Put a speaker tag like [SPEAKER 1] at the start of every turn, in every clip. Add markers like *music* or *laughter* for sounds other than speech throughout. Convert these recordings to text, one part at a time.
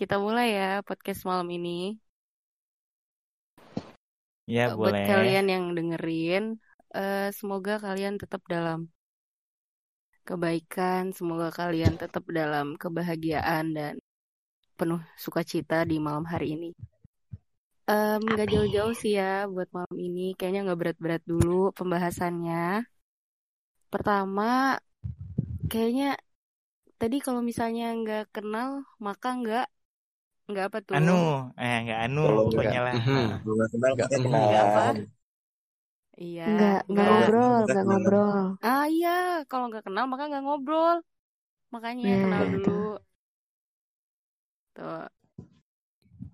[SPEAKER 1] kita mulai ya podcast malam ini.
[SPEAKER 2] Ya,
[SPEAKER 1] Buat
[SPEAKER 2] boleh.
[SPEAKER 1] kalian yang dengerin, eh, semoga kalian tetap dalam kebaikan, semoga kalian tetap dalam kebahagiaan dan penuh sukacita di malam hari ini. Em, Nggak jauh-jauh sih ya buat malam ini, kayaknya nggak berat-berat dulu pembahasannya. Pertama, kayaknya tadi kalau misalnya nggak kenal, maka nggak nggak apa tuh?
[SPEAKER 2] Anu, eh nggak anu, pokoknya lah.
[SPEAKER 3] Mhm.
[SPEAKER 2] Nah,
[SPEAKER 4] kenal
[SPEAKER 3] Nggak,
[SPEAKER 4] kita
[SPEAKER 3] mhm.
[SPEAKER 1] Nggak apa? Iya,
[SPEAKER 5] Nggak, nggak
[SPEAKER 1] nggak.
[SPEAKER 5] ngobrol,
[SPEAKER 4] Kita
[SPEAKER 5] nggak
[SPEAKER 4] kenalan.
[SPEAKER 5] ngobrol.
[SPEAKER 1] Ah iya, kalau nggak kenal maka nggak ngobrol. Makanya
[SPEAKER 5] Nah,
[SPEAKER 1] kenal
[SPEAKER 5] itu.
[SPEAKER 1] dulu. Tuh.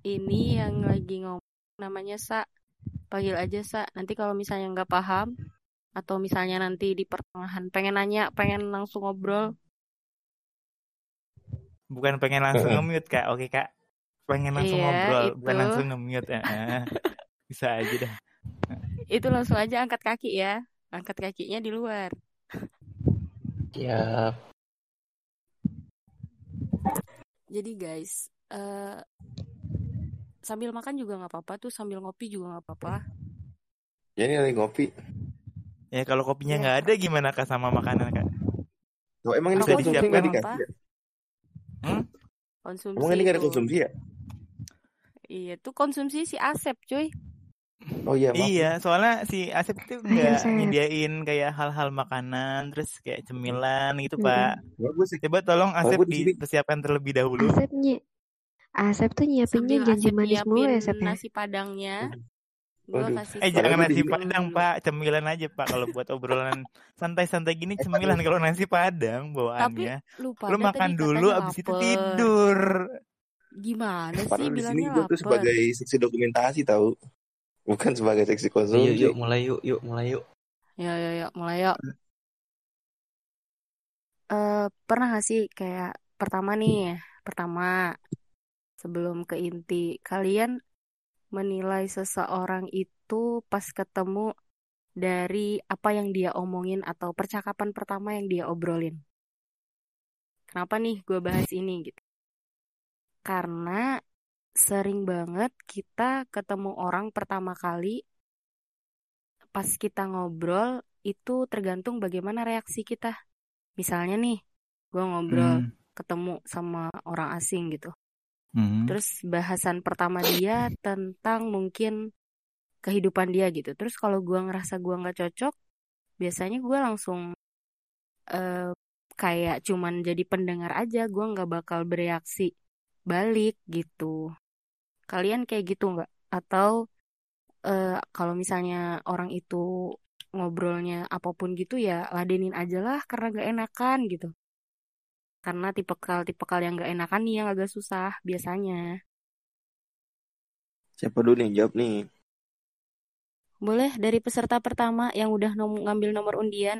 [SPEAKER 1] Ini yang lagi ngomong namanya Sa. Panggil aja Sa. Nanti kalau misalnya nggak paham atau misalnya nanti di pertengahan pengen nanya, pengen langsung ngobrol,
[SPEAKER 2] bukan pengen langsung nge-mute kak, oke kak. Pengen langsung
[SPEAKER 1] Iya,
[SPEAKER 2] ngobrol, bukan
[SPEAKER 1] itu.
[SPEAKER 2] langsung nge-mute. Eh, *laughs* eh. Bisa aja dah.
[SPEAKER 1] itu langsung aja angkat kaki ya. Angkat kakinya di luar.
[SPEAKER 3] Siap.
[SPEAKER 1] Jadi guys, eh sambil makan juga nggak apa-apa tuh, sambil ngopi juga nggak apa-apa.
[SPEAKER 4] Ya ini lagi ngopi.
[SPEAKER 2] Ya kalau kopinya
[SPEAKER 1] Iya.
[SPEAKER 2] nggak ada gimana kak sama makanan kak?
[SPEAKER 4] Oh, emang ini
[SPEAKER 2] Bisa
[SPEAKER 4] konsumsi nggak
[SPEAKER 2] disiapkan.
[SPEAKER 1] nggak
[SPEAKER 4] dikasih ya?
[SPEAKER 2] Hmm?
[SPEAKER 1] Konsumsi
[SPEAKER 4] Emang ini nggak ada konsumsi ya?
[SPEAKER 1] Iya, tuh konsumsi si Asep, cuy.
[SPEAKER 4] Oh iya, maaf.
[SPEAKER 2] Iya, soalnya si Asep tuh
[SPEAKER 5] Ayo,
[SPEAKER 2] nggak nyediain kayak hal-hal makanan, terus kayak cemilan gitu pak.
[SPEAKER 4] Sih.
[SPEAKER 2] Coba tolong Asep
[SPEAKER 4] sini
[SPEAKER 2] dipersiapkan terlebih dahulu.
[SPEAKER 5] Asep nyi Asep tuh nyiapinnya
[SPEAKER 1] Sambil
[SPEAKER 5] janji
[SPEAKER 1] Asep
[SPEAKER 5] manis mulu ya Asep ya.
[SPEAKER 1] nasi padangnya, gua kasih
[SPEAKER 2] Eh jangan
[SPEAKER 4] di
[SPEAKER 2] nasi padang pak, cemilan aja pak. Kalau buat obrolan santai-santai gini
[SPEAKER 4] Eh,
[SPEAKER 2] cemilan. Kalau nasi padang
[SPEAKER 1] Tapi
[SPEAKER 2] bawaannya,
[SPEAKER 1] lu
[SPEAKER 2] lu
[SPEAKER 1] pada
[SPEAKER 2] makan dulu, abis itu tidur.
[SPEAKER 1] Gimana sih
[SPEAKER 4] Padahal sini
[SPEAKER 1] bilangnya
[SPEAKER 4] gue tuh
[SPEAKER 1] lapar?
[SPEAKER 4] sebagai seksi dokumentasi tahu, bukan sebagai seksi
[SPEAKER 3] Yuk,
[SPEAKER 4] konsumsi.
[SPEAKER 3] yuk, mulai yuk, yuk, mulai yuk.
[SPEAKER 1] Ya, ya, ya, mulai yuk. Eh, pernah gak sih kayak pertama nih, pertama sebelum ke inti, kalian menilai seseorang itu pas ketemu dari apa yang dia omongin atau percakapan pertama yang dia obrolin. Kenapa nih gue bahas ini gitu? Karena sering banget kita ketemu orang pertama kali, pas kita ngobrol itu tergantung bagaimana reaksi kita. Misalnya nih, gue ngobrol
[SPEAKER 2] Hmm.
[SPEAKER 1] ketemu sama orang asing gitu.
[SPEAKER 2] Hmm.
[SPEAKER 1] Terus bahasan pertama dia tentang mungkin kehidupan dia gitu. Terus kalau gue ngerasa gue nggak cocok, biasanya gue langsung eh, kayak cuman jadi pendengar aja. Gue nggak bakal bereaksi balik gitu. Kalian kayak gitu nggak? Atau eh, kalau misalnya orang itu ngobrolnya apa pun gitu ya ladenin aja lah karena gak enakan gitu. Karena tipikal-tipikal yang gak enakan nih yang agak susah biasanya.
[SPEAKER 4] Siapa dulu nih jawab nih?
[SPEAKER 1] Boleh dari peserta pertama yang udah nom- ngambil nomor undian.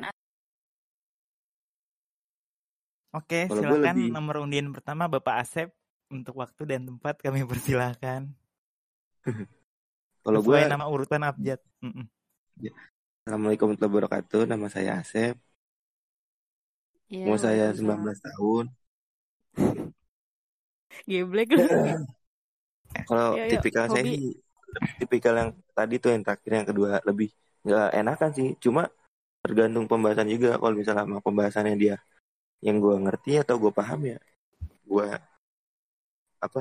[SPEAKER 2] Oke,
[SPEAKER 4] Kalau
[SPEAKER 2] silakan
[SPEAKER 4] lebih
[SPEAKER 2] nomor undian pertama Bapak Asep untuk waktu dan tempat kami persilahkan. *laughs*
[SPEAKER 4] kalau gue
[SPEAKER 2] nama urutan abjad. Mm-mm.
[SPEAKER 4] Assalamualaikum warahmatullahi wabarakatuh. Nama saya Asep.
[SPEAKER 1] Ya,
[SPEAKER 4] Umur saya
[SPEAKER 1] waalaikumsalam.
[SPEAKER 4] 19 tahun. *laughs*
[SPEAKER 1] Geblek lu. *laughs*
[SPEAKER 4] Kalau
[SPEAKER 1] yuk,
[SPEAKER 4] tipikal saya sih tipikal yang tadi tuh yang terakhir yang kedua lebih nggak enakan sih. Cuma tergantung pembahasan juga. Kalau misalnya sama pembahasannya dia yang gue ngerti atau gue paham ya gue apa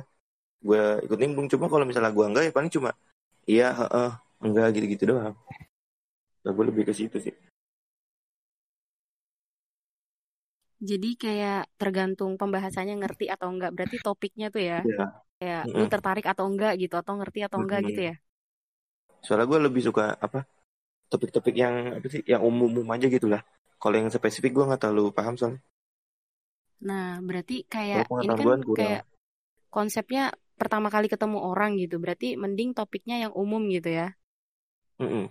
[SPEAKER 4] gue ikut nimbrung cuma kalau misalnya gue enggak ya paling cuma iya heeh enggak gitu-gitu doang nah, gue lebih ke situ sih
[SPEAKER 1] Jadi kayak tergantung pembahasannya ngerti atau enggak. Berarti topiknya tuh ya.
[SPEAKER 4] ya
[SPEAKER 1] Kayak lu
[SPEAKER 4] Mm-mm.
[SPEAKER 1] tertarik atau enggak gitu. Atau ngerti atau enggak
[SPEAKER 4] Mm-mm.
[SPEAKER 1] gitu ya.
[SPEAKER 4] soalnya gue lebih suka apa topik-topik yang apa sih yang umum-umum aja gitu lah kalau yang spesifik gue nggak terlalu paham soalnya
[SPEAKER 1] Nah, berarti kayak ini kan
[SPEAKER 4] kurang
[SPEAKER 1] kayak konsepnya pertama kali ketemu orang gitu. Berarti mending topiknya yang umum gitu ya.
[SPEAKER 4] Mm-mm.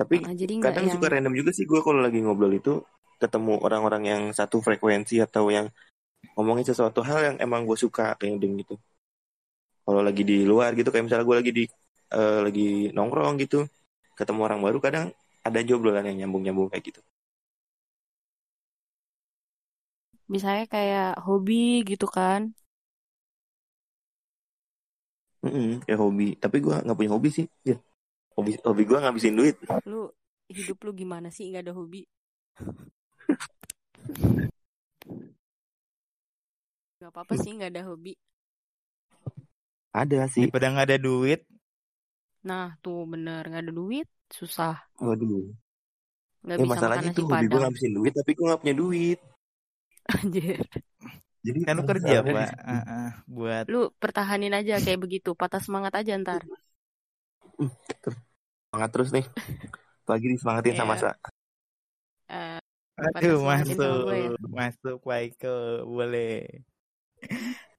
[SPEAKER 4] tapi
[SPEAKER 1] Heeh, jadi
[SPEAKER 4] kadang
[SPEAKER 1] yang
[SPEAKER 4] suka random juga sih gue kalau lagi ngobrol itu ketemu orang-orang yang satu frekuensi atau yang ngomongin sesuatu hal yang emang gue suka kayak gitu kalau lagi di luar gitu kayak misalnya gue lagi di eh, lagi nongkrong gitu ketemu orang baru kadang ada aja obrolan yang nyambung-nyambung kayak gitu
[SPEAKER 1] misalnya kayak hobi gitu kan.
[SPEAKER 4] Mm-mm, kayak hobi. Tapi gue nggak punya hobi sih. Ya. Hobi hobi gue ngabisin duit.
[SPEAKER 1] Lu hidup lu gimana sih nggak ada hobi? *laughs* Gak apa-apa sih nggak ada hobi.
[SPEAKER 4] Ada sih.
[SPEAKER 2] Daripada nggak ada duit,
[SPEAKER 1] Nah tuh bener nggak ada duit susah
[SPEAKER 4] Waduh.
[SPEAKER 1] nggak
[SPEAKER 4] Ya
[SPEAKER 1] bisa makan
[SPEAKER 4] masalahnya tuh hobi gue ngabisin duit tapi gue nggak punya duit. *laughs*
[SPEAKER 1] anjir.
[SPEAKER 4] Jadi
[SPEAKER 2] kan lu kerja pak. Ah, ah, buat
[SPEAKER 1] Lu pertahanin aja kayak begitu patah semangat aja ntar.
[SPEAKER 4] Semangat terus nih. Lagi disemangatin sama
[SPEAKER 1] Iya.
[SPEAKER 4] Sa.
[SPEAKER 1] Eh,
[SPEAKER 2] Aduh masuk,
[SPEAKER 1] gue ya.
[SPEAKER 2] masuk Pak Iko, boleh.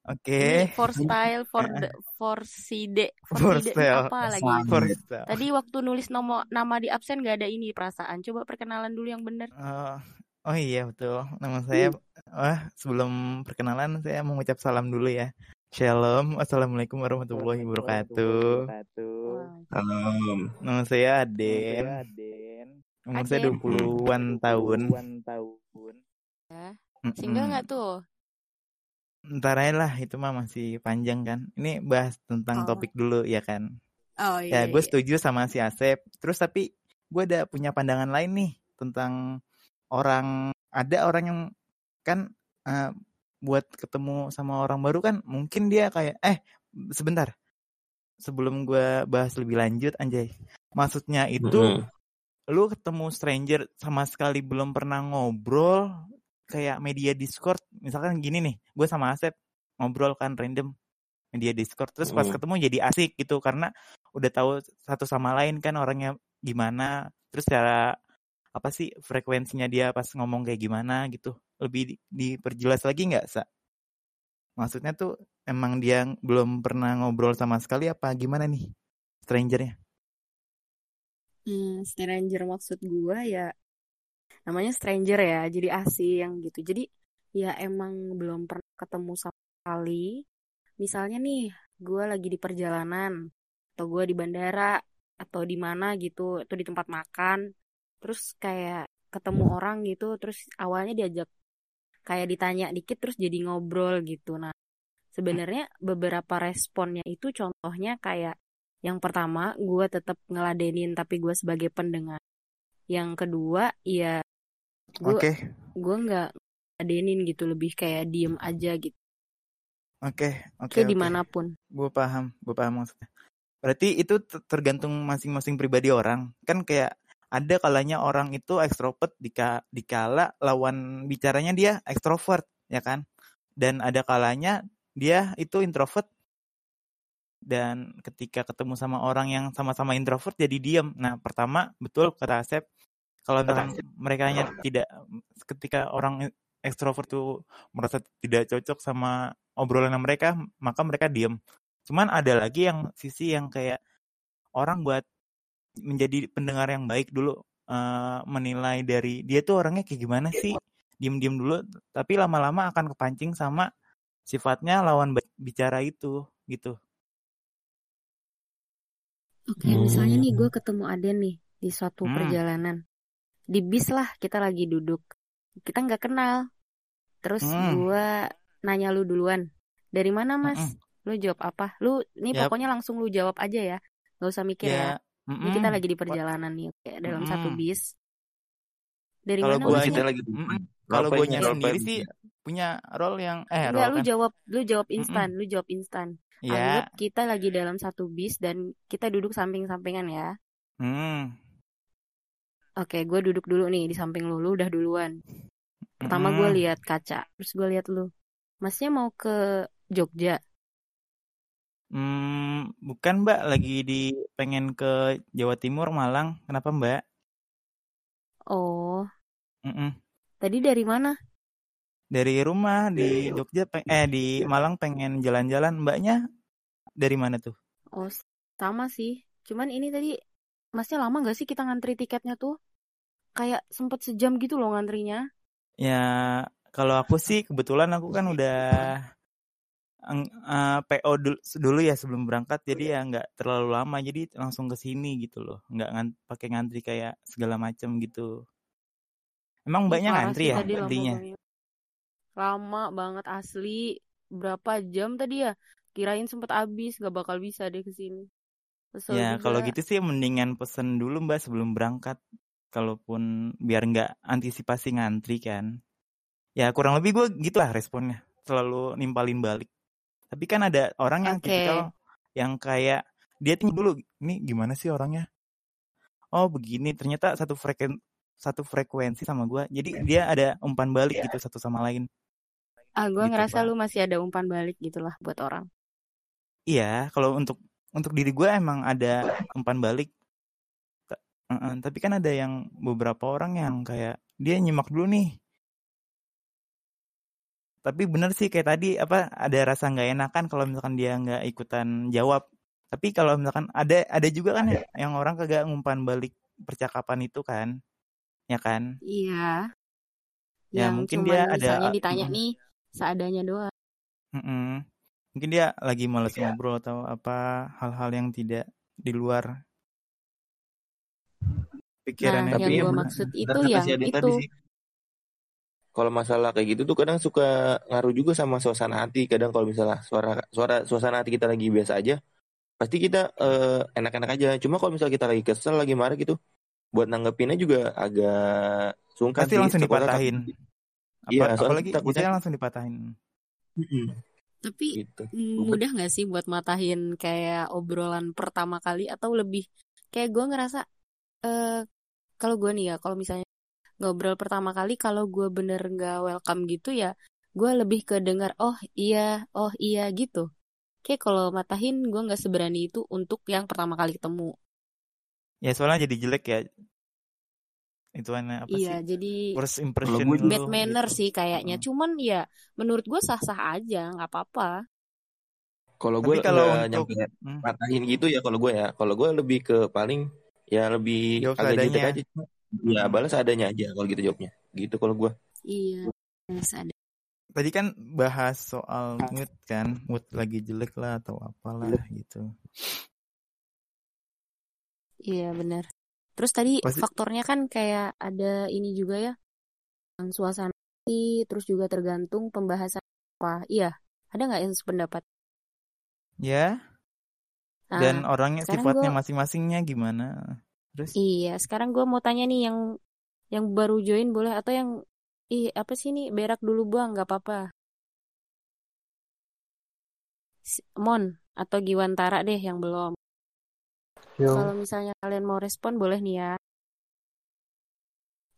[SPEAKER 2] Oke,
[SPEAKER 1] Ini for style, for the, for side,
[SPEAKER 2] For
[SPEAKER 1] for side
[SPEAKER 2] style.
[SPEAKER 1] apa lagi?
[SPEAKER 2] for
[SPEAKER 1] Tadi waktu nulis nomor nama di absen gak ada ini perasaan. Coba perkenalan dulu yang bener.
[SPEAKER 2] Oh, oh iya betul. Nama saya, wah sebelum perkenalan saya mengucap salam dulu ya. Shalom, assalamualaikum warahmatullahi wabarakatuh.
[SPEAKER 4] Salam.
[SPEAKER 2] Nama saya Aden. Umur saya
[SPEAKER 1] Aden.
[SPEAKER 2] 20-an tahun.
[SPEAKER 1] ya.
[SPEAKER 2] Mm-mm.
[SPEAKER 1] Single nggak tuh?
[SPEAKER 2] Ntar aja lah, itu mah masih panjang kan. Ini bahas tentang
[SPEAKER 1] Oh.
[SPEAKER 2] topik dulu ya kan.
[SPEAKER 1] Oh
[SPEAKER 2] Ya, gue setuju sama si Asep. Terus tapi gue ada punya pandangan lain nih tentang orang ada orang yang kan eh, buat ketemu sama orang baru kan mungkin dia kayak eh sebentar. Sebelum gue bahas lebih lanjut anjay. Maksudnya itu
[SPEAKER 4] Mm-mm.
[SPEAKER 2] lu ketemu stranger sama sekali belum pernah ngobrol kayak media Discord. Misalkan gini nih gue sama Asep ngobrol kan random media Discord. Terus pas
[SPEAKER 4] Mm.
[SPEAKER 2] ketemu jadi asik gitu karena udah tahu satu sama lain kan orangnya gimana. Terus cara apa sih frekuensinya dia pas ngomong kayak gimana gitu lebih di- diperjelas lagi nggak sa maksudnya tuh emang dia belum pernah ngobrol sama sekali apa gimana nih strangernya
[SPEAKER 1] Hmm, stranger maksud gua ya namanya stranger ya, jadi asing gitu. Jadi ya emang belum pernah ketemu sama sekali. Misalnya nih, gua lagi di perjalanan atau gua di bandara atau di mana gitu, atau di tempat makan. Terus kayak ketemu orang gitu, terus awalnya diajak kayak ditanya dikit terus jadi ngobrol gitu. Nah, sebenarnya beberapa responnya itu contohnya kayak yang pertama, gue tetap ngeladenin tapi gue sebagai pendengar. Yang kedua, ya gue
[SPEAKER 2] oke
[SPEAKER 1] gue nggak ngeladenin gitu, lebih kayak diem aja gitu.
[SPEAKER 2] oke oke
[SPEAKER 1] Kayak
[SPEAKER 2] oke
[SPEAKER 1] di mana pun.
[SPEAKER 2] gue paham gue paham maksudnya berarti itu tergantung masing-masing pribadi orang kan kayak ada kalanya orang itu ekstrovert dika dikala lawan bicaranya dia ekstrovert ya kan? Dan ada kalanya dia itu introvert. Dan ketika ketemu sama orang yang sama-sama introvert jadi diam nah pertama betul kata Asep kalau misalkan mereka tidak ketika orang ekstrovert tuh merasa tidak cocok sama obrolan mereka maka mereka diem. Cuman ada lagi yang sisi yang kayak orang buat menjadi pendengar yang baik dulu eh, menilai dari dia tuh orangnya kayak gimana sih diem-diem dulu tapi lama-lama akan kepancing sama sifatnya lawan bicara itu gitu
[SPEAKER 1] Oke, misalnya nih gue ketemu Aden nih di suatu
[SPEAKER 2] Hmm.
[SPEAKER 1] perjalanan. Di bis lah kita lagi duduk. Kita nggak kenal. Terus
[SPEAKER 2] Hmm.
[SPEAKER 1] gue nanya lu duluan. Dari mana mas?
[SPEAKER 2] Mm-mm.
[SPEAKER 1] Lu jawab apa? Lu ini
[SPEAKER 2] Yap.
[SPEAKER 1] pokoknya langsung lu jawab aja ya. Gak usah mikir ya.
[SPEAKER 2] Ya
[SPEAKER 1] Ini kita lagi di perjalanan nih, oke, dalam satu
[SPEAKER 2] Mm-mm.
[SPEAKER 1] bis. Dari
[SPEAKER 2] Kalau
[SPEAKER 1] mana
[SPEAKER 2] gua
[SPEAKER 4] kita lagi
[SPEAKER 2] kalau gue
[SPEAKER 4] role
[SPEAKER 2] sendiri sih punya role yang eh
[SPEAKER 1] Enggak,
[SPEAKER 2] role
[SPEAKER 1] lu
[SPEAKER 2] kan
[SPEAKER 1] jawab, lu jawab instan, lu jawab instan.
[SPEAKER 2] ya
[SPEAKER 1] Anggap kita lagi dalam satu bis dan kita duduk samping-sampingan ya.
[SPEAKER 2] hmm.
[SPEAKER 1] Oke, gue duduk dulu nih di samping lu, lu udah duluan. Pertama gue
[SPEAKER 2] Mm-mm.
[SPEAKER 1] lihat kaca, terus gue lihat lu. Masnya mau ke Jogja?
[SPEAKER 2] Hmm, bukan Mbak, lagi di pengen ke Jawa Timur, Malang. Kenapa Mbak?
[SPEAKER 1] Oh,
[SPEAKER 2] Mm-mm.
[SPEAKER 1] tadi dari mana?
[SPEAKER 2] Dari rumah di Jogja, peng- eh di Malang pengen jalan-jalan. Mbaknya dari mana tuh?
[SPEAKER 1] Oh, sama sih. Cuman ini tadi, masnya lama gak sih kita ngantri tiketnya tuh? Kayak sempet sejam gitu loh ngantrinya.
[SPEAKER 2] Ya, kalau aku sih kebetulan aku kan udah eng- eh, PO dulu, dulu ya sebelum berangkat, jadi ya nggak terlalu lama, jadi langsung ke sini gitu loh, nggak ngan- pakai ngantri kayak segala macam gitu. Emang
[SPEAKER 1] parah
[SPEAKER 2] ngantri ya
[SPEAKER 1] tadi lama
[SPEAKER 2] tadinya?
[SPEAKER 1] banget. Lama banget asli. Berapa jam tadi ya? kirain sempet habis gak bakal bisa deh ke sini Kesel
[SPEAKER 2] Ya
[SPEAKER 1] juga.
[SPEAKER 2] kalau gitu sih mendingan pesen dulu mbak sebelum berangkat. Kalaupun biar nggak antisipasi ngantri kan. Ya kurang lebih gue gitu lah responnya. Selalu nimpalin balik. Tapi kan ada orang yang
[SPEAKER 1] Oke.
[SPEAKER 2] tipikal yang kayak dia tinggal dulu. Ini gimana sih orangnya? Oh begini. Ternyata satu freken satu frekuensi sama gue. Jadi dia ada umpan balik gitu satu sama lain.
[SPEAKER 1] ah gue
[SPEAKER 2] gitu,
[SPEAKER 1] ngerasa
[SPEAKER 2] Pak.
[SPEAKER 1] lu masih ada umpan balik gitulah buat orang
[SPEAKER 2] Iya, kalau untuk untuk diri gue emang ada umpan balik. Ta- uh-uh, tapi kan ada yang beberapa orang yang kayak dia nyimak dulu nih. Tapi bener sih kayak tadi apa ada rasa nggak enakan kalau misalkan dia nggak ikutan jawab. Tapi kalau misalkan ada ada juga kan ya, yang orang kagak ngumpan balik percakapan itu kan, ya kan?
[SPEAKER 1] iya
[SPEAKER 2] Ya,
[SPEAKER 1] yang
[SPEAKER 2] mungkin dia ada-
[SPEAKER 1] misalnya ditanya
[SPEAKER 2] Mm.
[SPEAKER 1] nih seadanya doang
[SPEAKER 2] Mm-mm. Mungkin dia lagi males ngobrol atau apa hal-hal yang tidak di luar pikirannya.
[SPEAKER 1] Nah, yang
[SPEAKER 4] ya
[SPEAKER 1] gua
[SPEAKER 4] benar-
[SPEAKER 1] maksud itu yang itu.
[SPEAKER 4] Kalau masalah kayak gitu tuh kadang suka ngaruh juga sama suasana hati. Kadang kalau misalnya suara suara suasana hati kita lagi biasa aja, pasti kita eh, enak-enak aja. Cuma kalau misalnya kita lagi kesel, lagi marah gitu, buat nanggepinnya juga agak sungkan
[SPEAKER 2] Pasti
[SPEAKER 4] sih.
[SPEAKER 2] langsung dipatahin. Apa,
[SPEAKER 4] Iya, soalnya
[SPEAKER 2] apalagi
[SPEAKER 4] takutnya-
[SPEAKER 2] langsung dipatahin.
[SPEAKER 1] Tapi
[SPEAKER 4] gitu.
[SPEAKER 1] mudah nggak sih buat matahin kayak obrolan pertama kali atau lebih kayak gue ngerasa eh kalau gue nih ya kalau misalnya ngobrol pertama kali kalau gue bener nggak welcome gitu ya gue lebih ke dengar oh iya oh iya gitu kayak kalau matahin gue nggak seberani itu untuk yang pertama kali ketemu
[SPEAKER 2] Ya soalnya jadi jelek ya. Itu apa
[SPEAKER 1] iya
[SPEAKER 2] sih?
[SPEAKER 1] jadi
[SPEAKER 2] First impression
[SPEAKER 4] gue
[SPEAKER 2] lu
[SPEAKER 1] bad manner
[SPEAKER 2] gitu.
[SPEAKER 1] sih kayaknya
[SPEAKER 2] Hmm.
[SPEAKER 1] cuman ya menurut gue sah-sah aja nggak apa-apa
[SPEAKER 4] Kalau
[SPEAKER 2] Tapi
[SPEAKER 4] gue
[SPEAKER 2] kalau
[SPEAKER 4] nyampe
[SPEAKER 2] Hmm.
[SPEAKER 4] matahin gitu ya kalau gue ya. Kalau gue lebih ke paling ya lebih
[SPEAKER 2] Jawab
[SPEAKER 4] agak jutek
[SPEAKER 2] seadanya.
[SPEAKER 4] aja. Ya balas adanya aja kalau gitu jawabnya. Gitu kalau gue.
[SPEAKER 1] iya yes, ada
[SPEAKER 2] Tadi kan bahas soal mood kan, mood lagi jelek lah atau apalah gitu.
[SPEAKER 1] Iya benar. Terus tadi
[SPEAKER 2] Pasti-
[SPEAKER 1] faktornya kan kayak ada ini juga ya, yang suasana hati, terus juga tergantung pembahasan apa. Iya, ada nggak yang sependapat?
[SPEAKER 2] Ya,
[SPEAKER 1] Nah,
[SPEAKER 2] dan orangnya sifatnya
[SPEAKER 1] gua-
[SPEAKER 2] masing-masingnya gimana? Terus
[SPEAKER 1] iya. Sekarang gue mau tanya nih yang yang baru join boleh atau yang ih apa sih nih berak dulu buang nggak apa-apa. Mon atau Giwantara deh yang belum. Kalau misalnya kalian mau respon boleh nih ya.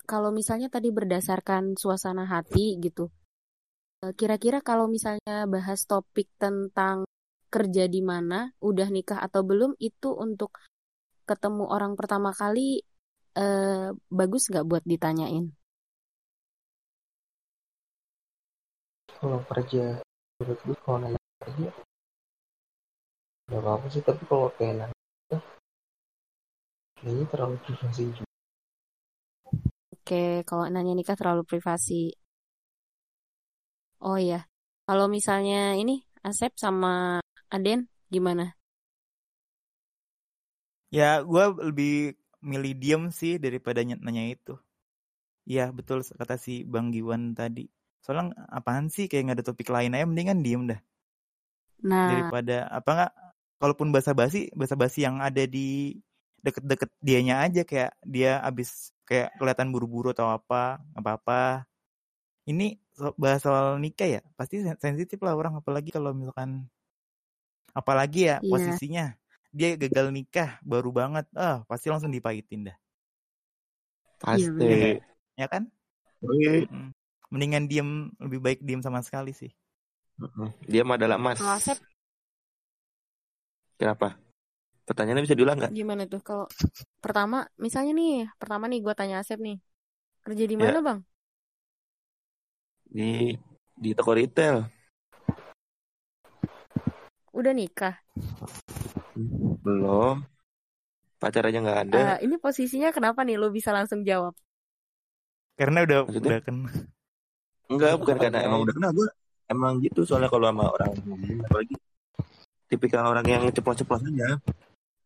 [SPEAKER 1] Kalau misalnya tadi berdasarkan suasana hati gitu. eh, Kira-kira kalau misalnya bahas topik tentang kerja di mana, udah nikah atau belum, itu untuk ketemu orang pertama kali eh, bagus nggak buat ditanyain?
[SPEAKER 3] kalau kerja menurut gue kalau nanya kerja nggak apa-apa sih tapi kalau kayak nanya kayaknya terlalu privasi juga
[SPEAKER 1] Oke, kalau nanya nikah terlalu privasi. Oh iya, kalau misalnya ini Asep sama Aden gimana?
[SPEAKER 2] Ya gue lebih milih diem sih daripada ny- nanya itu. Iya betul kata si Bang Giwan tadi. Soalnya apaan sih? Kayak nggak ada topik lain aja mendingan diem dah.
[SPEAKER 1] Nah,
[SPEAKER 2] daripada apa nggak kalaupun basa-basi basa-basi yang ada di deket-deket dianya aja. Kayak dia abis kayak kelihatan buru-buru atau apa apa-apa. Ini bahas soal nikah ya? Pasti sen- sensitif lah orang apalagi kalau misalkan apalagi ya
[SPEAKER 1] Iya.
[SPEAKER 2] posisinya dia gagal nikah baru banget ah pasti langsung dipahitin dah
[SPEAKER 4] Pasti.
[SPEAKER 1] bener.
[SPEAKER 2] ya kan
[SPEAKER 4] Oke.
[SPEAKER 2] Mm. mendingan diem lebih baik diem sama sekali sih
[SPEAKER 4] Dia mah adalah emas.
[SPEAKER 1] kalau Asep
[SPEAKER 4] Kenapa? Pertanyaannya bisa diulang nggak?
[SPEAKER 1] gimana tuh? Kalau pertama, misalnya nih, pertama nih gue tanya Asep nih, kerja di
[SPEAKER 4] Ya.
[SPEAKER 1] mana bang?
[SPEAKER 4] Di di toko retail.
[SPEAKER 1] Udah nikah?
[SPEAKER 4] Belum. Pacar aja nggak ada.
[SPEAKER 1] Eh, ini posisinya kenapa nih lo bisa langsung jawab?
[SPEAKER 2] karena udah
[SPEAKER 4] Maksudnya?
[SPEAKER 2] udah kan
[SPEAKER 4] Enggak, bukan karena emang udah kenal gue. Emang gitu soalnya kalau sama orang apalagi tipikal orang yang ceplos-ceplos aja.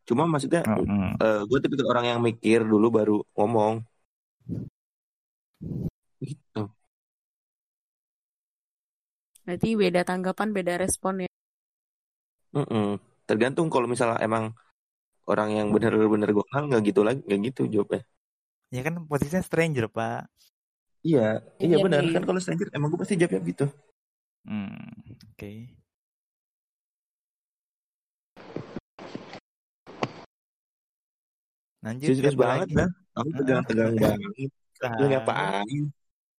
[SPEAKER 4] Cuma maksudnya
[SPEAKER 2] Mm-mm.
[SPEAKER 4] gue tipikal orang yang mikir dulu baru ngomong. Gitu.
[SPEAKER 1] Berarti beda tanggapan, beda respon ya.
[SPEAKER 4] Mm-mm. Tergantung kalau misalnya emang orang yang bener-bener gue kenal nggak gitu lagi, nggak gitu jawabnya.
[SPEAKER 2] Ya kan posisinya stranger, Pak.
[SPEAKER 4] Iya, iya
[SPEAKER 1] Iya
[SPEAKER 4] benar
[SPEAKER 1] nih.
[SPEAKER 4] kan kalau stranger emang gue pasti jawabnya gitu.
[SPEAKER 2] Hmm, oke. Lanjut
[SPEAKER 4] Serius banget
[SPEAKER 2] lagi?
[SPEAKER 4] dah. Aku
[SPEAKER 2] Ah,
[SPEAKER 4] tegang-tegang banget. Lu
[SPEAKER 2] Ah,
[SPEAKER 4] ngapain?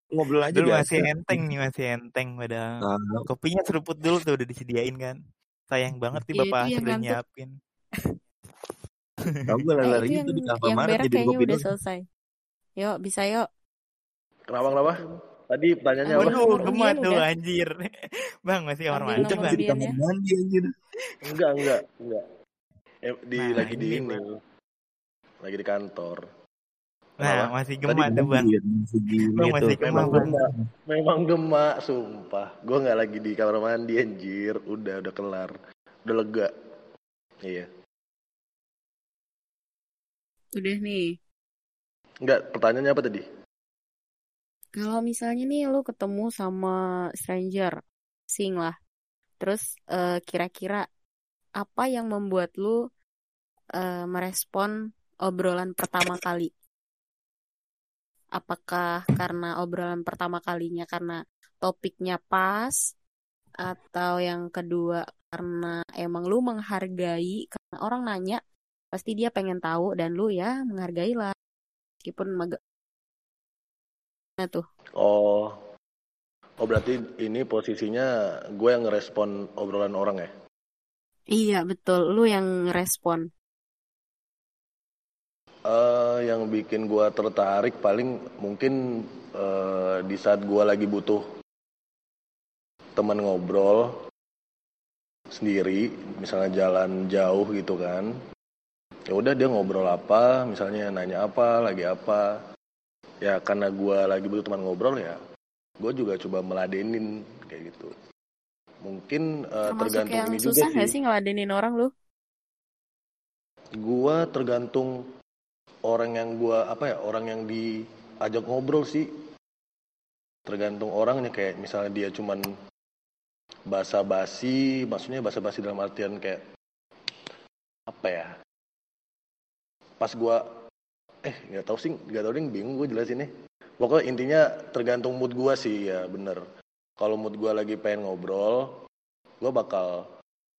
[SPEAKER 4] Ngobrol aja
[SPEAKER 2] Dulu masih enteng nih, masih enteng padahal.
[SPEAKER 4] Nah,
[SPEAKER 2] Kopinya seruput dulu tuh udah disediain kan. Sayang banget nih
[SPEAKER 1] Iya,
[SPEAKER 2] Bapak
[SPEAKER 1] yang
[SPEAKER 2] sudah nyiapin.
[SPEAKER 4] tahu gue
[SPEAKER 1] Eh,
[SPEAKER 4] lari
[SPEAKER 1] itu
[SPEAKER 4] gitu
[SPEAKER 1] yang
[SPEAKER 4] di kamar
[SPEAKER 1] yang
[SPEAKER 4] jadi
[SPEAKER 1] kayaknya
[SPEAKER 4] kopi
[SPEAKER 1] udah selesai. Yuk, bisa yuk.
[SPEAKER 6] Kenapa kenapa? Tadi pertanyaannya apa?
[SPEAKER 2] Waduh, gemat tuh
[SPEAKER 1] udah.
[SPEAKER 2] anjir. *laughs* Bang, masih kamar mandi,
[SPEAKER 4] Itu masih di kamar mandi anjir.
[SPEAKER 6] Enggak enggak enggak. Eh, di
[SPEAKER 2] Nah,
[SPEAKER 6] lagi di
[SPEAKER 2] ini.
[SPEAKER 6] Lagi di kantor.
[SPEAKER 2] Nah, masih gemat tuh, Bang.
[SPEAKER 4] masih tuh.
[SPEAKER 2] masih
[SPEAKER 6] Memang
[SPEAKER 2] Bang.
[SPEAKER 6] gemak. Memang gemak, sumpah. Gue nggak lagi di kamar mandi anjir. Udah udah kelar. Udah lega. Iya.
[SPEAKER 1] Udah nih.
[SPEAKER 6] Enggak, pertanyaannya apa tadi?
[SPEAKER 1] Kalau misalnya nih lu ketemu sama stranger, sing lah. Terus eh, kira-kira apa yang membuat lu eh, merespon obrolan pertama kali? Apakah karena obrolan pertama kalinya karena topiknya pas atau yang kedua karena emang lu menghargai karena orang nanya pasti dia pengen tahu dan lu ya menghargai lah meskipun mag- Nah tuh
[SPEAKER 6] Oh. Oh berarti ini posisinya gue yang ngerespon obrolan orang ya?
[SPEAKER 1] Iya betul, lu yang respon.
[SPEAKER 6] Eh, yang bikin gua tertarik paling mungkin eh, di saat gua lagi butuh teman ngobrol sendiri, misalnya jalan jauh gitu kan. Ya udah dia ngobrol apa, misalnya nanya apa, lagi apa. Ya karena gua lagi butuh teman ngobrol ya, gue juga coba meladenin kayak gitu. Mungkin
[SPEAKER 1] Termasuk
[SPEAKER 6] tergantung
[SPEAKER 1] yang
[SPEAKER 6] ini juga
[SPEAKER 1] susah
[SPEAKER 6] sih.
[SPEAKER 1] gak sih ngeladenin orang lu?
[SPEAKER 6] Gua tergantung orang yang gua apa ya orang yang diajak ngobrol sih. Tergantung orangnya kayak misalnya dia cuman basa-basi maksudnya basa-basi dalam artian kayak apa ya pas gua eh nggak tahu sih nggak tahu deh bingung gue jelasinnya. Pokoknya intinya tergantung mood gua sih ya bener. Kalau mood gua lagi pengen ngobrol gua bakal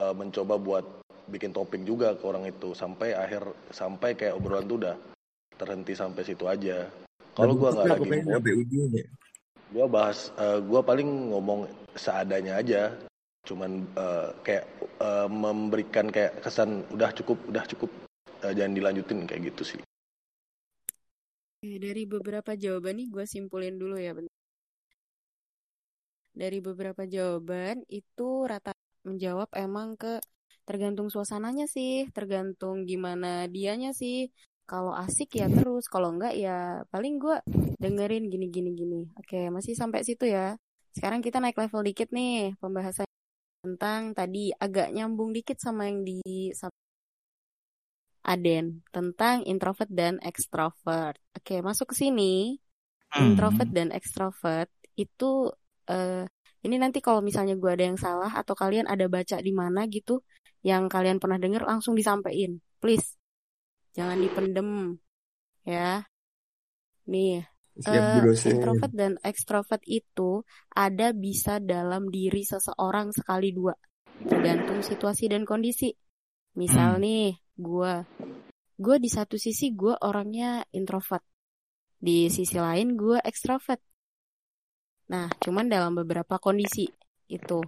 [SPEAKER 6] eh, mencoba buat bikin topik juga ke orang itu sampai akhir sampai kayak obrolan tuh udah terhenti sampai situ aja. Kalau gua nggak lagi mood,
[SPEAKER 4] ujung ya.
[SPEAKER 6] gua bahas eh, gua paling ngomong seadanya aja. Cuman eh, kayak eh, memberikan kayak kesan udah cukup, udah cukup eh, jangan dilanjutin kayak gitu sih.
[SPEAKER 1] Oke, dari beberapa jawaban nih gue simpulin dulu ya. bentar. Dari beberapa jawaban itu rata menjawab emang ke tergantung suasananya sih, tergantung gimana dianya sih. Kalau asik ya terus, kalau enggak ya paling gue dengerin gini gini gini. Oke, masih sampai situ ya. Sekarang kita naik level dikit nih pembahasan tentang tadi agak nyambung dikit sama yang di Aden tentang introvert dan extrovert. Oke, masuk ke sini.
[SPEAKER 2] Hmm.
[SPEAKER 1] Introvert dan extrovert itu eh ini nanti kalau misalnya gue ada yang salah atau kalian ada baca di mana gitu yang kalian pernah dengar langsung disampaikan. Please. Jangan dipendem. Ya. Nih,
[SPEAKER 4] Siap
[SPEAKER 1] eh, introvert dan extrovert itu ada bisa dalam diri seseorang sekali dua. Tergantung situasi dan kondisi. Misal
[SPEAKER 2] Hmm.
[SPEAKER 1] nih, gue gue di satu sisi gue orangnya introvert. Di sisi lain gue extrovert. Nah, cuman dalam beberapa kondisi itu.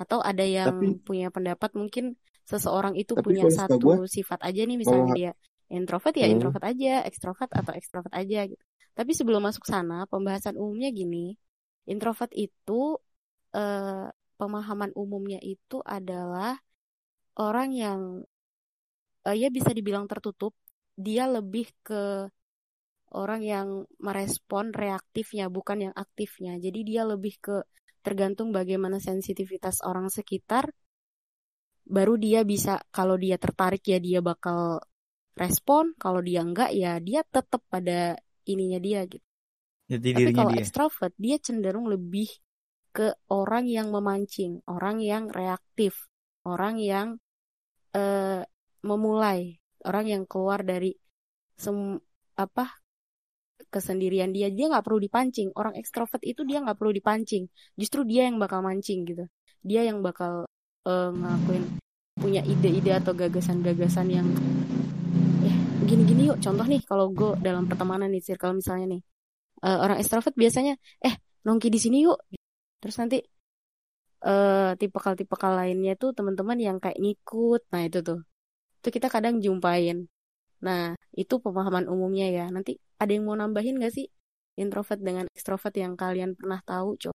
[SPEAKER 1] Atau ada yang
[SPEAKER 4] Tapi-
[SPEAKER 1] punya pendapat mungkin seseorang itu
[SPEAKER 4] Tapi
[SPEAKER 1] punya satu
[SPEAKER 4] gua,
[SPEAKER 1] sifat aja nih misalnya
[SPEAKER 4] kalau-
[SPEAKER 1] dia introvert ya
[SPEAKER 4] Hmm.
[SPEAKER 1] introvert aja, extrovert atau extrovert aja gitu. Tapi sebelum masuk sana, pembahasan umumnya gini. Introvert itu eh, pemahaman umumnya itu adalah orang yang eh, ya bisa dibilang tertutup, dia lebih ke orang yang merespon reaktifnya bukan yang aktifnya. Jadi dia lebih ke tergantung bagaimana sensitivitas orang sekitar baru dia bisa kalau dia tertarik ya dia bakal respon, kalau dia enggak ya dia tetap pada ininya dia gitu.
[SPEAKER 2] Jadi
[SPEAKER 1] Tapi kalau
[SPEAKER 2] dia.
[SPEAKER 1] extrovert dia cenderung lebih ke orang yang memancing, orang yang reaktif. orang yang eh, memulai, orang yang keluar dari sem apa kesendirian dia dia nggak perlu dipancing orang ekstrovert itu dia nggak perlu dipancing justru dia yang bakal mancing gitu dia yang bakal uh, ngelakuin punya ide-ide atau gagasan-gagasan yang eh gini-gini yuk contoh nih kalau gue dalam pertemanan nih circle misalnya nih uh, orang ekstrovert biasanya eh nongki di sini yuk terus nanti uh, tipikal-tipikal lainnya tuh teman-teman yang kayak ngikut nah itu tuh itu kita kadang jumpain Nah, itu pemahaman umumnya ya. Nanti ada yang mau nambahin gak sih introvert dengan ekstrovert yang kalian pernah tahu, Cok?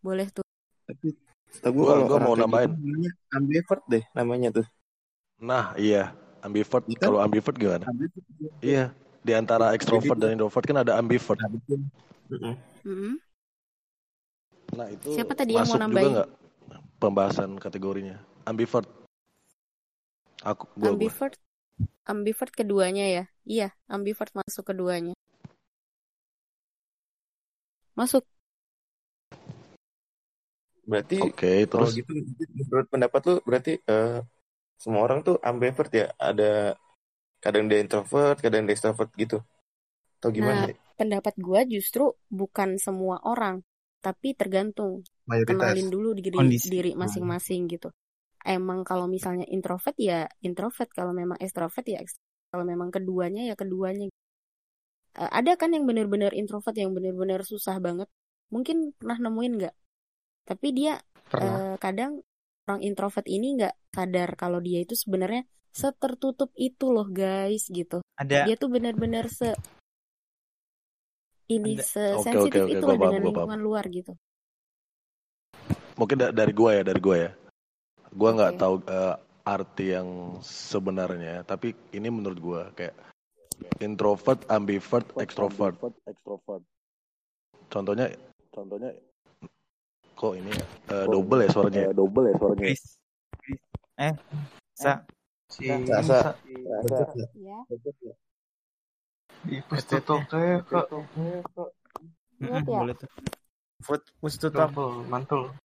[SPEAKER 1] Boleh tuh.
[SPEAKER 4] Setahu gue kalau gua mau gitu nambahin gitu, ambivert deh namanya tuh.
[SPEAKER 6] Nah, iya. Ambivert. Iya. Kalau ambivert gimana? Ambivert. Iya. Di antara ekstrovert dan introvert kan ada ambivert. Nah. Mm -hmm. Nah, itu
[SPEAKER 1] Siapa tadi yang mau nambahin? Juga gak
[SPEAKER 6] pembahasan kategorinya? Ambivert. Aku gua,
[SPEAKER 1] ambivert gua ambivert keduanya ya? Iya, ambivert masuk keduanya. Masuk.
[SPEAKER 4] Berarti Oke, okay, terus kalau gitu menurut pendapat lu berarti uh, semua orang tuh ambivert ya? Ada kadang dia introvert, kadang dia extrovert gitu. Atau gimana?
[SPEAKER 1] Nah, pendapat gua justru bukan semua orang, tapi tergantung. Mayoritas. Kenalin dulu diri diri masing-masing gitu emang kalau misalnya introvert ya introvert kalau memang extrovert ya kalau memang keduanya ya keduanya uh, ada kan yang benar-benar introvert yang benar-benar susah banget mungkin pernah nemuin nggak tapi dia uh, kadang orang introvert ini nggak sadar kalau dia itu sebenarnya setertutup itu loh guys gitu.
[SPEAKER 2] Ada
[SPEAKER 1] dia tuh benar-benar se ini sensitif okay, okay, okay. itu loh dengan lingkungan luar gitu.
[SPEAKER 6] Mungkin dari gua ya dari gua ya. Gue nggak okay. tahu uh, arti yang sebenarnya, tapi ini menurut gue kayak introvert, ambivert, extrovert. Contohnya, contohnya kok ini uh, double ya suaranya? Uh, double ya suaranya. Chris.
[SPEAKER 2] Eh, sa. Si
[SPEAKER 4] Sa.
[SPEAKER 3] Ya. Di tutup saya kak.
[SPEAKER 2] Boleh tuh. Tutup.
[SPEAKER 3] Mantul.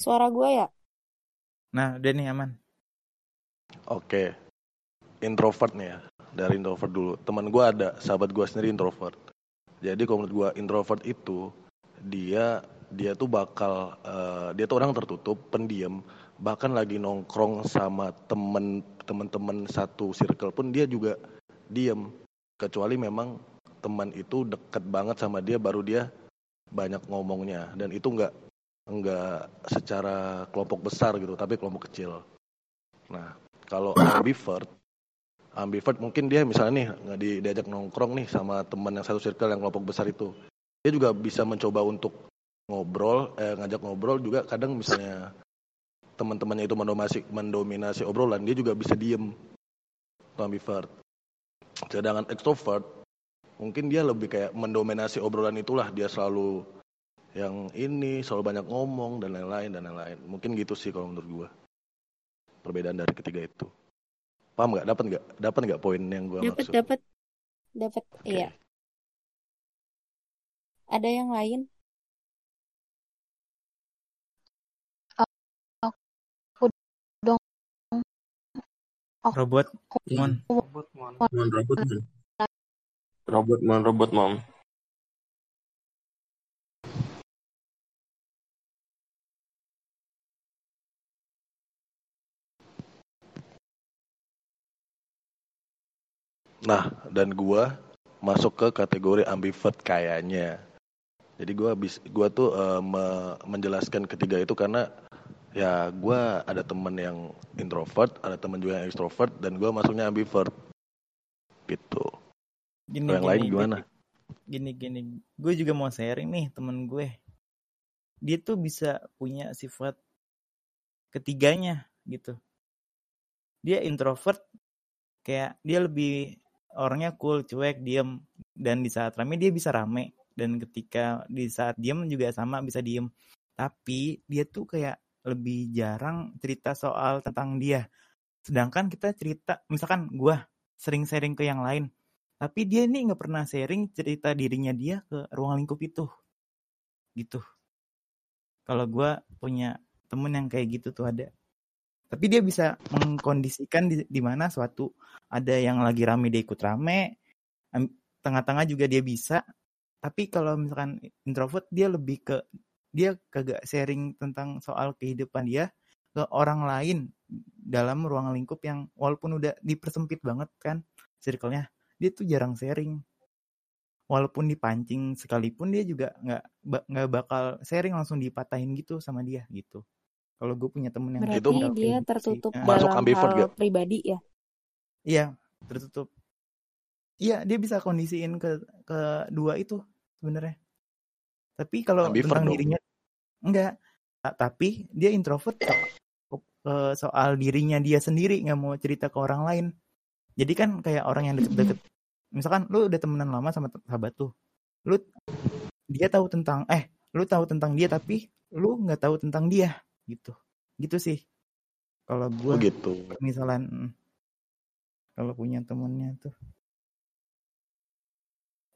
[SPEAKER 1] Suara gue ya?
[SPEAKER 2] Nah, udah nih aman.
[SPEAKER 6] Oke. Introvert nih ya. Dari introvert dulu. Teman gue ada, sahabat gue sendiri introvert. Jadi kalau menurut gue introvert itu dia dia tuh bakal uh, dia tuh orang tertutup, pendiam, bahkan lagi nongkrong sama temen temen-temen satu circle pun dia juga diem. Kecuali memang teman itu deket banget sama dia baru dia banyak ngomongnya dan itu nggak enggak secara kelompok besar gitu, tapi kelompok kecil. Nah, kalau ambivert, ambivert mungkin dia misalnya nih nggak di, diajak nongkrong nih sama teman yang satu circle yang kelompok besar itu, dia juga bisa mencoba untuk ngobrol, eh, ngajak ngobrol juga kadang misalnya teman-temannya itu mendominasi, mendominasi obrolan, dia juga bisa diem. Itu ambivert. Sedangkan extrovert, mungkin dia lebih kayak mendominasi obrolan itulah, dia selalu yang ini selalu banyak ngomong dan lain-lain dan lain-lain. Mungkin gitu sih kalau menurut gua. Perbedaan dari ketiga itu. Paham nggak? Dapat nggak? Dapat nggak poin yang gua
[SPEAKER 1] dapet,
[SPEAKER 6] maksud?
[SPEAKER 1] Dapat, dapat. Okay. Iya. Ada yang lain?
[SPEAKER 2] Robot, mon.
[SPEAKER 4] Robot, mon. Mon, robot, mon. Robot, mon, robot, mon.
[SPEAKER 6] Nah, dan gua masuk ke kategori ambivert kayaknya. Jadi gua bis gua tuh uh, me menjelaskan ketiga itu karena ya gua ada temen yang introvert, ada temen juga yang extrovert dan gua masuknya ambivert. Gitu. Gini, yang gini, lain gimana?
[SPEAKER 2] Gini gini, gue juga mau sharing nih temen gue. Dia tuh bisa punya sifat ketiganya gitu. Dia introvert, kayak dia lebih orangnya cool, cuek, diem. Dan di saat rame dia bisa rame. Dan ketika di saat diem juga sama bisa diem. Tapi dia tuh kayak lebih jarang cerita soal tentang dia. Sedangkan kita cerita, misalkan gue sering sharing ke yang lain. Tapi dia ini nggak pernah sharing cerita dirinya dia ke ruang lingkup itu. Gitu. Kalau gue punya temen yang kayak gitu tuh ada. tapi dia bisa mengkondisikan di, di mana suatu ada yang lagi rame dia ikut rame tengah-tengah juga dia bisa tapi kalau misalkan introvert dia lebih ke dia kagak sharing tentang soal kehidupan dia ke orang lain dalam ruang lingkup yang walaupun udah dipersempit banget kan circle-nya dia tuh jarang sharing walaupun dipancing sekalipun dia juga nggak nggak bakal sharing langsung dipatahin gitu sama dia gitu kalau gue punya temen yang
[SPEAKER 1] Berarti
[SPEAKER 6] Itu
[SPEAKER 1] dia
[SPEAKER 2] gitu sih.
[SPEAKER 1] tertutup
[SPEAKER 2] Nah,
[SPEAKER 6] Masuk
[SPEAKER 1] dalam
[SPEAKER 6] ambivert
[SPEAKER 1] hal
[SPEAKER 6] gak?
[SPEAKER 1] pribadi ya.
[SPEAKER 2] iya tertutup iya dia bisa kondisiin ke ke dua itu sebenarnya tapi kalau
[SPEAKER 6] Ambivert
[SPEAKER 2] tentang
[SPEAKER 6] dong.
[SPEAKER 2] dirinya enggak. Ta- tapi dia introvert so- ke soal dirinya dia sendiri nggak mau cerita ke orang lain. Jadi kan kayak orang yang deket-deket. Misalkan lu udah temenan lama sama sahabat tuh lu dia tahu tentang eh lu tahu tentang dia tapi lu nggak tahu tentang dia gitu. Gitu sih. Kalau
[SPEAKER 6] Oh
[SPEAKER 2] gue
[SPEAKER 6] gitu.
[SPEAKER 2] misalnya mm, kalau punya temennya tuh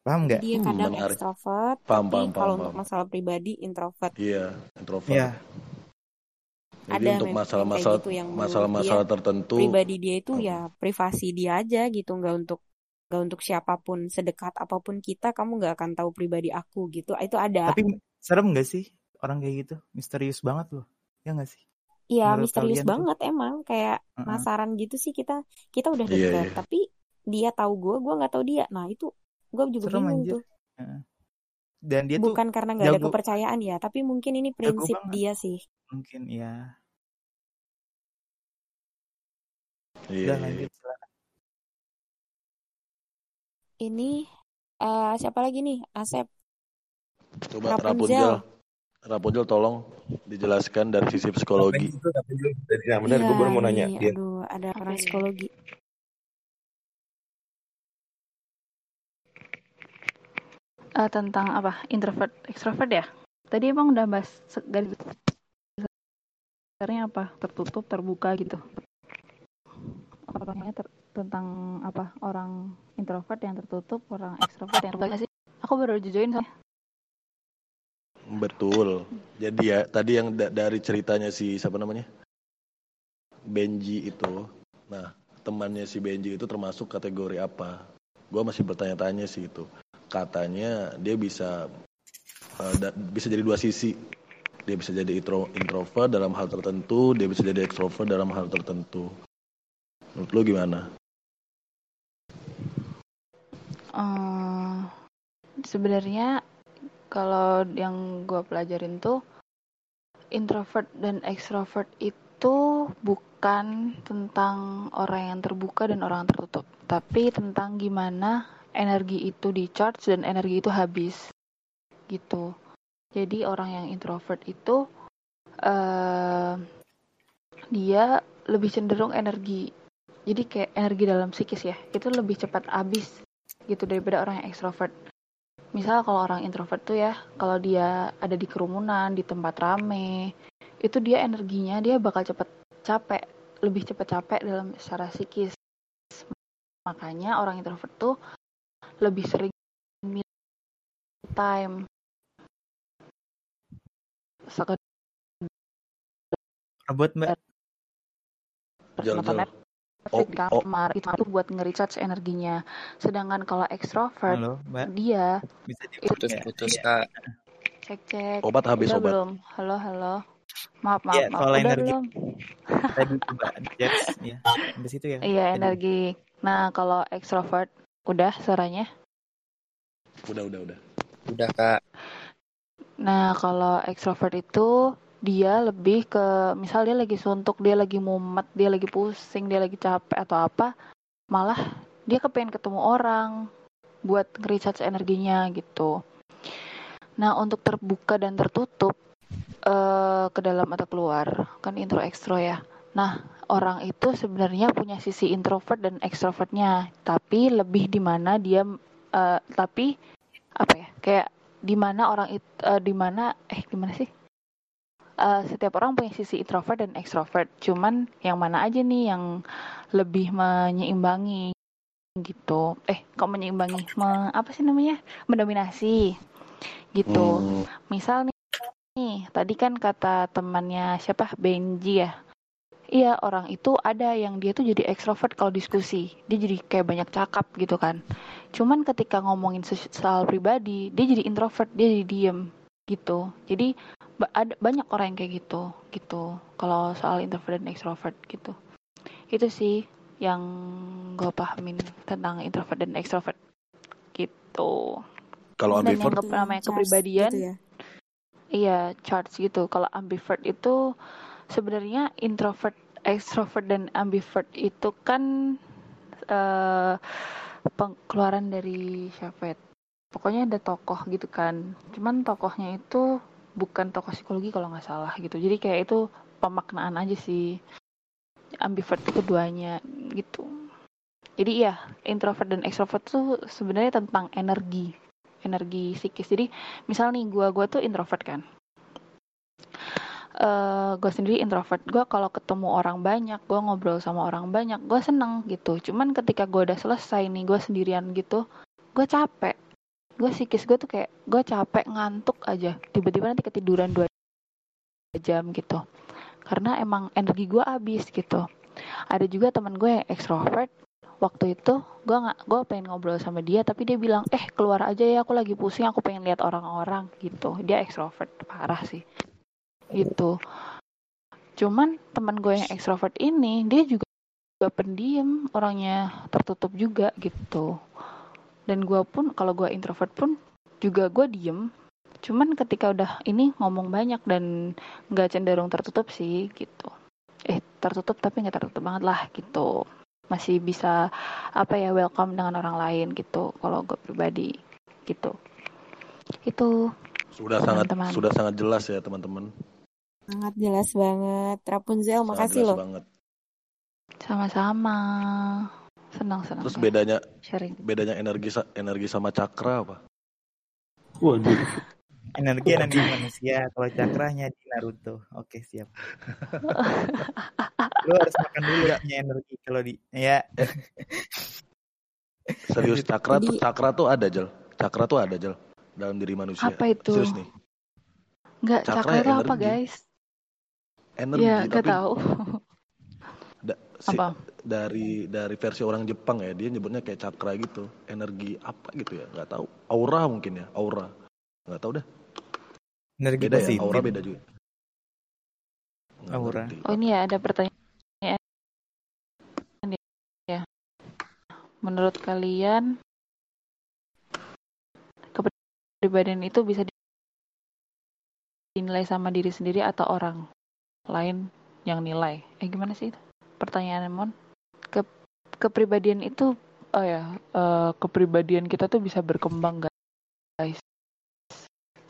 [SPEAKER 2] paham nggak
[SPEAKER 1] Dia
[SPEAKER 6] Hmm,
[SPEAKER 1] kadang
[SPEAKER 6] menarik.
[SPEAKER 1] ekstrovert,
[SPEAKER 6] Paham,
[SPEAKER 1] tapi
[SPEAKER 6] paham,
[SPEAKER 1] kalau
[SPEAKER 6] paham,
[SPEAKER 1] untuk
[SPEAKER 6] paham.
[SPEAKER 1] masalah pribadi introvert.
[SPEAKER 6] Iya, introvert.
[SPEAKER 2] ya
[SPEAKER 6] Jadi
[SPEAKER 1] Ada
[SPEAKER 6] untuk masalah-masalah
[SPEAKER 1] gitu yang
[SPEAKER 6] masalah-masalah
[SPEAKER 1] dia
[SPEAKER 6] tertentu
[SPEAKER 1] pribadi dia itu
[SPEAKER 6] Hmm.
[SPEAKER 1] ya privasi dia aja gitu, nggak untuk nggak untuk siapa pun sedekat apa pun kita, kamu nggak akan tahu pribadi aku gitu. Itu ada.
[SPEAKER 2] tapi serem nggak sih orang kayak gitu misterius banget loh ya nggak sih
[SPEAKER 1] Iya, misterius
[SPEAKER 2] kalian tuh
[SPEAKER 1] banget emang kayak penasaran gitu sih kita kita udah
[SPEAKER 6] Iya,
[SPEAKER 1] deket,
[SPEAKER 6] iya.
[SPEAKER 1] tapi dia tahu gue, gue nggak tahu dia. Nah itu gue juga
[SPEAKER 2] serem
[SPEAKER 1] bingung
[SPEAKER 2] anjir
[SPEAKER 1] tuh.
[SPEAKER 2] Heeh. dan dia tuh
[SPEAKER 1] Bukan karena nggak ada kepercayaan ya, tapi mungkin ini prinsip dia sih.
[SPEAKER 2] mungkin ya
[SPEAKER 6] Iya, iya, iya.
[SPEAKER 2] lanjut silakan.
[SPEAKER 1] Ini eh siapa lagi nih? Asep
[SPEAKER 6] Coba Rapunzel,
[SPEAKER 1] Rapunzel.
[SPEAKER 6] Rapunzel tolong dijelaskan dari sisi psikologi.
[SPEAKER 4] nah, benar
[SPEAKER 1] Iya
[SPEAKER 4] gue baru mau nanya
[SPEAKER 1] nih,
[SPEAKER 4] dia
[SPEAKER 1] aduh ada orang psikologi.
[SPEAKER 7] Eh, tentang apa introvert extrovert ya tadi emang udah bahas garis besarnya apa tertutup terbuka gitu orangnya ter- tentang apa orang introvert yang tertutup orang extrovert yang terbuka sih aku baru join soalnya
[SPEAKER 6] Betul. Jadi ya tadi yang da- dari ceritanya si siapa namanya? Benji itu. Nah, temannya si Benji itu termasuk kategori apa? Gua masih bertanya-tanya sih itu. Katanya dia bisa eh, da- bisa jadi dua sisi. Dia bisa jadi intro, introvert dalam hal tertentu, dia bisa jadi extrovert dalam hal tertentu. Menurut lu gimana?
[SPEAKER 7] Eh, sebenarnya kalau yang gue pelajarin tuh introvert dan extrovert itu bukan tentang orang yang terbuka dan orang yang tertutup, tapi tentang gimana energi itu di charge dan energi itu habis gitu. Jadi orang yang introvert itu eh dia lebih cenderung energi. Jadi kayak energi dalam psikis ya, itu lebih cepat habis gitu daripada orang yang extrovert. Misal kalau orang introvert tuh ya, kalau dia ada di kerumunan, di tempat rame, itu dia energinya dia bakal cepet capek, lebih cepet capek dalam secara psikis. Makanya orang introvert tuh lebih sering me time. Sekedar
[SPEAKER 2] Robot mbak.
[SPEAKER 7] Nonton
[SPEAKER 6] jel.
[SPEAKER 7] Netflix
[SPEAKER 6] Oh,
[SPEAKER 7] di
[SPEAKER 6] oh,
[SPEAKER 7] kamar itu itu buat nge-recharge energinya. Sedangkan kalau extrovert
[SPEAKER 2] Halo mbak.
[SPEAKER 7] dia
[SPEAKER 2] Bisa di
[SPEAKER 7] itu
[SPEAKER 2] ya.
[SPEAKER 8] Putus-putus kak.
[SPEAKER 7] cek cek
[SPEAKER 6] obat habis
[SPEAKER 7] udah
[SPEAKER 6] obat.
[SPEAKER 7] belum halo halo maaf maaf
[SPEAKER 2] Iya
[SPEAKER 7] maaf
[SPEAKER 2] soal
[SPEAKER 7] udah
[SPEAKER 2] energi
[SPEAKER 7] belum
[SPEAKER 2] tadi tuh mbak. Jets ya. Di situ ya.
[SPEAKER 7] iya energi nah kalau extrovert udah suaranya
[SPEAKER 6] Udah, udah, udah.
[SPEAKER 8] Udah kak.
[SPEAKER 7] nah kalau extrovert itu dia lebih ke misal dia lagi suntuk dia lagi mumet dia lagi pusing dia lagi capek atau apa malah dia kepengen ketemu orang buat nge-recharge energinya gitu nah untuk terbuka dan tertutup eh, ke dalam atau keluar kan intro ekstro ya nah orang itu sebenarnya punya sisi introvert dan extrovertnya tapi lebih di mana dia eh, tapi apa ya kayak di mana orang itu di mana eh gimana sih? Eh, setiap orang punya sisi introvert dan extrovert cuman yang mana aja nih yang lebih menyeimbangi gitu. Eh kok menyeimbangi Me- apa sih namanya? Mendominasi gitu.
[SPEAKER 6] Hmm,
[SPEAKER 7] misal nih, nih tadi kan kata temannya siapa? Benji ya iya orang itu ada yang dia tuh jadi ekstrovert kalau diskusi. Dia jadi kayak banyak cakap gitu kan. Cuman ketika ngomongin soal pribadi dia jadi introvert dia jadi diem gitu. Jadi ba- ada banyak orang yang kayak gitu gitu. Kalau soal introvert dan ekstrovert gitu. Itu sih yang gue pahamin tentang introvert dan ekstrovert gitu.
[SPEAKER 6] Kalau
[SPEAKER 7] dan yang
[SPEAKER 6] ambivert?
[SPEAKER 7] ke- namanya
[SPEAKER 1] Charles
[SPEAKER 7] kepribadian?
[SPEAKER 1] gitu ya.
[SPEAKER 7] Iya, charts gitu. Kalau ambivert itu sebenarnya introvert, extrovert dan ambivert itu kan eh pengeluaran dari ya? Pokoknya ada tokoh gitu kan. Cuman tokohnya itu bukan tokoh psikologi kalau nggak salah gitu. Jadi kayak itu pemaknaan aja sih. Ambivert itu keduanya gitu. Jadi iya, introvert dan extrovert tuh sebenarnya tentang energi, energi psikis. Jadi misal nih gua gua tuh introvert kan eh gue sendiri introvert. Gue kalau ketemu orang banyak gue ngobrol sama orang banyak gue seneng gitu. Cuman ketika gue udah selesai nih gue sendirian gitu gue capek. Gue psikis gue tuh kayak gue capek ngantuk aja. Tiba-tiba nanti ketiduran dua jam gitu. Karena emang energi gue habis gitu. Ada juga teman gue yang ekstrovert waktu itu gue nggak gue pengen ngobrol sama dia tapi dia bilang eh keluar aja ya aku lagi pusing aku pengen lihat orang-orang gitu. Dia ekstrovert parah sih gitu. Cuman teman gue yang ekstrovert ini dia juga, juga pendiam orangnya tertutup juga gitu. Dan gue pun kalau gue introvert pun juga gue diem. Cuman ketika udah ini ngomong banyak dan nggak cenderung tertutup sih gitu. Eh tertutup tapi nggak tertutup banget lah gitu. Masih bisa apa ya welcome dengan orang lain gitu kalau gue pribadi gitu. Itu
[SPEAKER 6] sudah sangat
[SPEAKER 7] Teman-teman.
[SPEAKER 6] sudah sangat jelas ya teman-teman.
[SPEAKER 1] Sangat jelas banget. Rapunzel,
[SPEAKER 6] Sangat
[SPEAKER 1] makasih
[SPEAKER 6] jelas
[SPEAKER 1] loh.
[SPEAKER 6] banget.
[SPEAKER 7] sama-sama senang senang
[SPEAKER 6] Terus bedanya
[SPEAKER 7] sharing
[SPEAKER 6] bedanya energi energi sama cakra apa?
[SPEAKER 3] Waduh. *laughs*
[SPEAKER 2] Energi energi manusia, kalau cakranya di Naruto. Oke, siap. *laughs* Lu harus makan dulu ya punya energi kalau di ya. *laughs*
[SPEAKER 6] Serius cakra tuh
[SPEAKER 1] Jadi-
[SPEAKER 6] cakra tuh ada Jel. Cakra tuh ada Jel dalam diri manusia.
[SPEAKER 7] apa itu
[SPEAKER 6] Serius nih.
[SPEAKER 7] nggak
[SPEAKER 6] Cakra
[SPEAKER 7] cakra itu apa guys
[SPEAKER 6] Energi
[SPEAKER 7] ya
[SPEAKER 6] tapi
[SPEAKER 7] tahu *laughs*
[SPEAKER 6] da- si-
[SPEAKER 7] apa
[SPEAKER 6] dari dari versi orang Jepang ya dia nyebutnya kayak cakra gitu. Energi apa gitu ya? Nggak tahu. Aura mungkin ya, aura. Nggak tahu dah.
[SPEAKER 2] Energi
[SPEAKER 6] Beda ya,
[SPEAKER 2] positif.
[SPEAKER 6] aura beda juga. Nggak
[SPEAKER 2] Aura.
[SPEAKER 6] ngerti.
[SPEAKER 7] oh ini ya ada pertanyaan ya menurut kalian kepribadian itu bisa dinilai sama diri sendiri atau orang lain yang nilai. Eh gimana sih itu? Pertanyaan Mon? Ke kepribadian itu oh ya eh, kepribadian kita tuh bisa berkembang guys.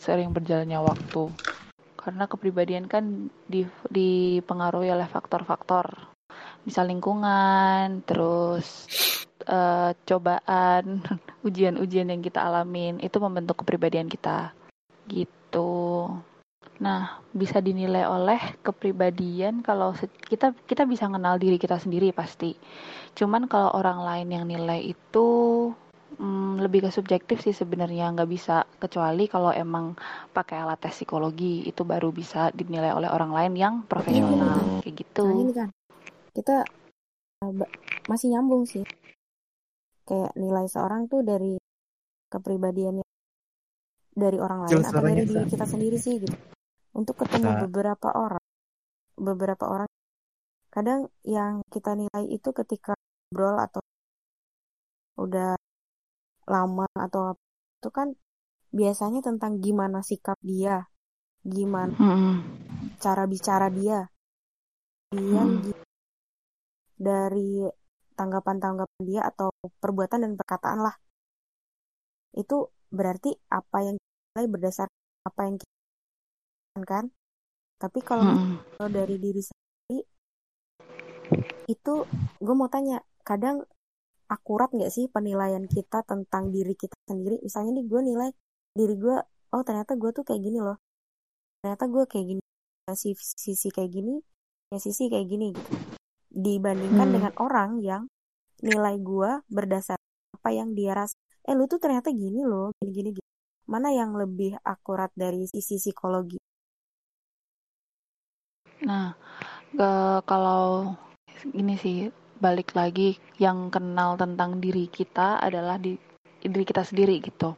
[SPEAKER 7] Sering berjalannya waktu. Karena kepribadian kan di, dipengaruhi oleh faktor-faktor. Misal lingkungan terus eh, cobaan *laughs* ujian-ujian yang kita alamin. Itu membentuk kepribadian kita. Gitu nah bisa dinilai oleh kepribadian kalau kita kita bisa kenal diri kita sendiri pasti. Cuman kalau orang lain yang nilai itu mm, lebih ke subjektif sih sebenarnya. Nggak bisa kecuali kalau emang pakai alat tes psikologi itu baru bisa dinilai oleh orang lain yang profesional. Kayak gitu.
[SPEAKER 1] Nah ini kan kita uh, ba- masih nyambung sih. Kayak nilai seorang tuh dari kepribadiannya dari orang lain
[SPEAKER 2] Skills
[SPEAKER 1] atau dari diri kita sendiri sih gitu. Untuk ketemu
[SPEAKER 2] Nah.
[SPEAKER 1] beberapa orang, beberapa orang kadang yang kita nilai itu ketika ngobrol atau udah lama atau apa itu kan biasanya tentang gimana sikap dia, gimana
[SPEAKER 7] Mm-mm.
[SPEAKER 1] cara bicara dia, dia
[SPEAKER 7] Hmm.
[SPEAKER 1] dari tanggapan-tanggapan dia atau perbuatan dan perkataan lah. Itu berarti apa yang kita nilai berdasar apa yang kita kan. Tapi kalau kalau dari diri sendiri itu gue mau tanya kadang akurat nggak sih penilaian kita tentang diri kita sendiri? Misalnya nih gue nilai diri gue oh ternyata gue tuh kayak gini loh. Ternyata gue kayak gini si sisi kayak gini ya sisi kayak gini gitu. Dibandingkan
[SPEAKER 7] Hmm.
[SPEAKER 1] dengan orang yang nilai gue berdasar apa yang dia rasa eh lu tuh ternyata gini loh gini gini gini. Mana yang lebih akurat dari sisi psikologi
[SPEAKER 7] Nah, Eh, kalau ini sih balik lagi yang kenal tentang diri kita adalah di diri kita sendiri gitu.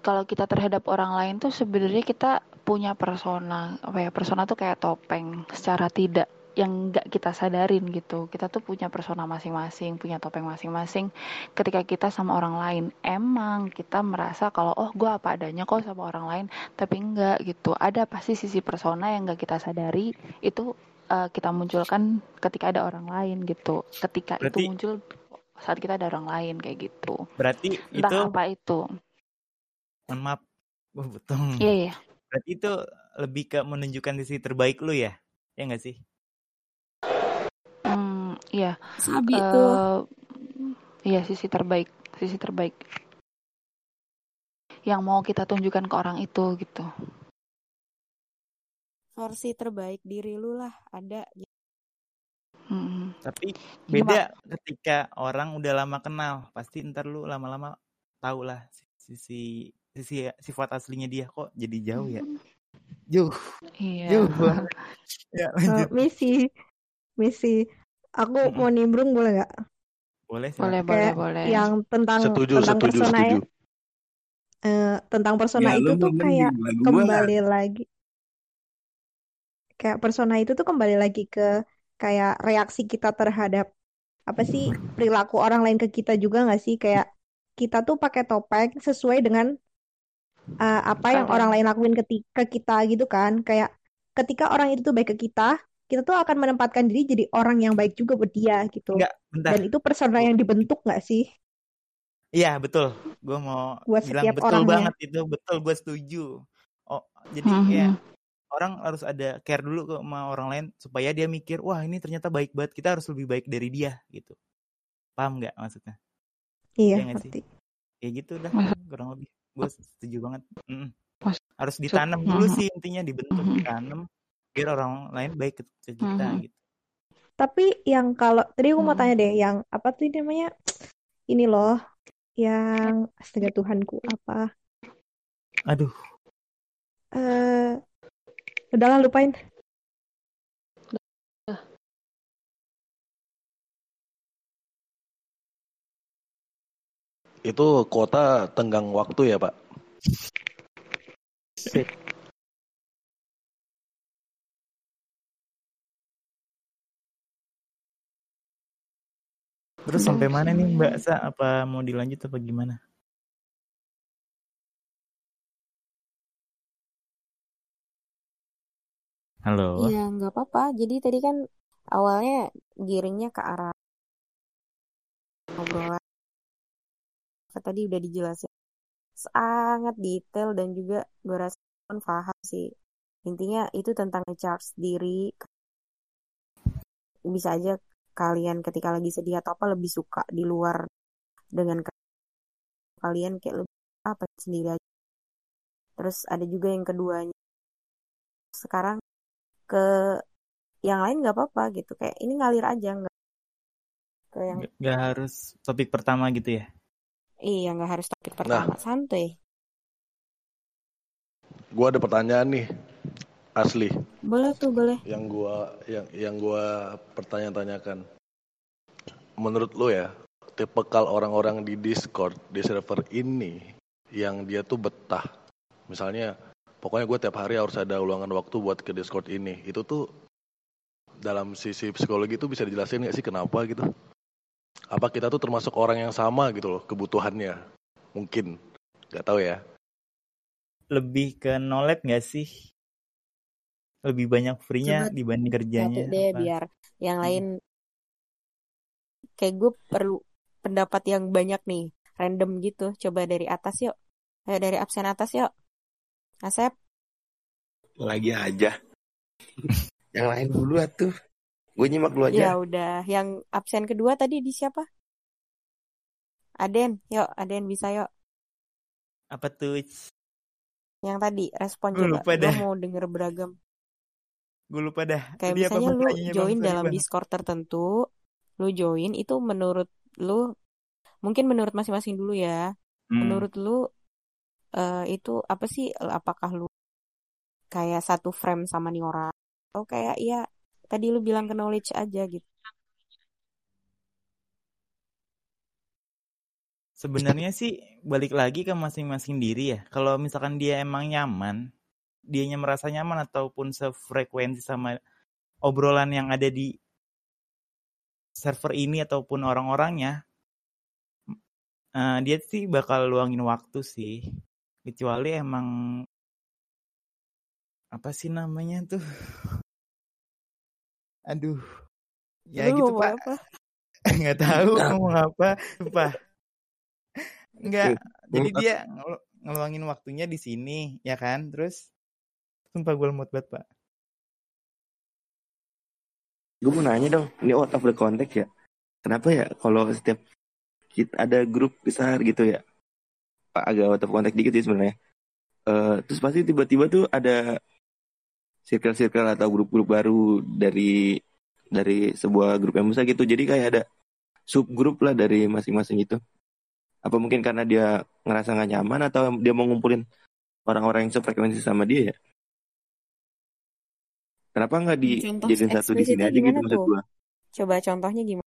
[SPEAKER 7] Kalau kita terhadap orang lain tuh sebenarnya kita punya persona, apa ya persona tuh kayak topeng secara tidak yang nggak kita sadarin gitu. Kita tuh punya persona masing-masing, punya topeng masing-masing. Ketika kita sama orang lain, emang kita merasa kalau oh gue apa adanya kok sama orang lain, tapi enggak gitu. Ada pasti sisi persona yang nggak kita sadari itu uh, kita munculkan ketika ada orang lain gitu. Ketika
[SPEAKER 2] Berarti-
[SPEAKER 7] itu muncul saat kita ada orang lain kayak gitu.
[SPEAKER 2] Berarti
[SPEAKER 7] Entah
[SPEAKER 2] itu
[SPEAKER 7] apa itu.
[SPEAKER 2] mohon maaf. Wah, betul.
[SPEAKER 7] Iya iya.
[SPEAKER 2] Berarti itu lebih ke menunjukkan sisi terbaik lu ya? Ya nggak sih?
[SPEAKER 7] Hmm, iya.
[SPEAKER 1] Sabi tuh.
[SPEAKER 7] Eh, iya sisi terbaik, sisi terbaik yang mau kita tunjukkan ke orang itu gitu.
[SPEAKER 1] Versi terbaik diri lu lah ada.
[SPEAKER 7] Mm.
[SPEAKER 2] Tapi beda ketika orang udah lama kenal. Pasti ntar lu lama-lama tau lah sisi sisi sifat aslinya dia kok jadi jauh ya. Jauh,
[SPEAKER 7] Iya.
[SPEAKER 2] jauh. *laughs* Ya, lanjut.
[SPEAKER 5] misi, misi. Aku
[SPEAKER 2] Mm-mm.
[SPEAKER 5] mau nimbrung boleh nggak?
[SPEAKER 2] Boleh,
[SPEAKER 7] Boleh, boleh, boleh.
[SPEAKER 5] Yang tentang
[SPEAKER 6] Setuju,
[SPEAKER 5] tentang
[SPEAKER 6] setuju,
[SPEAKER 5] persona ya.
[SPEAKER 6] setuju.
[SPEAKER 5] Eh, tentang persona
[SPEAKER 8] Ya
[SPEAKER 5] itu tuh kayak kembali lagi kayak persona itu tuh kembali lagi ke kayak reaksi kita terhadap apa sih perilaku orang lain ke kita juga nggak sih kayak kita tuh pakai topeng sesuai dengan uh, apa yang orang lain lakuin ke kita gitu kan kayak ketika orang itu tuh baik ke kita kita tuh akan menempatkan diri jadi orang yang baik juga buat dia gitu
[SPEAKER 2] Enggak, bentar.
[SPEAKER 5] dan itu persona yang dibentuk nggak sih
[SPEAKER 2] Iya, betul. Gue mau
[SPEAKER 5] Buat
[SPEAKER 2] bilang
[SPEAKER 5] setiap
[SPEAKER 2] betul
[SPEAKER 5] orangnya.
[SPEAKER 2] banget itu. Betul, gue setuju. Oh, jadi
[SPEAKER 7] Mhm.
[SPEAKER 2] kayak orang harus ada care dulu ke sama orang lain supaya dia mikir, wah ini ternyata baik banget. Kita harus lebih baik dari dia gitu. Paham nggak maksudnya?
[SPEAKER 5] iya
[SPEAKER 2] Iya nggak sih?
[SPEAKER 5] ngerti
[SPEAKER 2] Kayak gitu dah, kurang lebih. Gue setuju banget. Mm. Harus ditanam dulu
[SPEAKER 7] Mhm.
[SPEAKER 2] sih intinya dibentuk, ditanam biar orang lain baik ke ke kita
[SPEAKER 7] Mhm.
[SPEAKER 2] gitu.
[SPEAKER 5] Tapi yang kalau tadi aku mau
[SPEAKER 7] Hmm.
[SPEAKER 5] tanya deh, yang apa tuh namanya? Ini loh, yang astaga Tuhanku apa?
[SPEAKER 2] Aduh,
[SPEAKER 5] Eh, udahlah lupain.
[SPEAKER 6] Itu kota tenggang waktu ya, Pak?
[SPEAKER 2] Terus sampai mana nih Mbak. Sa? Apa mau dilanjut apa gimana? Halo.
[SPEAKER 1] Iya, nggak apa-apa. Jadi tadi kan awalnya giringnya ke arah obrolan. Tadi udah dijelasin sangat detail dan juga gue rasa pun paham sih. Intinya itu tentang charge diri. Bisa aja kalian ketika lagi sedih atau apa lebih suka di luar dengan kalian kayak lebih apa sendiri aja. Terus ada juga yang keduanya. Sekarang ke yang lain nggak apa-apa gitu kayak ini ngalir aja nggak ke yang
[SPEAKER 2] Nggak harus topik pertama gitu ya?
[SPEAKER 1] iya nggak harus topik
[SPEAKER 6] Nah,
[SPEAKER 1] pertama santuy
[SPEAKER 6] gua ada pertanyaan nih, asli.
[SPEAKER 1] boleh tuh boleh
[SPEAKER 6] Yang gua yang yang gua pertanya-tanyakan. Menurut lo ya, tipikal orang-orang di Discord, di server ini yang dia tuh betah. Misalnya, pokoknya gue tiap hari harus ada ulangan waktu buat ke Discord ini. Itu tuh dalam sisi psikologi itu bisa dijelasin nggak sih kenapa gitu? Apa kita tuh termasuk orang yang sama gitu loh kebutuhannya? Mungkin, nggak tahu ya.
[SPEAKER 2] Lebih ke knowledge nggak sih? Lebih banyak free-nya
[SPEAKER 1] coba
[SPEAKER 2] dibanding kerjanya
[SPEAKER 1] satu deh
[SPEAKER 2] apa?
[SPEAKER 1] biar yang
[SPEAKER 2] Hmm.
[SPEAKER 1] lain kayak gue perlu pendapat yang banyak nih random gitu coba dari atas yuk ayo dari absen atas yuk Asep
[SPEAKER 8] Lagi aja. *laughs* Yang lain dulu atuh. Gue nyimak dulu
[SPEAKER 1] ya
[SPEAKER 8] aja.
[SPEAKER 1] udah yang absen kedua tadi di siapa Aden yuk Aden bisa yuk
[SPEAKER 2] Apa tuh?
[SPEAKER 1] yang tadi respon
[SPEAKER 2] Gue
[SPEAKER 1] coba
[SPEAKER 2] lupa
[SPEAKER 1] gue mau denger beragam
[SPEAKER 2] Gue lupa dah.
[SPEAKER 1] Kayak
[SPEAKER 2] apa
[SPEAKER 1] misalnya lu join dalam
[SPEAKER 2] Bang.
[SPEAKER 1] Discord tertentu, lu join itu menurut lu, mungkin menurut masing-masing dulu ya.
[SPEAKER 2] Hmm.
[SPEAKER 1] Menurut lu eh, itu apa sih? Apakah lu kayak satu frame sama nih orang? Atau kayak ya tadi lu bilang ke knowledge aja gitu.
[SPEAKER 2] Sebenarnya sih balik lagi ke masing-masing diri ya. Kalau misalkan dia emang nyaman, dianya merasa nyaman ataupun sefrekuensi sama obrolan yang ada di server ini ataupun orang-orangnya, eh, dia sih bakal luangin waktu sih. Kecuali emang apa sih namanya tuh? *laughs* Aduh. Ya
[SPEAKER 1] Lu
[SPEAKER 2] gitu, Pak. *laughs* Nggak tahu
[SPEAKER 9] Nah.
[SPEAKER 2] ngomong apa. Sumpah. Enggak. Jadi dia ngelu- ngeluangin waktunya di sini, ya kan? Terus sumpah gue lemot banget, Pak.
[SPEAKER 4] Gue mau nanya dong, ini out of the context ya. Kenapa ya kalau setiap ada grup besar gitu ya, Pak agak out of context dikit sih sebenarnya. Eh, terus pasti tiba-tiba tuh ada circle-circle atau grup-grup baru dari dari sebuah grup yang besar gitu. Jadi kayak ada subgrup lah dari masing-masing itu. Apa mungkin karena dia ngerasa nggak nyaman atau dia mau ngumpulin orang-orang yang sefrekuensi sama dia ya? Kenapa nggak dijadiin satu di sini aja gitu maksud gua?
[SPEAKER 1] Coba contohnya gimana?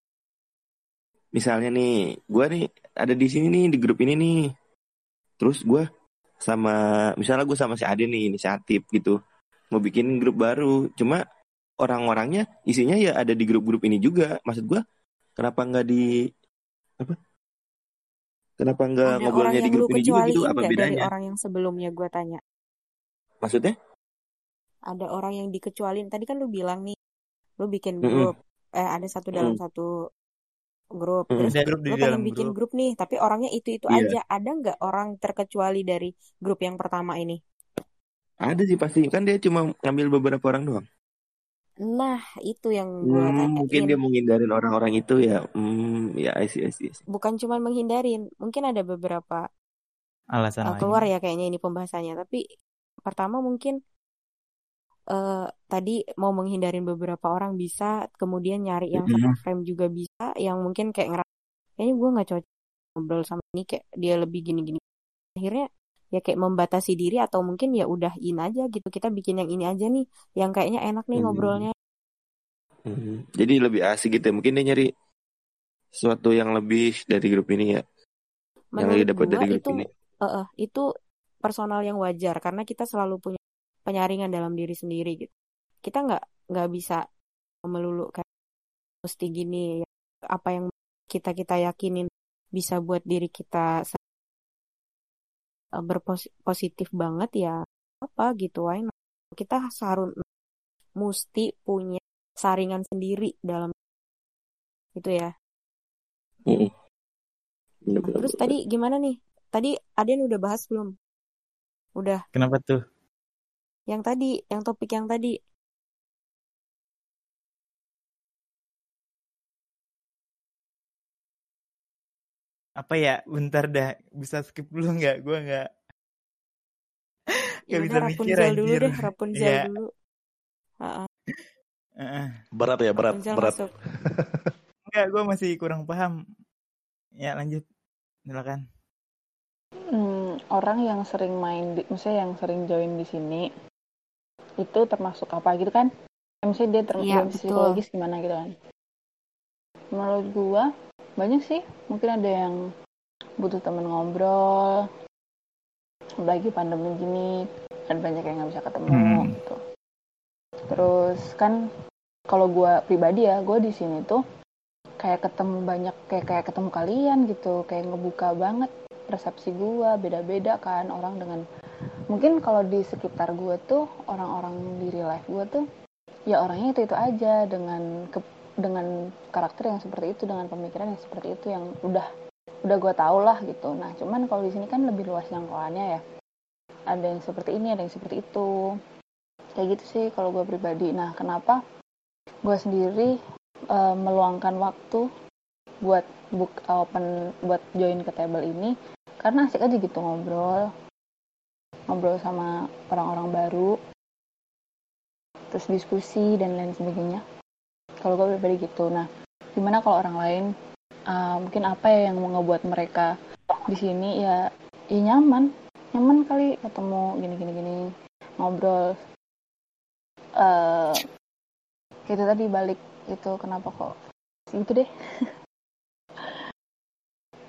[SPEAKER 4] misalnya nih gue nih ada di sini nih di grup ini nih. Terus gue sama misalnya gue sama si Ade nih inisiatif gitu. Mau bikin grup baru. Cuma orang-orangnya isinya ya ada di grup-grup ini juga. Maksud gue kenapa nggak di apa? Kenapa nggak ngobrolnya di grup ini juga gitu? apa
[SPEAKER 1] dari
[SPEAKER 4] bedanya?
[SPEAKER 1] orang yang sebelumnya gue tanya?
[SPEAKER 4] maksudnya
[SPEAKER 1] Ada orang yang dikecualiin. Tadi kan lu bilang nih, lu bikin grup. Eh, ada satu dalam
[SPEAKER 4] Mm.
[SPEAKER 1] satu grup. Terus
[SPEAKER 2] Ada grup di
[SPEAKER 1] lu pengen bikin
[SPEAKER 2] grup.
[SPEAKER 1] grup nih, tapi orangnya itu-itu
[SPEAKER 4] Iya.
[SPEAKER 1] aja. Ada nggak orang terkecuali dari grup yang pertama ini?
[SPEAKER 4] ada sih pasti kan dia cuma ngambil beberapa orang doang
[SPEAKER 1] Nah, itu yang gue
[SPEAKER 4] Hmm, mungkin dia mau ngindarin orang-orang itu ya hmm ya I see, I see, I see.
[SPEAKER 1] Bukan cuma menghindarin, mungkin ada beberapa
[SPEAKER 2] Alasan
[SPEAKER 1] uh,
[SPEAKER 2] lain.
[SPEAKER 1] keluar ya kayaknya ini pembahasannya. Tapi pertama mungkin eh tadi mau menghindarin beberapa orang bisa, kemudian nyari yang
[SPEAKER 4] Mm-mm.
[SPEAKER 1] satu frame juga bisa, yang mungkin kayak ngerasa kayaknya gue nggak cocok ngobrol sama ini kayak dia lebih gini-gini. Akhirnya ya kayak membatasi diri atau mungkin ya udah in aja gitu. Kita bikin yang ini aja nih, yang kayaknya enak nih
[SPEAKER 4] Hmm.
[SPEAKER 1] ngobrolnya.
[SPEAKER 4] Hmm, Jadi lebih asik gitu ya. Mungkin dia nyari sesuatu yang lebih dari grup ini ya. Yang
[SPEAKER 1] Menurut
[SPEAKER 4] dia dapat dari grup
[SPEAKER 1] itu
[SPEAKER 4] ini.
[SPEAKER 1] eh, eh, itu personal yang wajar karena kita selalu punya penyaringan dalam diri sendiri gitu. Kita nggak nggak bisa melulu kayak mesti gini ya. apa yang kita kita yakinin bisa buat diri kita berpositif banget ya apa gitu why not? kita harus mesti punya saringan sendiri dalam itu ya
[SPEAKER 4] Mm-mm.
[SPEAKER 1] Nah, terus tadi gimana nih tadi Aden udah bahas belum udah
[SPEAKER 2] Kenapa tuh?
[SPEAKER 1] Yang tadi yang topik yang tadi
[SPEAKER 2] Apa ya? Bentar dah. Bisa skip dulu nggak? Gue nggak
[SPEAKER 1] ya
[SPEAKER 2] nggak bisa mikir
[SPEAKER 1] dulu
[SPEAKER 2] anjir.
[SPEAKER 1] deh Rapunzel
[SPEAKER 2] Iya.
[SPEAKER 1] dulu Heeh,
[SPEAKER 2] Heeh.
[SPEAKER 6] Berat ya, berat,
[SPEAKER 1] Rapunzel
[SPEAKER 6] berat.
[SPEAKER 1] masuk *laughs*
[SPEAKER 2] Enggak, gue masih kurang paham. Ya lanjut. Silakan.
[SPEAKER 10] Hmm, orang yang sering main, di, misalnya yang sering join di sini, itu termasuk apa gitu kan? Misalnya dia termasuk
[SPEAKER 1] Iya, betul.
[SPEAKER 10] psikologis gimana gitu kan? Menurut gua banyak sih, mungkin ada yang butuh temen ngobrol, lagi pandemi gini, ada banyak yang nggak bisa ketemu
[SPEAKER 2] Hmm.
[SPEAKER 10] gitu. Terus kan kalau gua pribadi ya, gua di sini tuh kayak ketemu banyak kayak kayak ketemu kalian gitu, kayak ngebuka banget persepsi gua beda-beda kan orang dengan mungkin kalau di sekitar gua tuh orang-orang di real life gua tuh ya orangnya itu itu aja dengan ke, dengan karakter yang seperti itu dengan pemikiran yang seperti itu yang udah udah gua tau lah gitu. Nah cuman kalau di sini kan lebih luas jangkauannya ya. Ada yang seperti ini ada yang seperti itu. Kayak gitu sih kalau gua pribadi. Nah kenapa gua sendiri eh, meluangkan waktu buat book open buat join ke table ini? Karena asik aja gitu ngobrol ngobrol sama orang-orang baru terus diskusi dan lain sebagainya. Kalau gue pribadi gitu. Nah gimana kalau orang lain uh, mungkin apa ya yang mau ngebuat mereka di sini? Ya ya nyaman. Nyaman kali ketemu gini gini gini ngobrol. Eh, itu tadi balik itu kenapa kok gitu deh *laughs*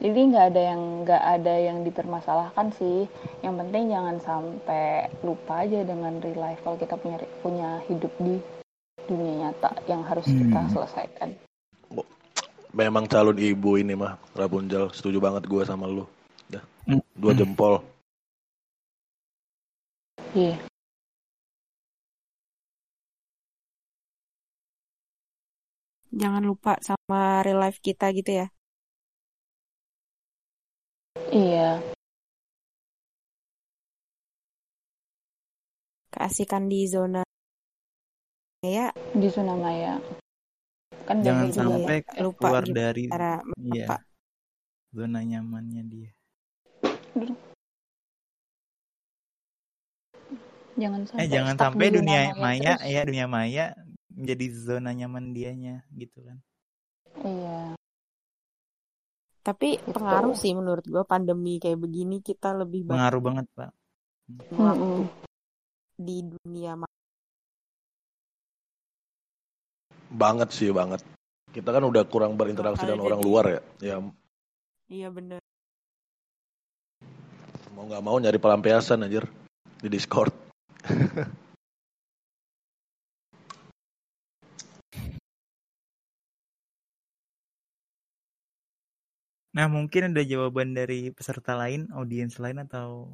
[SPEAKER 10] jadi nggak ada yang nggak ada yang dipermasalahkan sih yang penting jangan sampai lupa aja dengan real life kalau kita punya punya hidup di dunia nyata yang harus kita
[SPEAKER 2] Hmm.
[SPEAKER 10] selesaikan
[SPEAKER 6] Memang calon ibu ini mah Rapunzel. Setuju banget gue sama lu. Dah.
[SPEAKER 2] Hmm.
[SPEAKER 6] Dua jempol.
[SPEAKER 10] iya
[SPEAKER 1] Jangan lupa sama real life kita gitu ya.
[SPEAKER 10] Iya
[SPEAKER 1] Keasikan di zona ya
[SPEAKER 10] di zona maya kan
[SPEAKER 2] Jangan
[SPEAKER 10] juga
[SPEAKER 2] sampai
[SPEAKER 10] ya.
[SPEAKER 1] lupa
[SPEAKER 2] keluar
[SPEAKER 1] gitu
[SPEAKER 2] dari
[SPEAKER 1] cara
[SPEAKER 2] iya,
[SPEAKER 1] apa.
[SPEAKER 2] zona nyamannya dia.
[SPEAKER 10] jangan sampai
[SPEAKER 2] Eh jangan sampai
[SPEAKER 10] zona
[SPEAKER 2] dunia
[SPEAKER 10] maya
[SPEAKER 2] maya
[SPEAKER 10] terus.
[SPEAKER 2] ya dunia maya menjadi zona nyaman dianya gitu kan.
[SPEAKER 10] iya
[SPEAKER 1] Tapi
[SPEAKER 10] Gitu.
[SPEAKER 1] pengaruh sih menurut gua pandemi kayak begini kita lebih banyak
[SPEAKER 2] Pengaruh banget, Pak.
[SPEAKER 1] waktu
[SPEAKER 10] Mm-mm.
[SPEAKER 1] di dunia
[SPEAKER 6] Banget sih banget. Kita kan udah kurang berinteraksi dengan orang
[SPEAKER 1] jadi-
[SPEAKER 6] luar ya. Ya
[SPEAKER 1] Iya bener.
[SPEAKER 6] mau nggak mau nyari pelampiasan anjir di Discord. *laughs*
[SPEAKER 2] Nah, mungkin ada jawaban dari peserta lain, audiens lain atau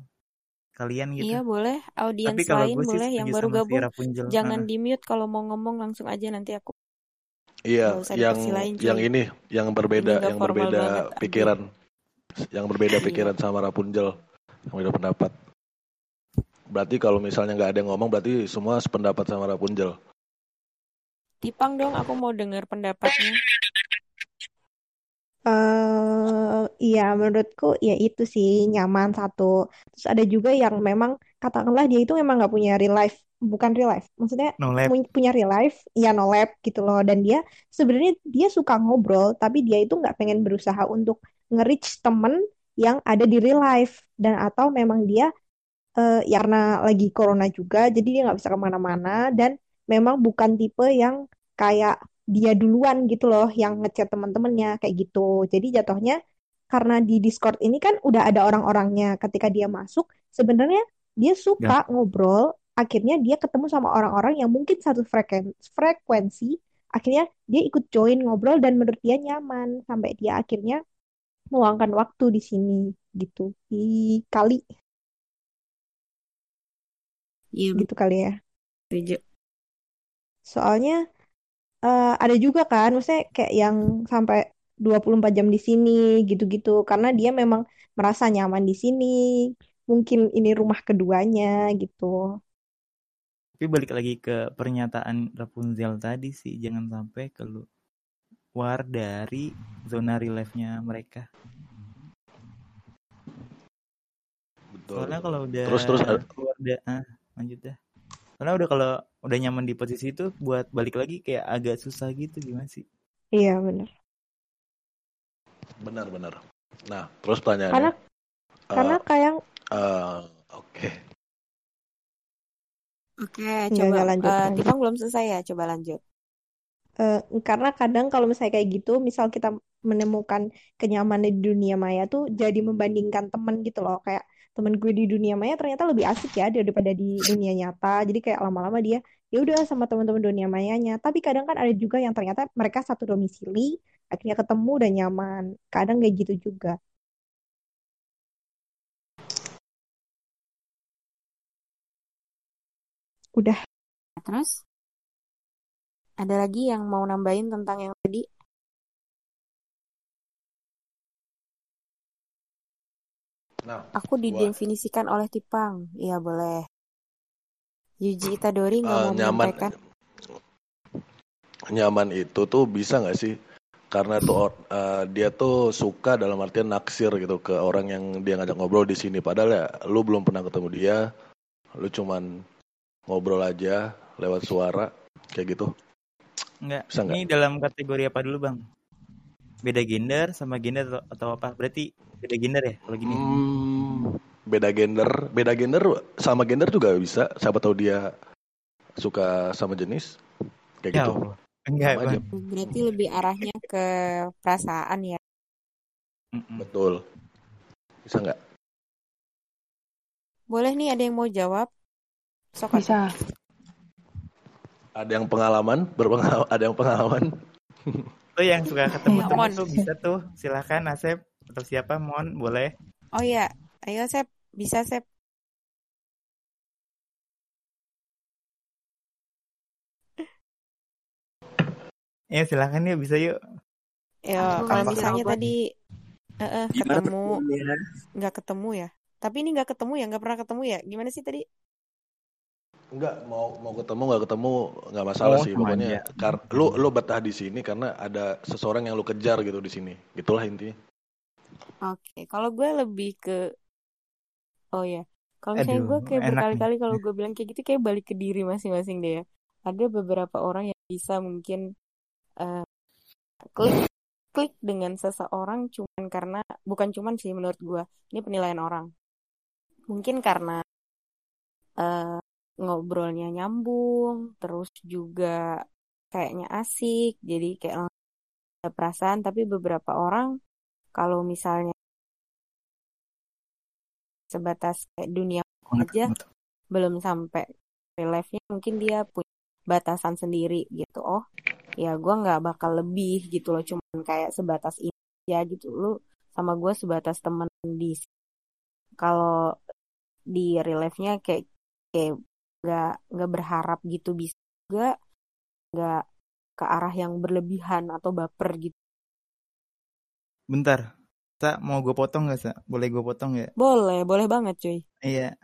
[SPEAKER 2] kalian gitu.
[SPEAKER 1] Iya boleh. Audiens
[SPEAKER 2] Tapi kalau
[SPEAKER 1] lain boleh yang baru
[SPEAKER 2] si
[SPEAKER 1] gabung.
[SPEAKER 2] Rapunzel.
[SPEAKER 1] Jangan
[SPEAKER 2] Heeh.
[SPEAKER 1] di mute kalau mau ngomong langsung aja nanti aku.
[SPEAKER 6] Iya, yang
[SPEAKER 1] cuy.
[SPEAKER 6] yang ini yang berbeda,
[SPEAKER 1] Ini
[SPEAKER 6] yang berbeda
[SPEAKER 1] banget,
[SPEAKER 6] pikiran, yang berbeda
[SPEAKER 1] Iya.
[SPEAKER 6] pikiran sama Rapunzel, yang beda pendapat. Berarti kalau misalnya nggak ada yang ngomong, berarti semua sependapat sama Rapunzel.
[SPEAKER 1] Tipang dong, aku mau dengar pendapatnya.
[SPEAKER 5] Eh iya menurutku ya itu sih nyaman satu. Terus ada juga yang memang katakanlah dia itu memang nggak punya real life, bukan real life. Maksudnya
[SPEAKER 2] No lab.
[SPEAKER 5] punya real life, ya no lab gitu loh. Dan dia sebenarnya dia suka ngobrol, tapi dia itu nggak pengen berusaha untuk nge-reach temen yang ada di real life. Dan atau memang dia eh, ya karena lagi corona juga, jadi dia nggak bisa ke mana-mana dan memang bukan tipe yang kayak dia duluan gitu loh yang ngechat teman-temannya kayak gitu. Jadi jatuhnya karena di Discord ini kan udah ada orang-orangnya. Ketika dia masuk, sebenarnya dia suka ngobrol. Akhirnya dia ketemu sama orang-orang yang mungkin satu freken- frekuensi. Akhirnya dia ikut join ngobrol dan menurut dia nyaman sampai dia akhirnya meluangkan waktu di sini gitu di kali
[SPEAKER 1] Iya,
[SPEAKER 5] gitu kali ya.
[SPEAKER 1] setuju.
[SPEAKER 5] Soalnya eh, ada juga kan, maksudnya kayak yang sampai 24 jam di sini gitu-gitu karena dia memang merasa nyaman di sini. Mungkin ini rumah keduanya gitu.
[SPEAKER 2] Tapi balik lagi ke pernyataan Rapunzel tadi sih, jangan sampai keluar dari zona real life-nya mereka.
[SPEAKER 6] Betul.
[SPEAKER 2] Soalnya kalau udah
[SPEAKER 6] Terus terus ada-
[SPEAKER 2] keluar da- ah, lanjut dah. Soalnya udah kalau udah nyaman di posisi itu buat balik lagi kayak agak susah gitu gimana sih?
[SPEAKER 5] Iya benar.
[SPEAKER 6] benar-benar. Nah, terus pertanyaannya,
[SPEAKER 5] Karena
[SPEAKER 6] eh,
[SPEAKER 5] karena kayak
[SPEAKER 6] eh, oke,
[SPEAKER 1] Oke,
[SPEAKER 5] Nggak,
[SPEAKER 1] coba.
[SPEAKER 5] nggak lanjut,
[SPEAKER 1] eh,
[SPEAKER 5] lanjut.
[SPEAKER 1] Tipang belum selesai ya, coba lanjut.
[SPEAKER 5] eh, karena kadang kalau misalnya kayak gitu, misal kita menemukan kenyamanan di dunia maya tuh jadi membandingkan temen gitu loh. Kayak temen gue di dunia maya ternyata lebih asik ya daripada di dunia nyata. Jadi kayak lama-lama dia ya udah sama teman-teman dunia mayanya. Tapi kadang kan ada juga yang ternyata mereka satu domisili, akhirnya ketemu dan nyaman. Kadang kayak gitu juga. Udah.
[SPEAKER 1] Terus, ada lagi yang mau nambahin tentang yang tadi? Aku didefinisikan oleh Tipang. Iya, boleh. Yuji Itadori nggak
[SPEAKER 6] eh,
[SPEAKER 1] mau
[SPEAKER 6] nyaman,
[SPEAKER 1] menyampaikan.
[SPEAKER 6] nyaman itu tuh bisa nggak sih? Karena tuh eh, dia tuh suka dalam artian naksir gitu ke orang yang dia ngajak ngobrol di sini. Padahal ya, lu belum pernah ketemu dia, lu cuman ngobrol aja lewat suara kayak gitu.
[SPEAKER 2] Enggak.
[SPEAKER 6] Bisa nggak?
[SPEAKER 2] Ini dalam kategori apa dulu, Bang? Beda gender sama gender atau, apa? Berarti beda gender ya kalau gini?
[SPEAKER 6] Hmm, beda gender, beda gender sama gender juga bisa. Siapa tahu dia suka sama jenis kayak
[SPEAKER 2] Ya
[SPEAKER 6] gitu
[SPEAKER 2] Allah. Enggak,
[SPEAKER 6] Sama aja.
[SPEAKER 1] Berarti lebih arahnya ke perasaan ya.
[SPEAKER 6] Betul bisa nggak
[SPEAKER 1] Boleh nih ada yang mau jawab? Sok.
[SPEAKER 7] Bisa.
[SPEAKER 6] ada yang pengalaman berpengalaman ada yang pengalaman *laughs*
[SPEAKER 2] Tuh yang suka ketemu temen
[SPEAKER 1] Mon.
[SPEAKER 2] tuh bisa tuh. Silakan Asep atau siapa Mon boleh.
[SPEAKER 1] Oh iya, ayo Sep, bisa Sep.
[SPEAKER 2] Ya silakan ya bisa yuk.
[SPEAKER 1] Ya, kalau misalnya
[SPEAKER 7] robot.
[SPEAKER 1] tadi eh, eh,
[SPEAKER 8] Gimana
[SPEAKER 1] ketemu
[SPEAKER 8] temennya?
[SPEAKER 1] nggak ketemu ya. Tapi ini nggak ketemu ya, nggak pernah ketemu ya. Gimana sih tadi?
[SPEAKER 6] Enggak mau mau ketemu nggak ketemu nggak masalah
[SPEAKER 2] Oh,
[SPEAKER 6] sih pokoknya
[SPEAKER 2] aja.
[SPEAKER 6] kar lu lu betah di sini karena ada seseorang yang lu kejar gitu di sini gitulah intinya
[SPEAKER 1] Oke, kalau gue lebih ke oh ya. Kalau misalnya gue kayak berkali-kali kalau gue bilang kayak gitu kayak balik ke diri masing-masing deh ya. Ada beberapa orang yang bisa mungkin eh, klik klik dengan seseorang cuman karena bukan cuman sih menurut gue. Ini penilaian orang. Mungkin karena eh, ngobrolnya nyambung, terus juga kayaknya asik, jadi kayak ada perasaan. Tapi beberapa orang kalau misalnya sebatas kayak dunia aja belum sampai real life-nya mungkin dia punya batasan sendiri gitu. Oh ya gue nggak bakal lebih gitu loh cuman kayak sebatas ini ya gitu. Lu sama gue sebatas temen di kalau di real life-nya kayak kayak nggak nggak berharap gitu bisa juga nggak ke arah yang berlebihan atau baper gitu
[SPEAKER 2] Bentar. Sa, mau gue potong gak, Sa? Boleh gue potong gak?
[SPEAKER 1] boleh boleh banget cuy
[SPEAKER 2] Iya.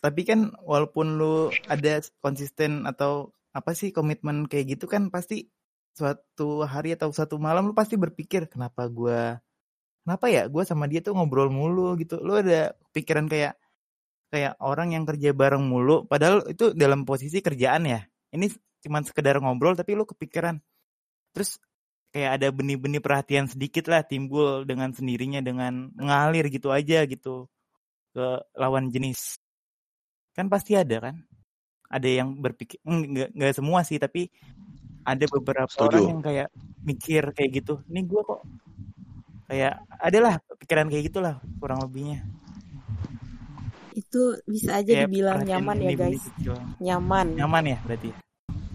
[SPEAKER 2] Tapi kan walaupun lu ada konsisten atau apa sih komitmen kayak gitu kan pasti suatu hari atau satu malam lu pasti berpikir kenapa gua kenapa ya gua sama dia tuh ngobrol mulu gitu. Lu ada pikiran kayak kayak orang yang kerja bareng mulu padahal itu dalam posisi kerjaan ya. Ini cuman sekedar ngobrol tapi lu kepikiran. Terus kayak ada benih-benih perhatian sedikit lah timbul dengan sendirinya dengan mengalir gitu aja gitu ke lawan jenis kan pasti ada kan ada yang berpikir enggak enggak semua sih tapi ada beberapa
[SPEAKER 6] Setuju.
[SPEAKER 2] orang yang kayak mikir kayak gitu ini gue kok kayak adalah pikiran kayak gitulah kurang lebihnya
[SPEAKER 1] itu bisa aja
[SPEAKER 2] Kayak
[SPEAKER 1] dibilang
[SPEAKER 2] perhatian
[SPEAKER 1] nyaman ya guys
[SPEAKER 2] kecil.
[SPEAKER 1] nyaman
[SPEAKER 2] nyaman ya berarti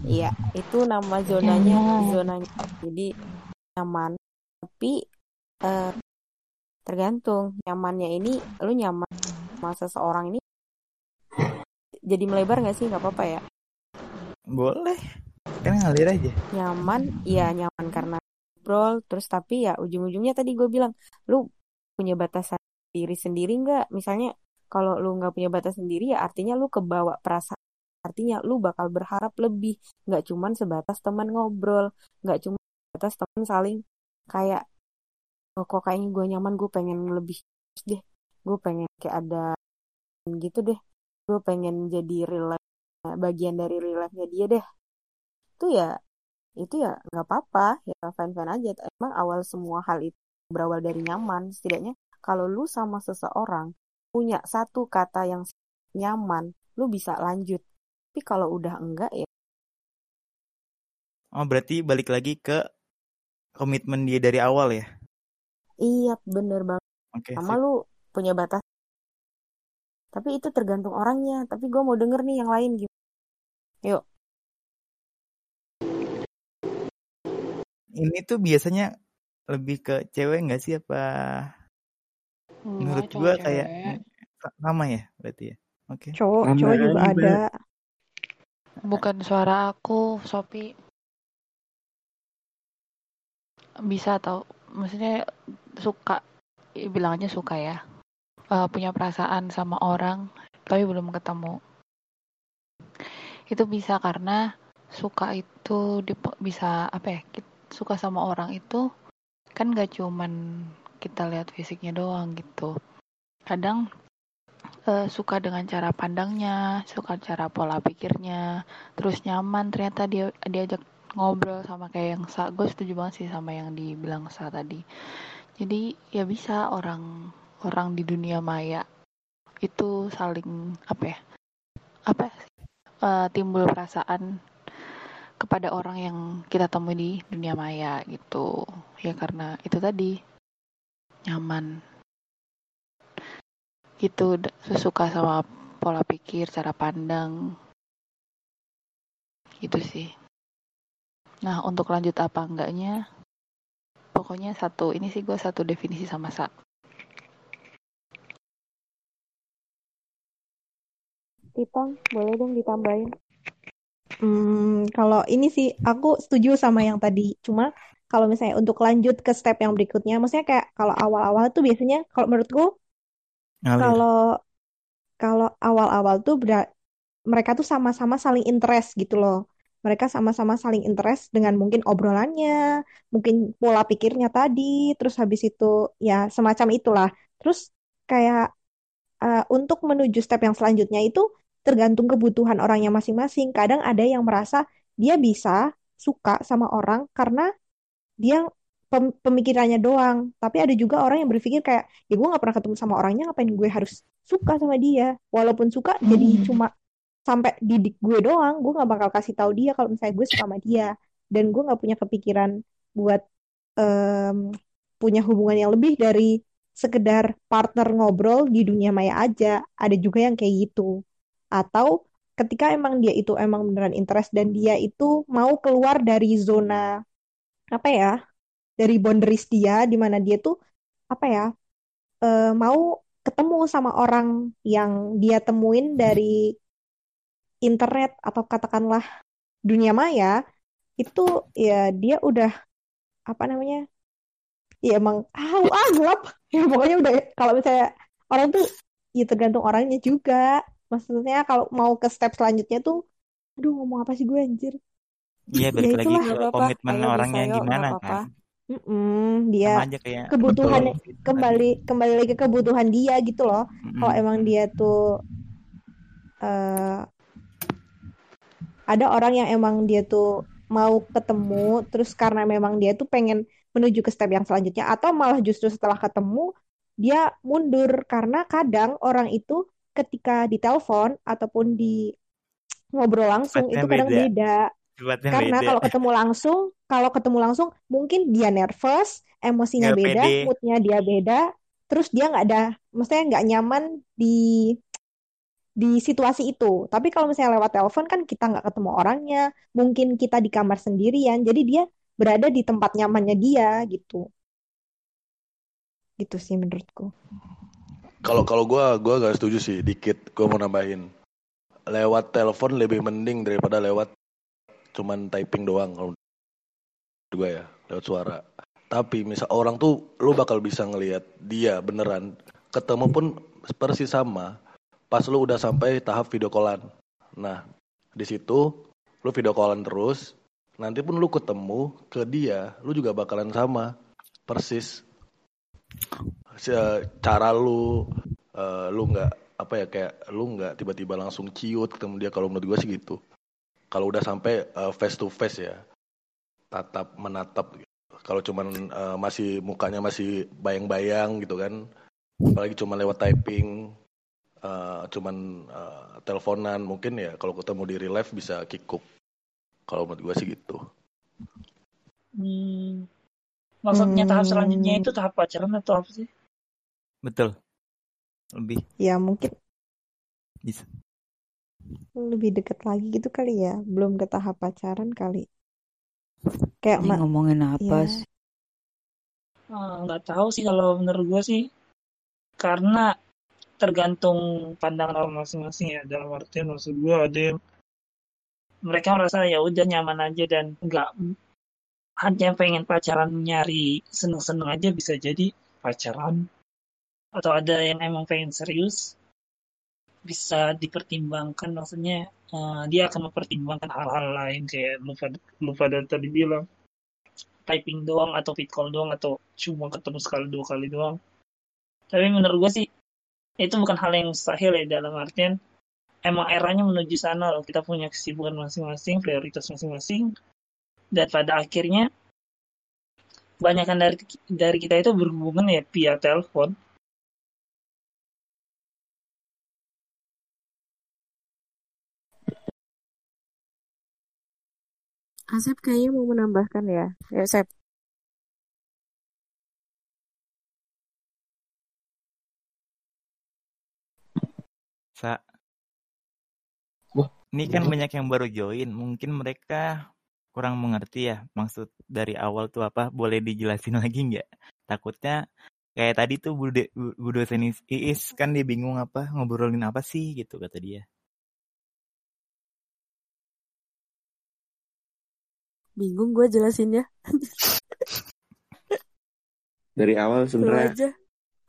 [SPEAKER 1] Iya, itu nama zonanya
[SPEAKER 7] Nyaman.
[SPEAKER 1] zonanya. Jadi nyaman. Tapi eh, tergantung nyamannya ini, lu nyaman sama seseorang ini jadi melebar nggak sih? Nggak apa-apa ya.
[SPEAKER 2] boleh kan ngalir aja
[SPEAKER 1] Nyaman, iya nyaman karena ngobrol. Terus tapi ya ujung-ujungnya tadi gue bilang, lu punya batasan diri sendiri nggak? Misalnya kalau lu nggak punya batas sendiri ya artinya lu kebawa perasaan. Artinya lu bakal berharap lebih, nggak cuman sebatas teman ngobrol, nggak cuma sebatas teman saling kayak oh, kok kayaknya gue nyaman, gue pengen lebih deh, gue pengen kayak ada gitu deh, gue pengen jadi real life bagian dari real life-nya dia deh. Itu ya, itu ya nggak apa-apa, ya fine-fine aja. Emang awal semua hal itu berawal dari nyaman, setidaknya kalau lu sama seseorang punya satu kata yang nyaman, lu bisa lanjut. Tapi kalau udah enggak ya
[SPEAKER 2] oh berarti balik lagi ke komitmen dia dari awal ya
[SPEAKER 1] iya bener banget.
[SPEAKER 2] oke
[SPEAKER 1] Sama
[SPEAKER 2] sip.
[SPEAKER 1] lu punya batas. Tapi itu tergantung orangnya. Tapi gue mau denger nih yang lain gitu. Yuk,
[SPEAKER 2] ini tuh biasanya lebih ke cewek nggak sih apa
[SPEAKER 7] Enggak,
[SPEAKER 2] gua
[SPEAKER 7] cowok
[SPEAKER 2] kayak
[SPEAKER 7] cewek.
[SPEAKER 2] sa- sama ya berarti ya oke
[SPEAKER 5] Cowok,
[SPEAKER 8] Sama
[SPEAKER 5] cowok juga
[SPEAKER 8] aja.
[SPEAKER 5] ada.
[SPEAKER 7] Bukan suara aku, Sopi. Bisa tau. Maksudnya suka, bilang aja suka ya. Eh, punya perasaan sama orang, tapi belum ketemu. Itu bisa karena suka itu dip- bisa apa ya? Suka sama orang itu kan gak cuman kita lihat fisiknya doang gitu. Kadang eh, suka dengan cara pandangnya, suka cara pola pikirnya, terus nyaman. Ternyata dia diajak ngobrol sama kayak yang sa gue setuju banget sih sama yang dibilang sa tadi. Jadi ya bisa orang orang di dunia maya itu saling apa ya apa eh, timbul perasaan kepada orang yang kita temui di dunia maya gitu. Ya karena itu tadi nyaman. Gitu d- suka sama pola pikir cara pandang. Gitu sih. Nah untuk lanjut apa enggaknya? Pokoknya satu ini sih gue satu definisi sama sa.
[SPEAKER 5] Tipang, boleh dong ditambahin? Hmm, kalau ini sih aku setuju sama yang tadi. Cuma kalau misalnya untuk lanjut ke step yang berikutnya, maksudnya kayak kalau awal-awal tuh biasanya kalau menurutku
[SPEAKER 2] Ngalir.
[SPEAKER 5] kalau kalau awal-awal tuh berat, mereka tuh sama-sama saling interest gitu loh. Mereka sama-sama saling interest dengan mungkin obrolannya, mungkin pola pikirnya tadi, terus habis itu ya semacam itulah. Terus kayak eh, untuk menuju step yang selanjutnya itu tergantung kebutuhan orangnya masing-masing. Kadang ada yang merasa dia bisa suka sama orang karena dia pem- pemikirannya doang. Tapi ada juga orang yang berpikir kayak, ya gue gak pernah ketemu sama orangnya, ngapain gue harus suka sama dia. Walaupun suka jadi cuma sampai didik gue doang. Gue gak bakal kasih tahu dia kalau misalnya gue suka sama dia. Dan gue gak punya kepikiran buat em, punya hubungan yang lebih dari sekedar partner ngobrol di dunia maya aja. Ada juga yang kayak gitu. Atau ketika emang dia itu emang beneran interest dan dia itu mau keluar dari zona apa ya dari boundaries dia di mana dia tuh apa ya eh, mau ketemu sama orang yang dia temuin dari internet atau katakanlah dunia maya itu ya dia udah apa namanya ya emang ah, ah gelap. *laughs* Ya pokoknya udah kalau misalnya orang tuh ya tergantung orangnya juga. Maksudnya kalau mau ke step selanjutnya tuh aduh ngomong apa sih gue anjir
[SPEAKER 2] Iya *laughs*
[SPEAKER 5] ya
[SPEAKER 2] balik lagi
[SPEAKER 5] itulah
[SPEAKER 2] ke komitmen
[SPEAKER 1] Ayo
[SPEAKER 2] orangnya
[SPEAKER 1] bisa
[SPEAKER 2] gimana
[SPEAKER 1] gak apa-apa.
[SPEAKER 2] kan.
[SPEAKER 5] Mm-mm, dia
[SPEAKER 2] aja kayak
[SPEAKER 5] kebutuhan
[SPEAKER 2] betul tadi.
[SPEAKER 5] kembali kembali lagi ke kebutuhan dia gitu loh kalau
[SPEAKER 2] Mm-mm.
[SPEAKER 5] emang dia tuh eh ada orang yang emang dia tuh mau ketemu terus karena memang dia tuh pengen menuju ke step yang selanjutnya atau malah justru setelah ketemu dia mundur karena kadang orang itu ketika ditelepon ataupun di ngobrol langsung itu kadang
[SPEAKER 2] beda.
[SPEAKER 5] beda
[SPEAKER 2] Sifatnya
[SPEAKER 5] karena
[SPEAKER 2] beda.
[SPEAKER 5] kalau ketemu langsung kalau ketemu langsung mungkin dia nervous emosinya
[SPEAKER 2] Nggak
[SPEAKER 5] beda
[SPEAKER 2] pede.
[SPEAKER 5] moodnya dia beda terus dia nggak ada maksudnya nggak nyaman di di situasi itu tapi kalau misalnya lewat telepon kan kita nggak ketemu orangnya mungkin kita di kamar sendirian jadi dia berada di tempat nyamannya dia gitu gitu sih menurutku
[SPEAKER 6] Kalau kalau gua gua gak setuju sih dikit gua mau nambahin. Lewat telepon lebih mending daripada lewat cuman typing doang kalau gua ya, lewat suara. Tapi misal orang tuh lu bakal bisa ngelihat dia beneran ketemu pun persis sama pas lu udah sampai tahap video callan. Nah, di situ lu video callan terus, nanti pun lu ketemu ke dia, lu juga bakalan sama persis cara lu eh, lu nggak apa ya kayak lu nggak tiba-tiba langsung ciut ketemu dia kalau menurut gue sih gitu kalau udah sampai eh, face to face ya tatap menatap gitu. kalau cuman eh, masih mukanya masih bayang-bayang gitu kan apalagi cuma lewat typing eh, cuman eh, teleponan mungkin ya kalau ketemu di real life bisa kikuk kalau menurut gue sih gitu
[SPEAKER 11] Hmm. Maksudnya tahap selanjutnya itu tahap pacaran atau apa sih?
[SPEAKER 2] Betul. Lebih
[SPEAKER 5] ya mungkin
[SPEAKER 2] bisa.
[SPEAKER 5] Lebih deket lagi gitu kali ya. Belum ke tahap pacaran kali. Kayak
[SPEAKER 12] Ini ngomongin apa
[SPEAKER 5] ya
[SPEAKER 12] sih?
[SPEAKER 11] Ah, nggak tahu sih kalau menurut gue sih. Karena tergantung pandangan orang masing-masing ya. Dalam artian maksud gue ada yang mereka merasa ya udah nyaman aja dan nggak hanya pengen pacaran nyari seneng-seneng aja bisa jadi pacaran. Atau ada yang emang pengen serius bisa dipertimbangkan maksudnya eh, dia akan mempertimbangkan hal-hal lain kayak lu pada, lu pada tadi bilang typing doang atau fit call doang atau cuma ketemu sekali dua kali doang. Tapi menurut gue sih itu bukan hal yang mustahil ya dalam artian emang eranya menuju sana loh. Kita punya kesibukan masing-masing prioritas masing-masing dan pada akhirnya kebanyakan dari dari kita itu berhubungan ya via telepon
[SPEAKER 1] Asep kayaknya mau menambahkan ya. Ya, Sep.
[SPEAKER 2] Sa.
[SPEAKER 8] Wah,
[SPEAKER 2] Ini kan banyak yang baru join. Mungkin mereka kurang mengerti ya maksud dari awal tuh apa. Boleh dijelasin *laughs* lagi nggak? Takutnya kayak tadi tuh Bu, De, Bu, dosen Is- Iis kan dia bingung apa ngobrolin apa sih gitu kata dia.
[SPEAKER 1] Bingung gue jelasinnya. *laughs*
[SPEAKER 4] Dari awal sebenarnya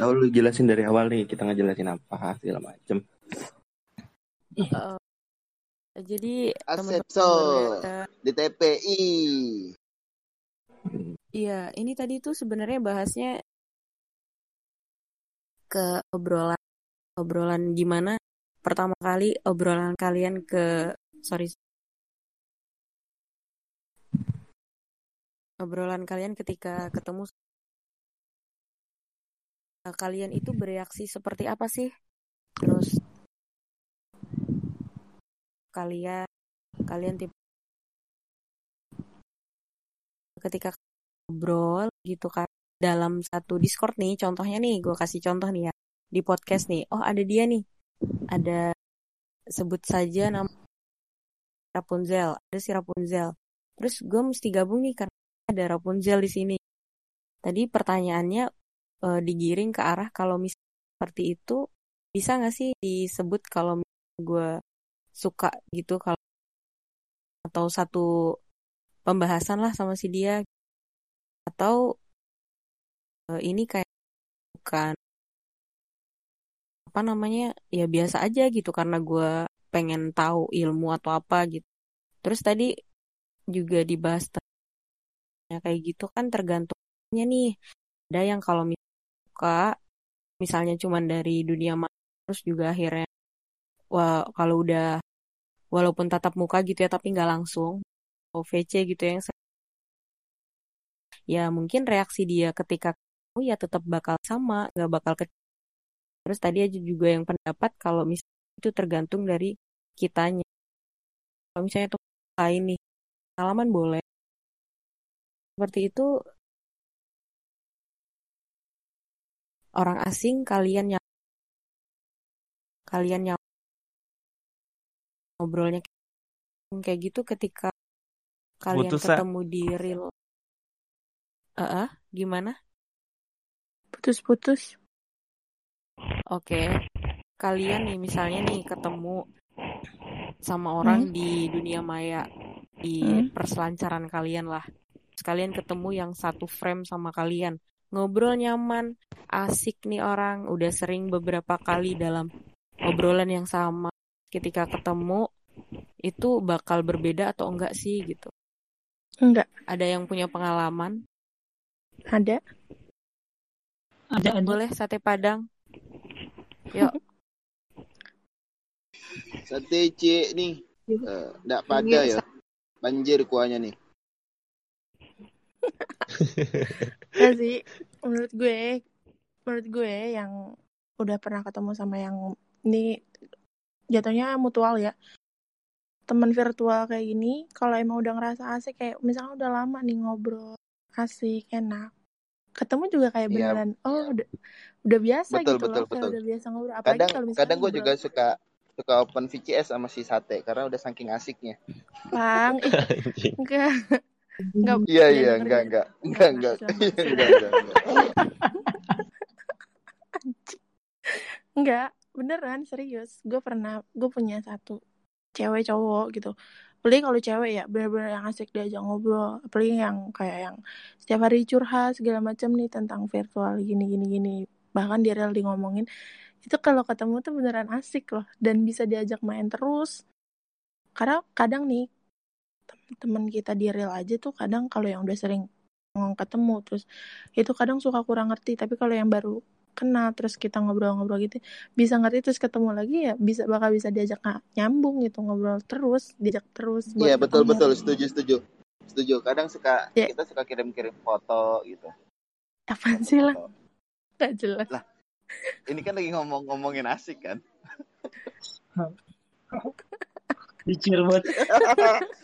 [SPEAKER 4] tahu lu jelasin dari awal nih kita ngejelasin apa segala macem.
[SPEAKER 1] Eh, jadi
[SPEAKER 12] Asepso
[SPEAKER 1] ada
[SPEAKER 12] di TPI.
[SPEAKER 1] Iya, ini tadi tuh sebenarnya bahasnya ke obrolan obrolan gimana pertama kali obrolan kalian ke sorry obrolan kalian ketika ketemu eh, kalian itu bereaksi seperti apa sih? Terus kalian kalian tipe ketika ngobrol gitu kan dalam satu Discord nih contohnya nih gue kasih contoh nih ya di podcast nih oh ada dia nih ada sebut saja nama Rapunzel ada si Rapunzel terus gue mesti gabung nih karena ada Rapunzel di sini. Tadi pertanyaannya eh, digiring ke arah kalau misalnya seperti itu bisa nggak sih disebut kalau gue suka gitu kalau atau satu pembahasan lah sama si dia? Atau eh, ini kayak bukan apa namanya ya biasa aja gitu karena gue pengen tahu ilmu atau apa gitu. Terus tadi juga dibahas tentang kayak gitu kan tergantungnya nih. Ada yang kalau misalnya suka misalnya cuman dari dunia maya terus juga akhirnya wah kalau udah walaupun tatap muka gitu ya tapi nggak langsung OVC gitu yang ya mungkin reaksi dia ketika oh ya tetap bakal sama nggak bakal ke terus tadi aja juga yang pendapat kalau misalnya itu tergantung dari kitanya. Kalau misalnya itu lain nih pengalaman boleh seperti itu orang asing kalian yang kalian yang ngobrolnya kayak gitu ketika kalian
[SPEAKER 2] Putus,
[SPEAKER 1] ketemu di real eh eh, gimana
[SPEAKER 13] Putus-putus.
[SPEAKER 1] Oke, kalian nih misalnya nih ketemu sama orang
[SPEAKER 13] Hmm.
[SPEAKER 1] di dunia maya, di
[SPEAKER 13] Hmm.
[SPEAKER 1] perselancaran kalian lah. Terus kalian ketemu yang satu frame sama kalian, ngobrol nyaman, asik nih orang, udah sering beberapa kali dalam obrolan yang sama. Ketika ketemu, itu bakal berbeda atau enggak sih gitu?
[SPEAKER 13] Enggak.
[SPEAKER 1] Ada yang punya pengalaman?
[SPEAKER 13] Ada.
[SPEAKER 11] Ada, ada.
[SPEAKER 1] Boleh sate padang? Yuk. *laughs*
[SPEAKER 12] Sate cik nih. Eh, ndak pada ya. Banjir kuahnya nih.
[SPEAKER 13] Nah sih, menurut gue, menurut gue yang udah pernah ketemu sama yang ini jatuhnya mutual ya. Temen virtual kayak gini, kalau emang udah ngerasa asik kayak misalnya udah lama nih ngobrol, asik, enak. Ketemu juga kayak
[SPEAKER 12] Iya,
[SPEAKER 13] beneran, oh udah, udah biasa
[SPEAKER 12] Betul,
[SPEAKER 13] gitu
[SPEAKER 12] betul,
[SPEAKER 13] loh,
[SPEAKER 12] betul.
[SPEAKER 13] udah biasa ngobrol. Apalagi
[SPEAKER 12] Kadang
[SPEAKER 13] kalau misalnya
[SPEAKER 12] kadang gue juga suka suka open VCS sama si sate karena udah saking asiknya.
[SPEAKER 13] Bang, *laughs* enggak, enggak,
[SPEAKER 12] Iya iya enggak enggak
[SPEAKER 13] Enggak,
[SPEAKER 12] enggak
[SPEAKER 13] enggak,
[SPEAKER 12] enggak
[SPEAKER 13] sumpah,
[SPEAKER 12] enggak
[SPEAKER 13] beneran serius. Gue pernah, gue punya satu cewek cowok gitu. Apalagi kalau cewek ya bener-bener yang asik diajak ngobrol. Apalagi yang kayak yang setiap hari curhat segala macam nih tentang virtual gini gini gini. Bahkan di real di ngomongin itu kalau ketemu tuh beneran asik loh dan bisa diajak main terus. Karena kadang nih teman kita di real aja tuh kadang kalau yang udah sering ngomong ketemu terus itu kadang suka kurang ngerti tapi kalau yang baru kenal terus kita ngobrol-ngobrol gitu bisa ngerti terus ketemu lagi ya bisa bakal bisa diajak nyambung gitu ngobrol terus diajak terus buat
[SPEAKER 12] Iya betul
[SPEAKER 13] ketemu
[SPEAKER 12] betul setuju setuju setuju. Kadang suka
[SPEAKER 13] ya
[SPEAKER 12] kita suka kirim-kirim foto gitu.
[SPEAKER 13] apaan sih lah nggak jelas
[SPEAKER 12] Lah ini kan lagi ngomong-ngomongin asik kan.
[SPEAKER 11] Dicir buat *laughs*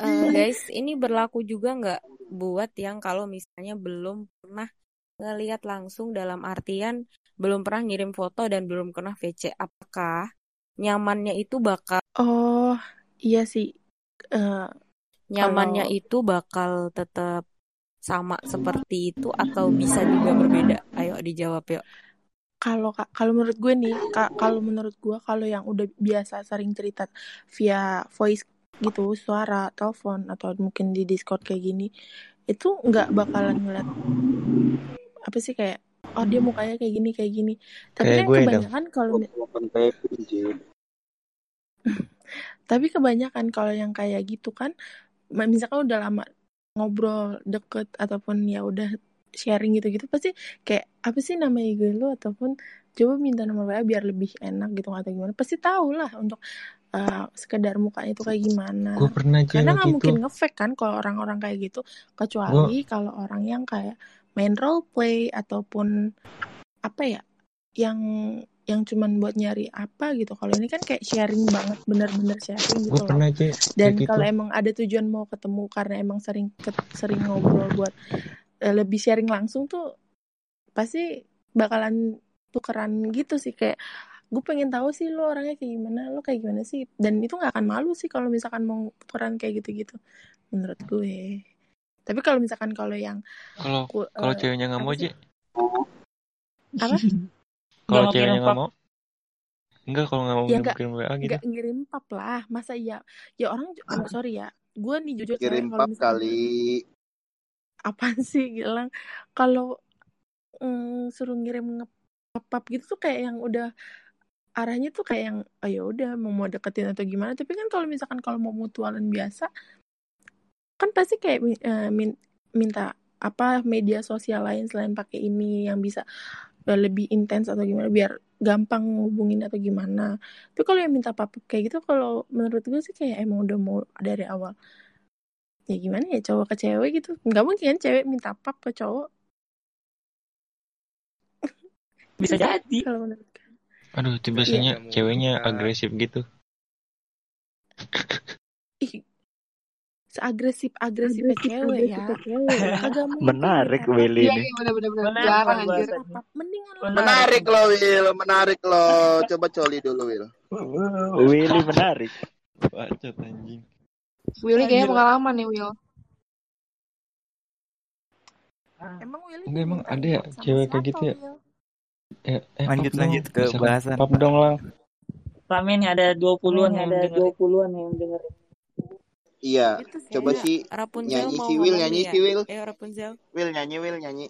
[SPEAKER 1] Eh, guys, ini berlaku juga nggak buat yang kalau misalnya belum pernah ngelihat langsung dalam artian belum pernah ngirim foto dan belum pernah VC. Apakah nyamannya itu bakal
[SPEAKER 13] Oh, iya sih. Eh,
[SPEAKER 1] nyamannya
[SPEAKER 13] kalau
[SPEAKER 1] itu bakal tetap sama seperti itu atau bisa juga berbeda? Ayo dijawab yuk.
[SPEAKER 13] kalau ka- kalau menurut gue nih, ka- kalau menurut gue kalau yang udah biasa sering cerita via voice gitu, suara, telepon atau mungkin di Discord kayak gini, itu nggak bakalan ngeliat apa sih kayak oh dia mukanya kayak gini kayak gini. Tapi
[SPEAKER 4] Kayak
[SPEAKER 13] kan
[SPEAKER 4] gue dong.
[SPEAKER 13] kebanyakan kalau. *laughs* Tapi kebanyakan kalau yang kayak gitu kan, misalkan udah lama ngobrol deket ataupun ya udah sharing gitu-gitu pasti kayak apa sih nama IG lu ataupun coba minta nomor WA biar lebih enak gitu atau gimana. Pasti tahu lah untuk uh, sekedar mukanya itu kayak gimana.
[SPEAKER 3] Gue pernah
[SPEAKER 13] karena nggak
[SPEAKER 3] itu.
[SPEAKER 13] mungkin ngefake kan kalau orang-orang kayak gitu. Kecuali kalau orang yang kayak main role play ataupun apa ya yang yang cuman buat nyari apa gitu. Kalau ini kan kayak sharing banget bener-bener sharing gitu loh.
[SPEAKER 3] pernah aja
[SPEAKER 13] dan
[SPEAKER 3] gitu.
[SPEAKER 13] kalau emang ada tujuan mau ketemu karena emang sering sering ngobrol buat eh, lebih sharing langsung tuh pasti bakalan tukeran gitu sih kayak gue pengen tahu sih lo orangnya kayak gimana lo kayak gimana sih? Dan itu nggak akan malu sih kalau misalkan mau tukeran kayak gitu-gitu menurut gue. Tapi kalau misalkan kalau yang
[SPEAKER 14] Kalau kalau
[SPEAKER 13] eh,
[SPEAKER 14] ceweknya nggak mau
[SPEAKER 13] sih?
[SPEAKER 14] Aja,
[SPEAKER 13] apa?
[SPEAKER 14] Kalau ceweknya nggak mau, enggak *laughs* kalau nggak mau
[SPEAKER 13] ya
[SPEAKER 14] ngirim WA gitu.
[SPEAKER 13] nggak ngirim pap lah. Masa ya ya orang oh, sorry ya. Gue nih jujur kalau
[SPEAKER 12] pap
[SPEAKER 13] misalkan
[SPEAKER 12] kali.
[SPEAKER 13] apaan sih Gilang? Kalau mm, suruh ngirim ngepap gitu tuh kayak yang udah arahnya tuh kayak yang oh ya udah mau mau deketin atau gimana. Tapi kan kalau misalkan kalau mau mutualan biasa kan pasti kayak eh, min- minta apa media sosial lain selain pakai ini yang bisa eh, lebih intens atau gimana biar gampang ngubungin atau gimana. Tapi kalau yang minta pap kayak gitu kalau menurut gue sih kayak emang udah mau dari awal. Ya gimana ya cowok ke cewek gitu. Nggak mungkin kan cewek minta pap ke cowok
[SPEAKER 11] Bisa jadi.
[SPEAKER 13] kalau menurut
[SPEAKER 14] Aduh, itu
[SPEAKER 13] iya
[SPEAKER 14] biasanya
[SPEAKER 4] Nggak
[SPEAKER 14] ceweknya
[SPEAKER 4] Kak.
[SPEAKER 14] agresif gitu.
[SPEAKER 13] ih seagresif agresifnya cewek ya mungkin
[SPEAKER 4] Menarik
[SPEAKER 15] Iya
[SPEAKER 4] ini.
[SPEAKER 15] iya benar.
[SPEAKER 11] Menarik
[SPEAKER 15] Jarang anjir.
[SPEAKER 13] mendingan lo
[SPEAKER 11] Menarik.
[SPEAKER 12] Menarik loh, Will. Menarik loh. Coba coli dulu, Will.
[SPEAKER 4] Willy menarik.
[SPEAKER 14] Bacot anjing.
[SPEAKER 15] Willy kayaknya pengalaman nih Will.
[SPEAKER 13] emang Willy
[SPEAKER 14] Enggak emang ada ya cewek kayak gitu ya? Eh, eh
[SPEAKER 2] Lanjut lanjut ke
[SPEAKER 14] Misalkan
[SPEAKER 2] bahasan.
[SPEAKER 14] pap dong lang.
[SPEAKER 11] Nih ada 20-an yang
[SPEAKER 16] ada
[SPEAKER 11] dengerin.
[SPEAKER 16] 20-an yang dengerin.
[SPEAKER 12] Iya.
[SPEAKER 13] sih
[SPEAKER 12] Coba
[SPEAKER 1] Iya,
[SPEAKER 12] si
[SPEAKER 1] Rapunzel
[SPEAKER 12] nyanyi si Will, nyanyi
[SPEAKER 1] ya.
[SPEAKER 12] si Will.
[SPEAKER 1] Rapunzel.
[SPEAKER 12] Will nyanyi, Will nyanyi.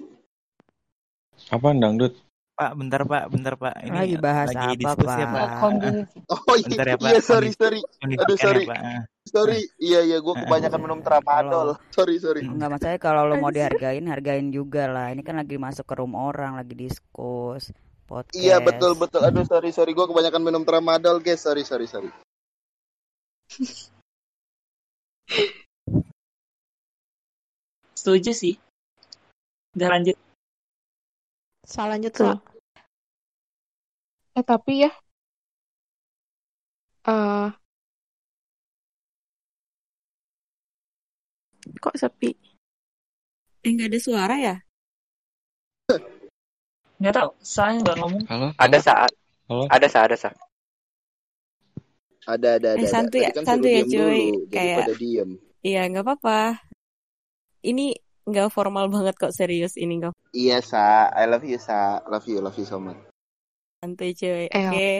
[SPEAKER 14] Apaan dangdut?
[SPEAKER 2] Pak, bentar Pak, bentar Pak. Ini
[SPEAKER 17] Lagi bahas
[SPEAKER 2] lagi
[SPEAKER 17] apa,
[SPEAKER 2] diskusi ya
[SPEAKER 17] Pak?
[SPEAKER 2] Pak.
[SPEAKER 15] Kondisi.
[SPEAKER 12] Oh iya,
[SPEAKER 2] Bentar ya Pak.
[SPEAKER 12] iya sorry sorry. Aduh
[SPEAKER 2] ya
[SPEAKER 12] sorry.
[SPEAKER 2] Pak.
[SPEAKER 12] Sorry. Iya iya gue kebanyakan minum tramadol. Sorry sorry.
[SPEAKER 2] Mm.
[SPEAKER 17] nggak masalah kalau lo mau dihargain, hargain juga lah. Ini kan lagi masuk ke room orang, lagi diskus,
[SPEAKER 12] Iya betul
[SPEAKER 17] podcast.
[SPEAKER 12] betul. Aduh sorry sorry gue kebanyakan minum tramadol guys. Sorry sorry sorry.
[SPEAKER 11] Setuju sih. Udah lanjut.
[SPEAKER 15] Salah lanjut
[SPEAKER 13] tuh.
[SPEAKER 15] Eh tapi ya eh
[SPEAKER 13] kok sepi
[SPEAKER 1] Eh nggak ada suara ya?
[SPEAKER 11] Nggak tahu. Saya nggak ngomong.
[SPEAKER 14] Halo?
[SPEAKER 4] Ada saat.
[SPEAKER 14] Halo?
[SPEAKER 4] Ada saat. Ada saat.
[SPEAKER 12] Ada ada
[SPEAKER 1] Eh
[SPEAKER 12] ada ada.
[SPEAKER 1] santuy ya,
[SPEAKER 12] kan
[SPEAKER 1] santuy ya cuy.
[SPEAKER 12] dulu.
[SPEAKER 1] Kayak
[SPEAKER 12] pada diem.
[SPEAKER 1] iya nggak apa-apa. Ini nggak formal banget kok serius ini nggak
[SPEAKER 12] Iya sa. I love you sa. Love you love you so much.
[SPEAKER 1] santuy cuy.
[SPEAKER 15] eh
[SPEAKER 1] Oke.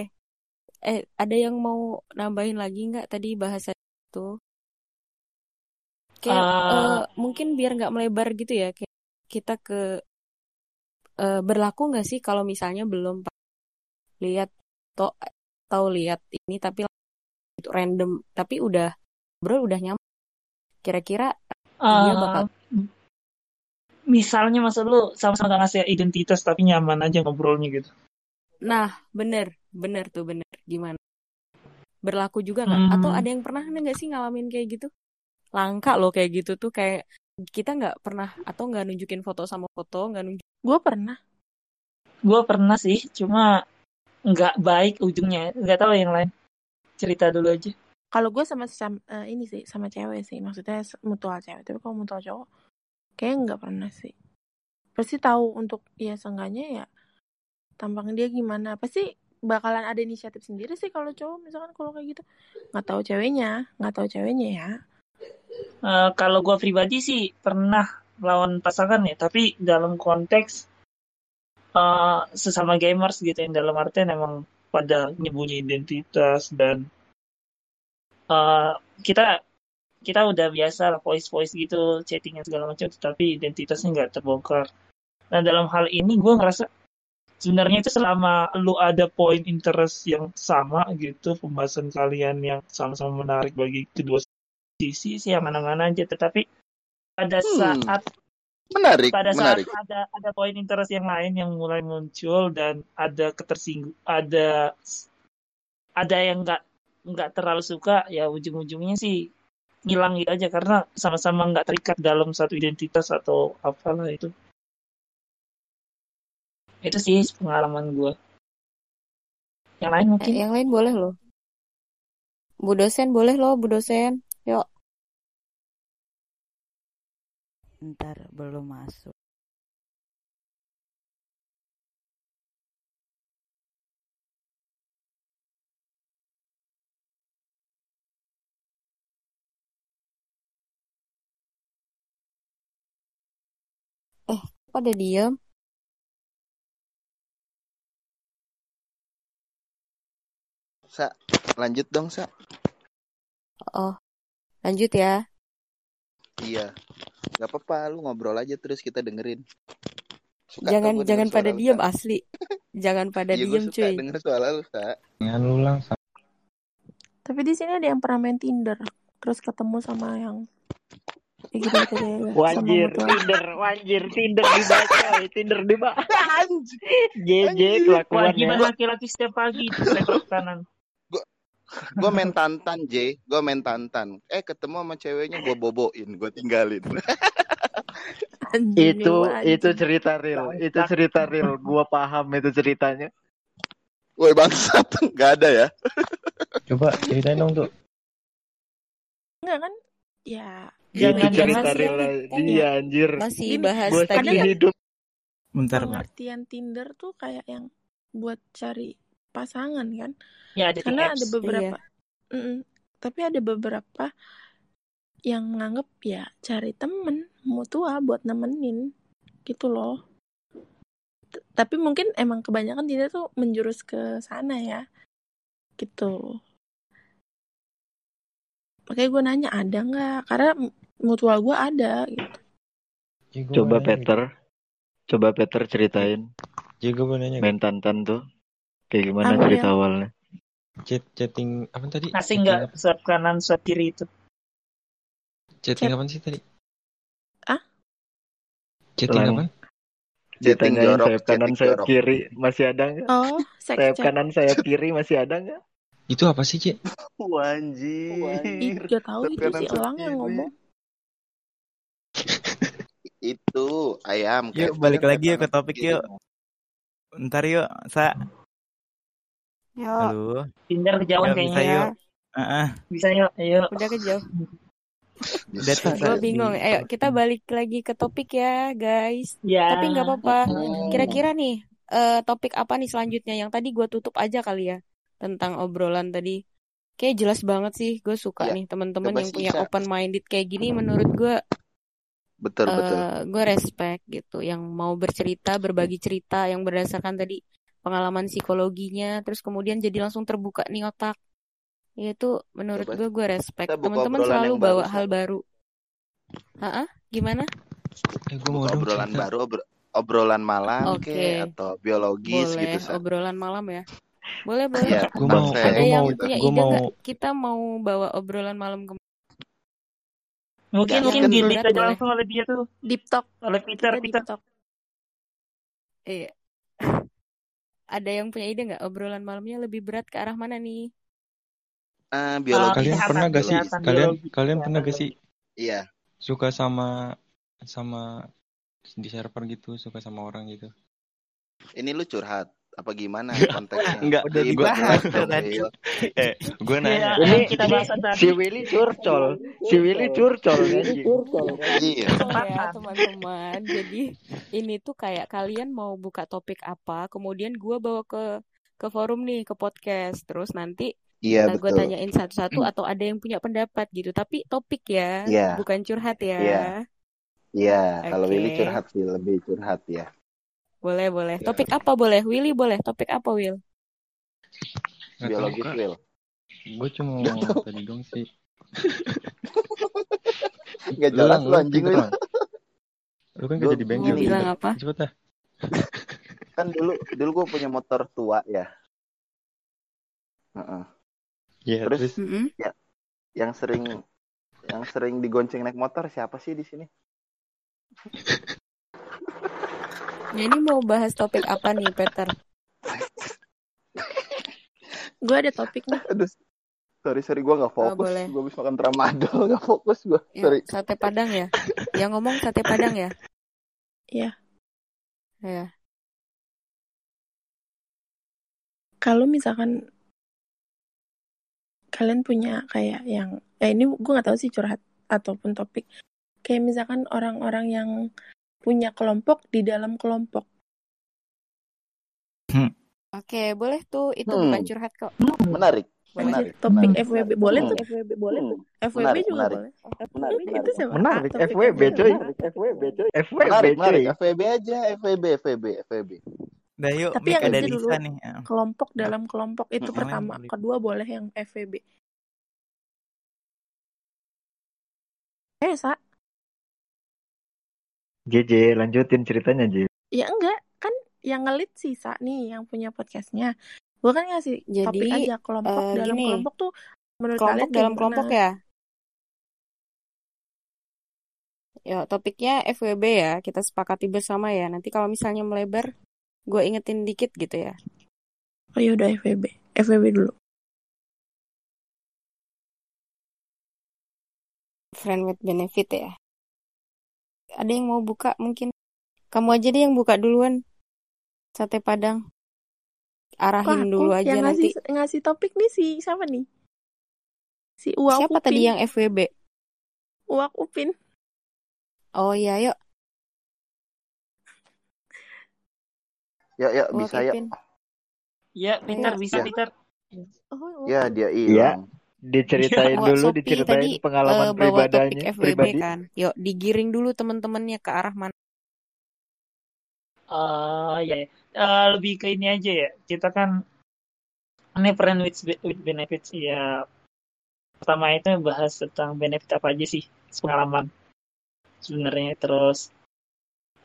[SPEAKER 1] Eh ada yang mau nambahin lagi nggak tadi bahasa itu? Kayak
[SPEAKER 11] Eh,
[SPEAKER 1] eh, mungkin biar nggak melebar gitu ya. Kayak kita ke eh, berlaku nggak sih kalau misalnya belum lihat atau tahu lihat ini tapi itu random tapi udah bro udah nyampe kira-kira dia bakal
[SPEAKER 11] misalnya maksud lu sama-sama gak ngasih identitas tapi nyaman aja ngobrolnya gitu.
[SPEAKER 1] nah bener bener tuh bener gimana berlaku juga nggak atau
[SPEAKER 11] Hmm.
[SPEAKER 1] ada yang pernah nggak sih ngalamin kayak gitu langka loh kayak gitu tuh kayak kita nggak pernah atau nggak nunjukin foto sama foto nggak nunjuk.
[SPEAKER 13] Gue pernah.
[SPEAKER 11] Gue pernah sih, cuma nggak baik ujungnya. Nggak tahu yang lain. Cerita dulu aja.
[SPEAKER 13] kalau gue sama, sama eh, ini sih sama cewek sih. Maksudnya mutual cewek. Tapi kalau mutual cowok kayak nggak pernah sih. Pasti tahu untuk ya seenggaknya ya tampang dia gimana. Pasti bakalan ada inisiatif sendiri sih kalau cowok misalkan kalau kayak gitu. Nggak tahu ceweknya nggak tahu ceweknya ya
[SPEAKER 11] Eh, kalau gue pribadi sih pernah lawan pasangan ya, tapi dalam konteks eh, sesama gamers gitu yang dalam artian emang pada nyembunyi identitas dan eh, kita kita udah biasa lah voice voice gitu chattingan segala macam, tapi identitasnya nggak terbongkar. Nah dalam hal ini gue ngerasa sebenarnya itu selama lu ada point interest yang sama gitu, pembahasan kalian yang sama-sama menarik bagi kedua sisi sih aman-aman aja tetapi pada
[SPEAKER 12] Hmm,
[SPEAKER 11] saat
[SPEAKER 12] menarik,
[SPEAKER 11] pada saat
[SPEAKER 12] menarik.
[SPEAKER 11] ada ada poin interest yang lain yang mulai muncul dan ada ketersinggung ada ada yang nggak nggak terlalu suka ya ujung-ujungnya sih ngilang gitu aja karena sama-sama nggak terikat dalam satu identitas atau apalah itu itu sih pengalaman gue yang lain
[SPEAKER 1] Eh,
[SPEAKER 11] mungkin
[SPEAKER 1] yang lain boleh loh. Bu dosen boleh loh, Bu dosen. Yuk.
[SPEAKER 17] Ntar belum masuk.
[SPEAKER 1] Eh, kok pada diem?
[SPEAKER 12] Sa, lanjut dong, Sa.
[SPEAKER 1] Oh, lanjut ya.
[SPEAKER 12] Iya. Gak apa-apa, lu ngobrol aja terus kita dengerin. Suka
[SPEAKER 1] Jangan jangan pada
[SPEAKER 12] suara lu,
[SPEAKER 1] diem
[SPEAKER 12] Sa.
[SPEAKER 1] asli. *laughs* Jangan pada
[SPEAKER 12] Iya, gue
[SPEAKER 1] diem cuy.
[SPEAKER 12] denger suara lu, Sa.
[SPEAKER 14] Jangan lu langsung.
[SPEAKER 13] tapi di sini ada yang pernah main Tinder terus ketemu sama yang ya gitu gitu deh
[SPEAKER 18] Wajir, Tinder, wajir, Tinder dibaca, Tinder dibaca. *laughs* JJ kelakuan
[SPEAKER 11] kewajiban
[SPEAKER 18] ya.
[SPEAKER 11] laki-laki setiap pagi itu kanan
[SPEAKER 12] Gue main tantan, J. Gue main tantan. Eh, ketemu sama ceweknya, gue boboin. Gue tinggalin. *laughs*
[SPEAKER 13] anjing
[SPEAKER 18] Itu
[SPEAKER 13] nih
[SPEAKER 18] itu
[SPEAKER 13] anjing
[SPEAKER 18] cerita real, itu cerita real. Gua paham itu ceritanya.
[SPEAKER 12] Woi, bangsat. *laughs* Gak ada ya.
[SPEAKER 14] Coba ceritain dong tuh.
[SPEAKER 13] enggak kan ya
[SPEAKER 18] Itu
[SPEAKER 11] jangan
[SPEAKER 18] cerita
[SPEAKER 11] jangan
[SPEAKER 18] real
[SPEAKER 1] kan ya
[SPEAKER 18] dia anjir.
[SPEAKER 1] masih bahas
[SPEAKER 18] Gua
[SPEAKER 1] tadi ya.
[SPEAKER 18] hidup.
[SPEAKER 2] Bentar, Pak.
[SPEAKER 13] pengertian Tinder tuh kayak yang buat cari pasangan kan
[SPEAKER 11] ya ada
[SPEAKER 13] karena ada
[SPEAKER 11] apps
[SPEAKER 1] Iya.
[SPEAKER 13] beberapa Mm-mm. tapi ada beberapa yang nganggep ya cari temen mutua buat nemenin gitu loh T- tapi mungkin emang kebanyakan Tinder tuh menjurus ke sana ya gitu makanya gue nanya ada nggak karena mutual gue ada gitu
[SPEAKER 14] gua mau
[SPEAKER 18] Coba. Peter, coba Peter ceritain
[SPEAKER 14] gua mau nanya.
[SPEAKER 18] main tantan tuh kayak gimana
[SPEAKER 13] apa
[SPEAKER 18] cerita
[SPEAKER 13] yang
[SPEAKER 18] awalnya.
[SPEAKER 14] Chat chatting apa tadi?
[SPEAKER 11] masih nggak swipe kanan swipe kiri itu
[SPEAKER 14] Chatting
[SPEAKER 13] chat
[SPEAKER 14] apa sih tadi? Chatting apa?
[SPEAKER 12] Chatting
[SPEAKER 18] ditanyain
[SPEAKER 12] jorok,
[SPEAKER 18] sayap kanan sayap
[SPEAKER 12] jorok.
[SPEAKER 18] kiri masih ada nggak?
[SPEAKER 13] oh *laughs*
[SPEAKER 18] Sayap
[SPEAKER 13] chat
[SPEAKER 18] kanan sayap kiri masih ada nggak?
[SPEAKER 14] Itu apa sih, Ci?
[SPEAKER 13] ih
[SPEAKER 12] Wanjir.
[SPEAKER 13] gak tahu itu si Elang yang ngomong *laughs*
[SPEAKER 12] Itu ayam
[SPEAKER 2] Yuk, balik lagi yuk ke topik yuk. Bentar yuk, Sa.
[SPEAKER 1] Yuk,
[SPEAKER 2] Halo.
[SPEAKER 11] Tinder kejauhan
[SPEAKER 2] Yuk, bisa
[SPEAKER 11] kayaknya
[SPEAKER 2] yuk. Heeh.
[SPEAKER 11] bisa yuk ayo
[SPEAKER 1] udah kejauh. *laughs* Gue bingung. Ayo kita balik lagi ke topik ya, guys.
[SPEAKER 11] ya
[SPEAKER 1] Tapi nggak apa-apa. Kira-kira nih, eh, topik apa nih selanjutnya? Yang tadi gue tutup aja kali ya tentang obrolan tadi. Kayak jelas banget sih, gue suka
[SPEAKER 12] Ya,
[SPEAKER 1] nih teman-teman yang punya
[SPEAKER 12] Sa.
[SPEAKER 1] open minded kayak gini. Menurut gue,
[SPEAKER 12] Betul, betul.
[SPEAKER 1] eh gue respect gitu. Yang mau bercerita, berbagi cerita yang berdasarkan tadi pengalaman psikologinya, terus kemudian jadi langsung terbuka nih otak. Ya itu menurut gue gue respect. Teman-teman selalu
[SPEAKER 12] baru,
[SPEAKER 1] bawa
[SPEAKER 12] Sa.
[SPEAKER 1] hal baru. Hah? Gimana?
[SPEAKER 14] Eh, gua mau
[SPEAKER 12] obrolan baru, obro- obrolan malam
[SPEAKER 1] Oke,
[SPEAKER 12] ke atau biologis
[SPEAKER 1] boleh.
[SPEAKER 12] gitu, Sa.
[SPEAKER 1] Obrolan malam ya. Boleh, boleh.
[SPEAKER 12] Iya,
[SPEAKER 14] Gua mau,
[SPEAKER 1] Ada
[SPEAKER 14] gua
[SPEAKER 12] ya.
[SPEAKER 1] yang
[SPEAKER 14] mau,
[SPEAKER 1] punya
[SPEAKER 14] gua
[SPEAKER 1] ide
[SPEAKER 14] mau.
[SPEAKER 1] Kita mau bawa obrolan malam ke
[SPEAKER 11] mungkin mungkin
[SPEAKER 1] yang
[SPEAKER 11] di
[SPEAKER 1] berat
[SPEAKER 11] lead aja
[SPEAKER 1] boleh.
[SPEAKER 11] langsung oleh dia tuh
[SPEAKER 13] deep talk
[SPEAKER 11] oleh Peter Peter
[SPEAKER 13] talk
[SPEAKER 1] Iya. *laughs* Ada yang punya ide nggak? Obrolan malamnya lebih berat ke arah mana nih?
[SPEAKER 12] Eh,
[SPEAKER 11] Eh,
[SPEAKER 12] biologis,
[SPEAKER 14] Kalian pernah gak sih? Kalian
[SPEAKER 11] biologi
[SPEAKER 14] kalian pernah gak sih
[SPEAKER 11] biologi
[SPEAKER 12] Iya.
[SPEAKER 14] suka sama sama di server gitu, suka sama orang gitu?
[SPEAKER 12] Ini lu curhat. apa gimana *laughs* konteksnya?
[SPEAKER 14] Enggak,
[SPEAKER 2] Udah dibahas
[SPEAKER 12] jelas
[SPEAKER 2] tuh
[SPEAKER 12] dong,
[SPEAKER 2] tadi.
[SPEAKER 14] Eh gue
[SPEAKER 16] Iya,
[SPEAKER 14] nanya
[SPEAKER 16] ini
[SPEAKER 11] kita bahas tadi.
[SPEAKER 16] si Willy curcol, si Willy curcol anjing.
[SPEAKER 12] Iya.
[SPEAKER 1] Oh ya
[SPEAKER 11] Kesempatan.
[SPEAKER 1] teman-teman. Jadi ini tuh kayak kalian mau buka topik apa, kemudian gua bawa ke ke forum nih, ke podcast. Terus nanti
[SPEAKER 12] Iya
[SPEAKER 1] uh, gue
[SPEAKER 12] betul.
[SPEAKER 1] tanyain satu-satu atau ada yang punya pendapat gitu. Tapi topik ya,
[SPEAKER 12] Iya.
[SPEAKER 1] bukan curhat ya.
[SPEAKER 12] Iya. Iya, kalau Willy curhat sih lebih curhat ya.
[SPEAKER 1] Boleh, boleh.
[SPEAKER 12] Iya.
[SPEAKER 1] Topik apa boleh? Willy boleh. Topik apa, Will?
[SPEAKER 12] Biologis Will.
[SPEAKER 14] gue cuma tadi dong sih *laughs*
[SPEAKER 12] Gak
[SPEAKER 14] lu
[SPEAKER 12] jelas lu
[SPEAKER 14] lu
[SPEAKER 12] anjing Will.
[SPEAKER 14] lang lu kan gak jadi bengkel
[SPEAKER 1] Mau
[SPEAKER 12] gini,
[SPEAKER 1] bilang apa?
[SPEAKER 14] cepet dah
[SPEAKER 12] kan dulu dulu gue punya motor tua ya. Heeh.
[SPEAKER 14] Ya
[SPEAKER 12] Terus
[SPEAKER 14] terus
[SPEAKER 1] Mm-mm.
[SPEAKER 12] ya yang sering yang sering digonceng naik motor siapa sih di sini?
[SPEAKER 1] Nah, *laughs* ini mau bahas topik apa nih, Peter?
[SPEAKER 13] Gue ada topik nih.
[SPEAKER 12] Aduh, sorry sorry gue nggak
[SPEAKER 1] Oh,
[SPEAKER 12] fokus.
[SPEAKER 1] boleh.
[SPEAKER 12] Gue habis makan tramadol nggak fokus gue.
[SPEAKER 1] Ya,
[SPEAKER 12] Sorry.
[SPEAKER 1] sate Padang ya? Yang ngomong sate Padang ya?
[SPEAKER 13] Iya.
[SPEAKER 1] Ya.
[SPEAKER 13] Kalau misalkan kalian punya kayak yang eh ini gue nggak tahu sih curhat ataupun topik kayak misalkan orang-orang yang punya kelompok di dalam kelompok
[SPEAKER 1] Oke, boleh tuh. Itu
[SPEAKER 12] Hmm.
[SPEAKER 1] bukan curhat kok.
[SPEAKER 12] Menarik.
[SPEAKER 13] Lanjut
[SPEAKER 12] Menarik.
[SPEAKER 13] topik
[SPEAKER 12] Menarik.
[SPEAKER 13] FWB boleh
[SPEAKER 12] Hmm.
[SPEAKER 13] tuh FWB boleh tuh FWB
[SPEAKER 12] Menarik,
[SPEAKER 13] juga
[SPEAKER 12] menarik.
[SPEAKER 13] boleh
[SPEAKER 12] Menarik,
[SPEAKER 13] itu
[SPEAKER 12] menarik.
[SPEAKER 13] siapa
[SPEAKER 16] Menarik, FWB coy.
[SPEAKER 13] FWB
[SPEAKER 16] FWB
[SPEAKER 12] Menarik, menarik.
[SPEAKER 16] coy.
[SPEAKER 12] FVB aja, FVB, FVB, FVB.
[SPEAKER 2] Dah yuk,
[SPEAKER 13] tapi yang
[SPEAKER 2] ada
[SPEAKER 13] itu dulu
[SPEAKER 2] Lisa nih.
[SPEAKER 13] Kelompok dalam kelompok itu
[SPEAKER 2] lain
[SPEAKER 13] pertama
[SPEAKER 2] boleh.
[SPEAKER 13] kedua boleh yang FWB eh sa
[SPEAKER 16] JJ, lanjutin ceritanya J.
[SPEAKER 13] ya enggak kan yang ngelit sih sa nih yang punya podcastnya gue kan ngasih topik
[SPEAKER 1] Jadi,
[SPEAKER 13] aja kelompok
[SPEAKER 1] eh,
[SPEAKER 13] dalam
[SPEAKER 1] gini.
[SPEAKER 13] kelompok tuh menurut
[SPEAKER 1] Kelompok
[SPEAKER 13] kalian
[SPEAKER 1] dalam
[SPEAKER 13] gimana
[SPEAKER 1] kelompok ya? Ya, topiknya FWB ya. Kita sepakati bersama ya. Nanti kalau misalnya melebar, gue ingetin dikit gitu ya.
[SPEAKER 13] oh ya udah FWB FWB dulu
[SPEAKER 1] Friend with benefit ya. Ada yang mau buka mungkin? Kamu aja deh yang buka duluan. Sate Padang. Arahin
[SPEAKER 13] aku
[SPEAKER 1] dulu aja
[SPEAKER 13] yang
[SPEAKER 1] nanti.
[SPEAKER 13] ngasih ngasih topik nih si siapa nih si Uwak
[SPEAKER 1] Siapa
[SPEAKER 13] Upin
[SPEAKER 1] tadi yang FWB?
[SPEAKER 13] Uwak Upin
[SPEAKER 1] Oh iya, yuk.
[SPEAKER 12] Ya, ya,
[SPEAKER 1] Uwak
[SPEAKER 12] bisa ya.
[SPEAKER 11] Ya, Peter
[SPEAKER 1] Ayo.
[SPEAKER 11] bisa
[SPEAKER 12] Ya.
[SPEAKER 11] Peter.
[SPEAKER 13] oh
[SPEAKER 12] Ya, dia
[SPEAKER 16] Iya,
[SPEAKER 12] hilang.
[SPEAKER 16] diceritain
[SPEAKER 1] Wak
[SPEAKER 16] dulu, diceritain
[SPEAKER 1] tadi
[SPEAKER 16] pengalaman
[SPEAKER 1] eh, bawa topik
[SPEAKER 16] pribadinya,
[SPEAKER 1] FWB
[SPEAKER 16] pribadi.
[SPEAKER 1] kan. Yuk, digiring dulu teman-temannya ke arah mana.
[SPEAKER 11] Eh ya, ya. Eh, lebih ke ini aja ya. Kita kan ini friend with, with benefits ya. Pertama itu bahas tentang benefit apa aja sih pengalaman sebenarnya. Terus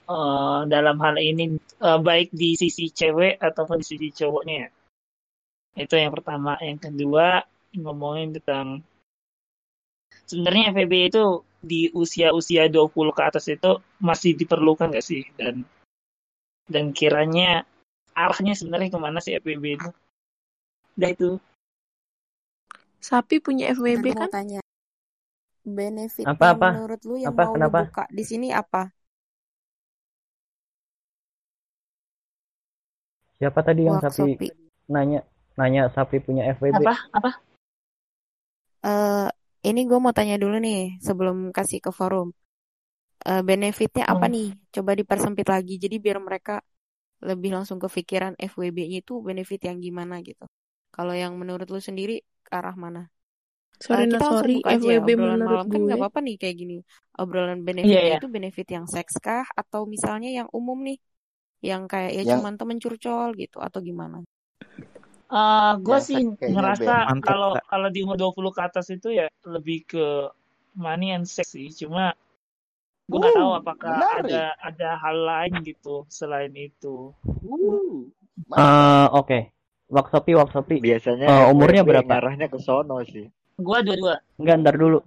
[SPEAKER 11] eh, dalam hal ini eh, baik di sisi cewek ataupun di sisi cowoknya ya. Itu yang pertama. Yang kedua ngomongin tentang sebenarnya FEB itu di usia-usia 20 ke atas itu masih diperlukan gak sih? Dan dan kiranya arahnya sebenarnya ke mana sih FWB itu? Udah itu.
[SPEAKER 13] Sapi punya FWB kan?
[SPEAKER 1] tanya. Benefit
[SPEAKER 16] Apa, apa?
[SPEAKER 1] menurut lu yang
[SPEAKER 16] Apa,
[SPEAKER 1] mau
[SPEAKER 16] kenapa?
[SPEAKER 1] buka di sini apa?
[SPEAKER 16] Siapa tadi yang
[SPEAKER 1] Wak
[SPEAKER 16] sapi
[SPEAKER 1] Sopi.
[SPEAKER 16] nanya nanya sapi punya FWB?
[SPEAKER 11] Apa? Apa?
[SPEAKER 1] Eh, ini gue mau tanya dulu nih sebelum kasih ke forum. Eh, benefitnya apa
[SPEAKER 11] Hmm.
[SPEAKER 1] nih? Coba dipersempit lagi. Jadi biar mereka lebih langsung kepikiran FWB-nya itu benefit yang gimana gitu. Kalau yang menurut lu sendiri ke arah mana? Eh,
[SPEAKER 13] Sorry
[SPEAKER 1] kita
[SPEAKER 13] nah
[SPEAKER 1] langsung
[SPEAKER 13] sorry
[SPEAKER 1] buka aja
[SPEAKER 13] FWB
[SPEAKER 1] obrolan
[SPEAKER 13] menurut
[SPEAKER 1] malam kan nggak
[SPEAKER 13] gue
[SPEAKER 1] apa-apa nih kayak gini. Obrolan
[SPEAKER 11] Iya,
[SPEAKER 1] benefitnya
[SPEAKER 11] iya.
[SPEAKER 1] itu benefit yang seks kah atau misalnya yang umum nih? Yang kayak ya
[SPEAKER 12] Yang
[SPEAKER 1] cuman temen curcol gitu atau gimana?
[SPEAKER 11] Eh, gue sih ngerasa kalau kalau di umur 20 ke atas itu ya lebih ke money and sex sih. Cuma gue nggak tahu
[SPEAKER 12] Uh,
[SPEAKER 11] apakah
[SPEAKER 12] menarik.
[SPEAKER 11] ada ada hal lain gitu selain itu.
[SPEAKER 12] Uh,
[SPEAKER 16] Eh, oke. Waksopi, Waksopi.
[SPEAKER 18] Biasanya
[SPEAKER 16] Eh, umurnya berapa?
[SPEAKER 18] ngarahnya ke sono sih.
[SPEAKER 11] Gue dua-dua.
[SPEAKER 16] Enggak, ntar dulu.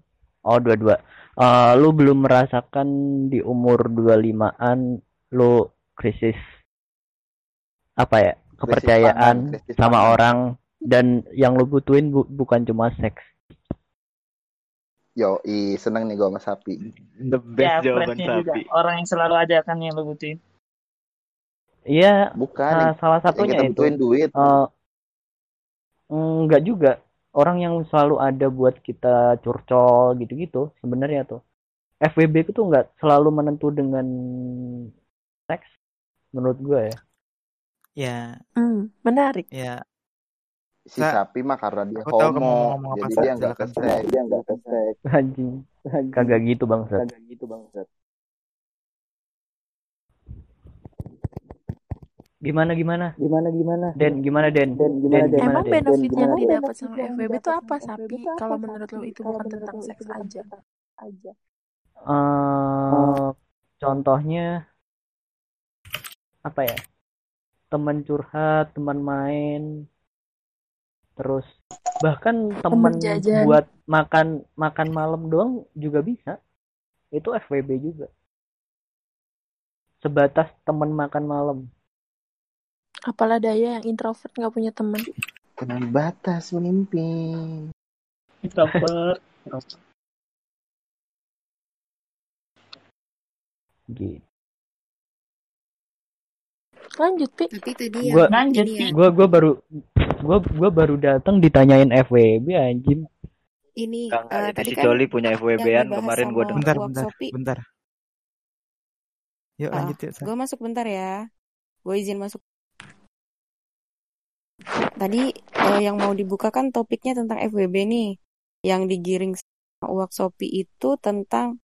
[SPEAKER 16] Oh, dua-dua. Eh, lu belum merasakan di umur 25-an lu krisis apa ya?
[SPEAKER 12] Krisis pangan,
[SPEAKER 16] Kepercayaan
[SPEAKER 12] krisis
[SPEAKER 16] sama
[SPEAKER 12] pangan.
[SPEAKER 16] orang dan yang lu butuhin bu- bukan cuma seks.
[SPEAKER 12] Yo, i seneng nih gue sama sapi.
[SPEAKER 18] The best
[SPEAKER 11] Ya,
[SPEAKER 18] jawaban
[SPEAKER 11] friendnya juga.
[SPEAKER 18] sapi.
[SPEAKER 11] Orang yang selalu ada kan yang lo butuhin.
[SPEAKER 16] Iya,
[SPEAKER 12] Bukan, yang,
[SPEAKER 16] salah
[SPEAKER 12] yang
[SPEAKER 16] satunya
[SPEAKER 12] kita
[SPEAKER 16] itu.
[SPEAKER 12] butuhin duit.
[SPEAKER 16] Eh, enggak juga. Orang yang selalu ada buat kita curcol gitu-gitu sebenarnya tuh. FWB itu nggak selalu menentu dengan seks menurut gue ya.
[SPEAKER 2] Ya,
[SPEAKER 13] Hmm, menarik.
[SPEAKER 2] ya.
[SPEAKER 12] Si
[SPEAKER 2] Sa-
[SPEAKER 12] sapi mah karena dia
[SPEAKER 2] Aku
[SPEAKER 12] homo,
[SPEAKER 2] ngomong apa,
[SPEAKER 12] jadi dia nggak kesek. Dia nggak kesek.
[SPEAKER 16] Anjing. Kagak gitu bangsat.
[SPEAKER 12] Kagak gitu bangsat.
[SPEAKER 16] Gimana gimana?
[SPEAKER 12] Gimana gimana?
[SPEAKER 16] Den gimana Den?
[SPEAKER 12] Den gimana Den?
[SPEAKER 13] Emang
[SPEAKER 16] Den?
[SPEAKER 13] benefit yang
[SPEAKER 12] Den?
[SPEAKER 13] didapat sama FWB itu apa, Sapi? Kalau menurut lo itu bukan tentang seks aja.
[SPEAKER 16] eh contohnya apa ya? Teman curhat, teman main, terus bahkan teman buat makan makan malam doang juga bisa. Itu FWB juga. Sebatas teman makan malam.
[SPEAKER 13] Apalah daya yang introvert nggak punya teman.
[SPEAKER 12] Kenal batas mimpi.
[SPEAKER 11] Introvert.
[SPEAKER 16] Gitu.
[SPEAKER 13] Lanjut, Pi.
[SPEAKER 1] Tapi tadi
[SPEAKER 16] Gua
[SPEAKER 1] yang
[SPEAKER 11] Lanjut, Pi.
[SPEAKER 16] gua gua baru gua gua baru datang ditanyain FWB anjing.
[SPEAKER 1] ini
[SPEAKER 18] Enggak, enggak.
[SPEAKER 1] eh,
[SPEAKER 18] Itu
[SPEAKER 1] tadi
[SPEAKER 18] si
[SPEAKER 1] kan
[SPEAKER 18] Coli punya FWB-an kemarin gue.
[SPEAKER 2] Bentar,
[SPEAKER 1] Uak
[SPEAKER 2] bentar,
[SPEAKER 1] Sopi.
[SPEAKER 2] bentar. Yuk
[SPEAKER 1] Ah,
[SPEAKER 2] lanjut yuk.
[SPEAKER 1] Gue masuk bentar ya. Gue izin masuk. Tadi eh, yang mau dibuka kan topiknya tentang FWB nih. Yang digiring sama Uwak Sopi itu tentang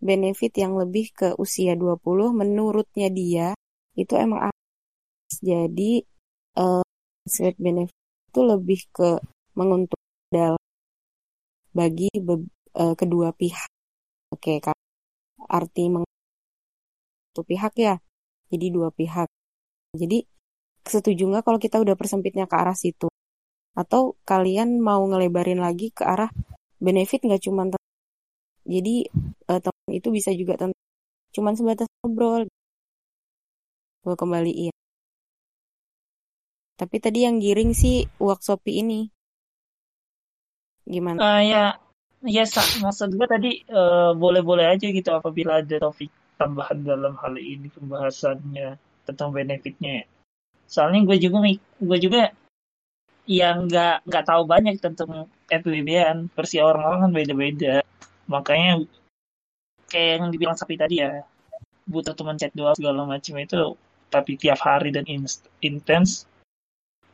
[SPEAKER 1] benefit yang lebih ke usia 20 menurutnya dia itu emang. Jadi eh, sweet benefit itu lebih ke menguntungkan dalam bagi be- eh, kedua pihak. Oke, Kak. Arti satu pihak ya. Jadi dua pihak. Jadi setuju nggak kalau kita udah persempitnya ke arah situ? Atau kalian mau ngelebarin lagi ke arah benefit nggak cuma jadi eh, teman itu bisa juga tentang cuman sebatas ngobrol. Gue kembaliin. Tapi tadi yang giring sih workshop ini. Gimana?
[SPEAKER 11] Ah ya, ya maksud gue tadi eh, boleh-boleh aja gitu apabila ada topik tambahan dalam hal ini pembahasannya tentang benefitnya. ya. Soalnya gue juga gue juga yang nggak nggak tahu banyak tentang FWB-an, versi orang-orang kan beda-beda. Makanya kayak yang dibilang sapi tadi ya, butuh teman chat doang segala macam itu tapi tiap hari dan intens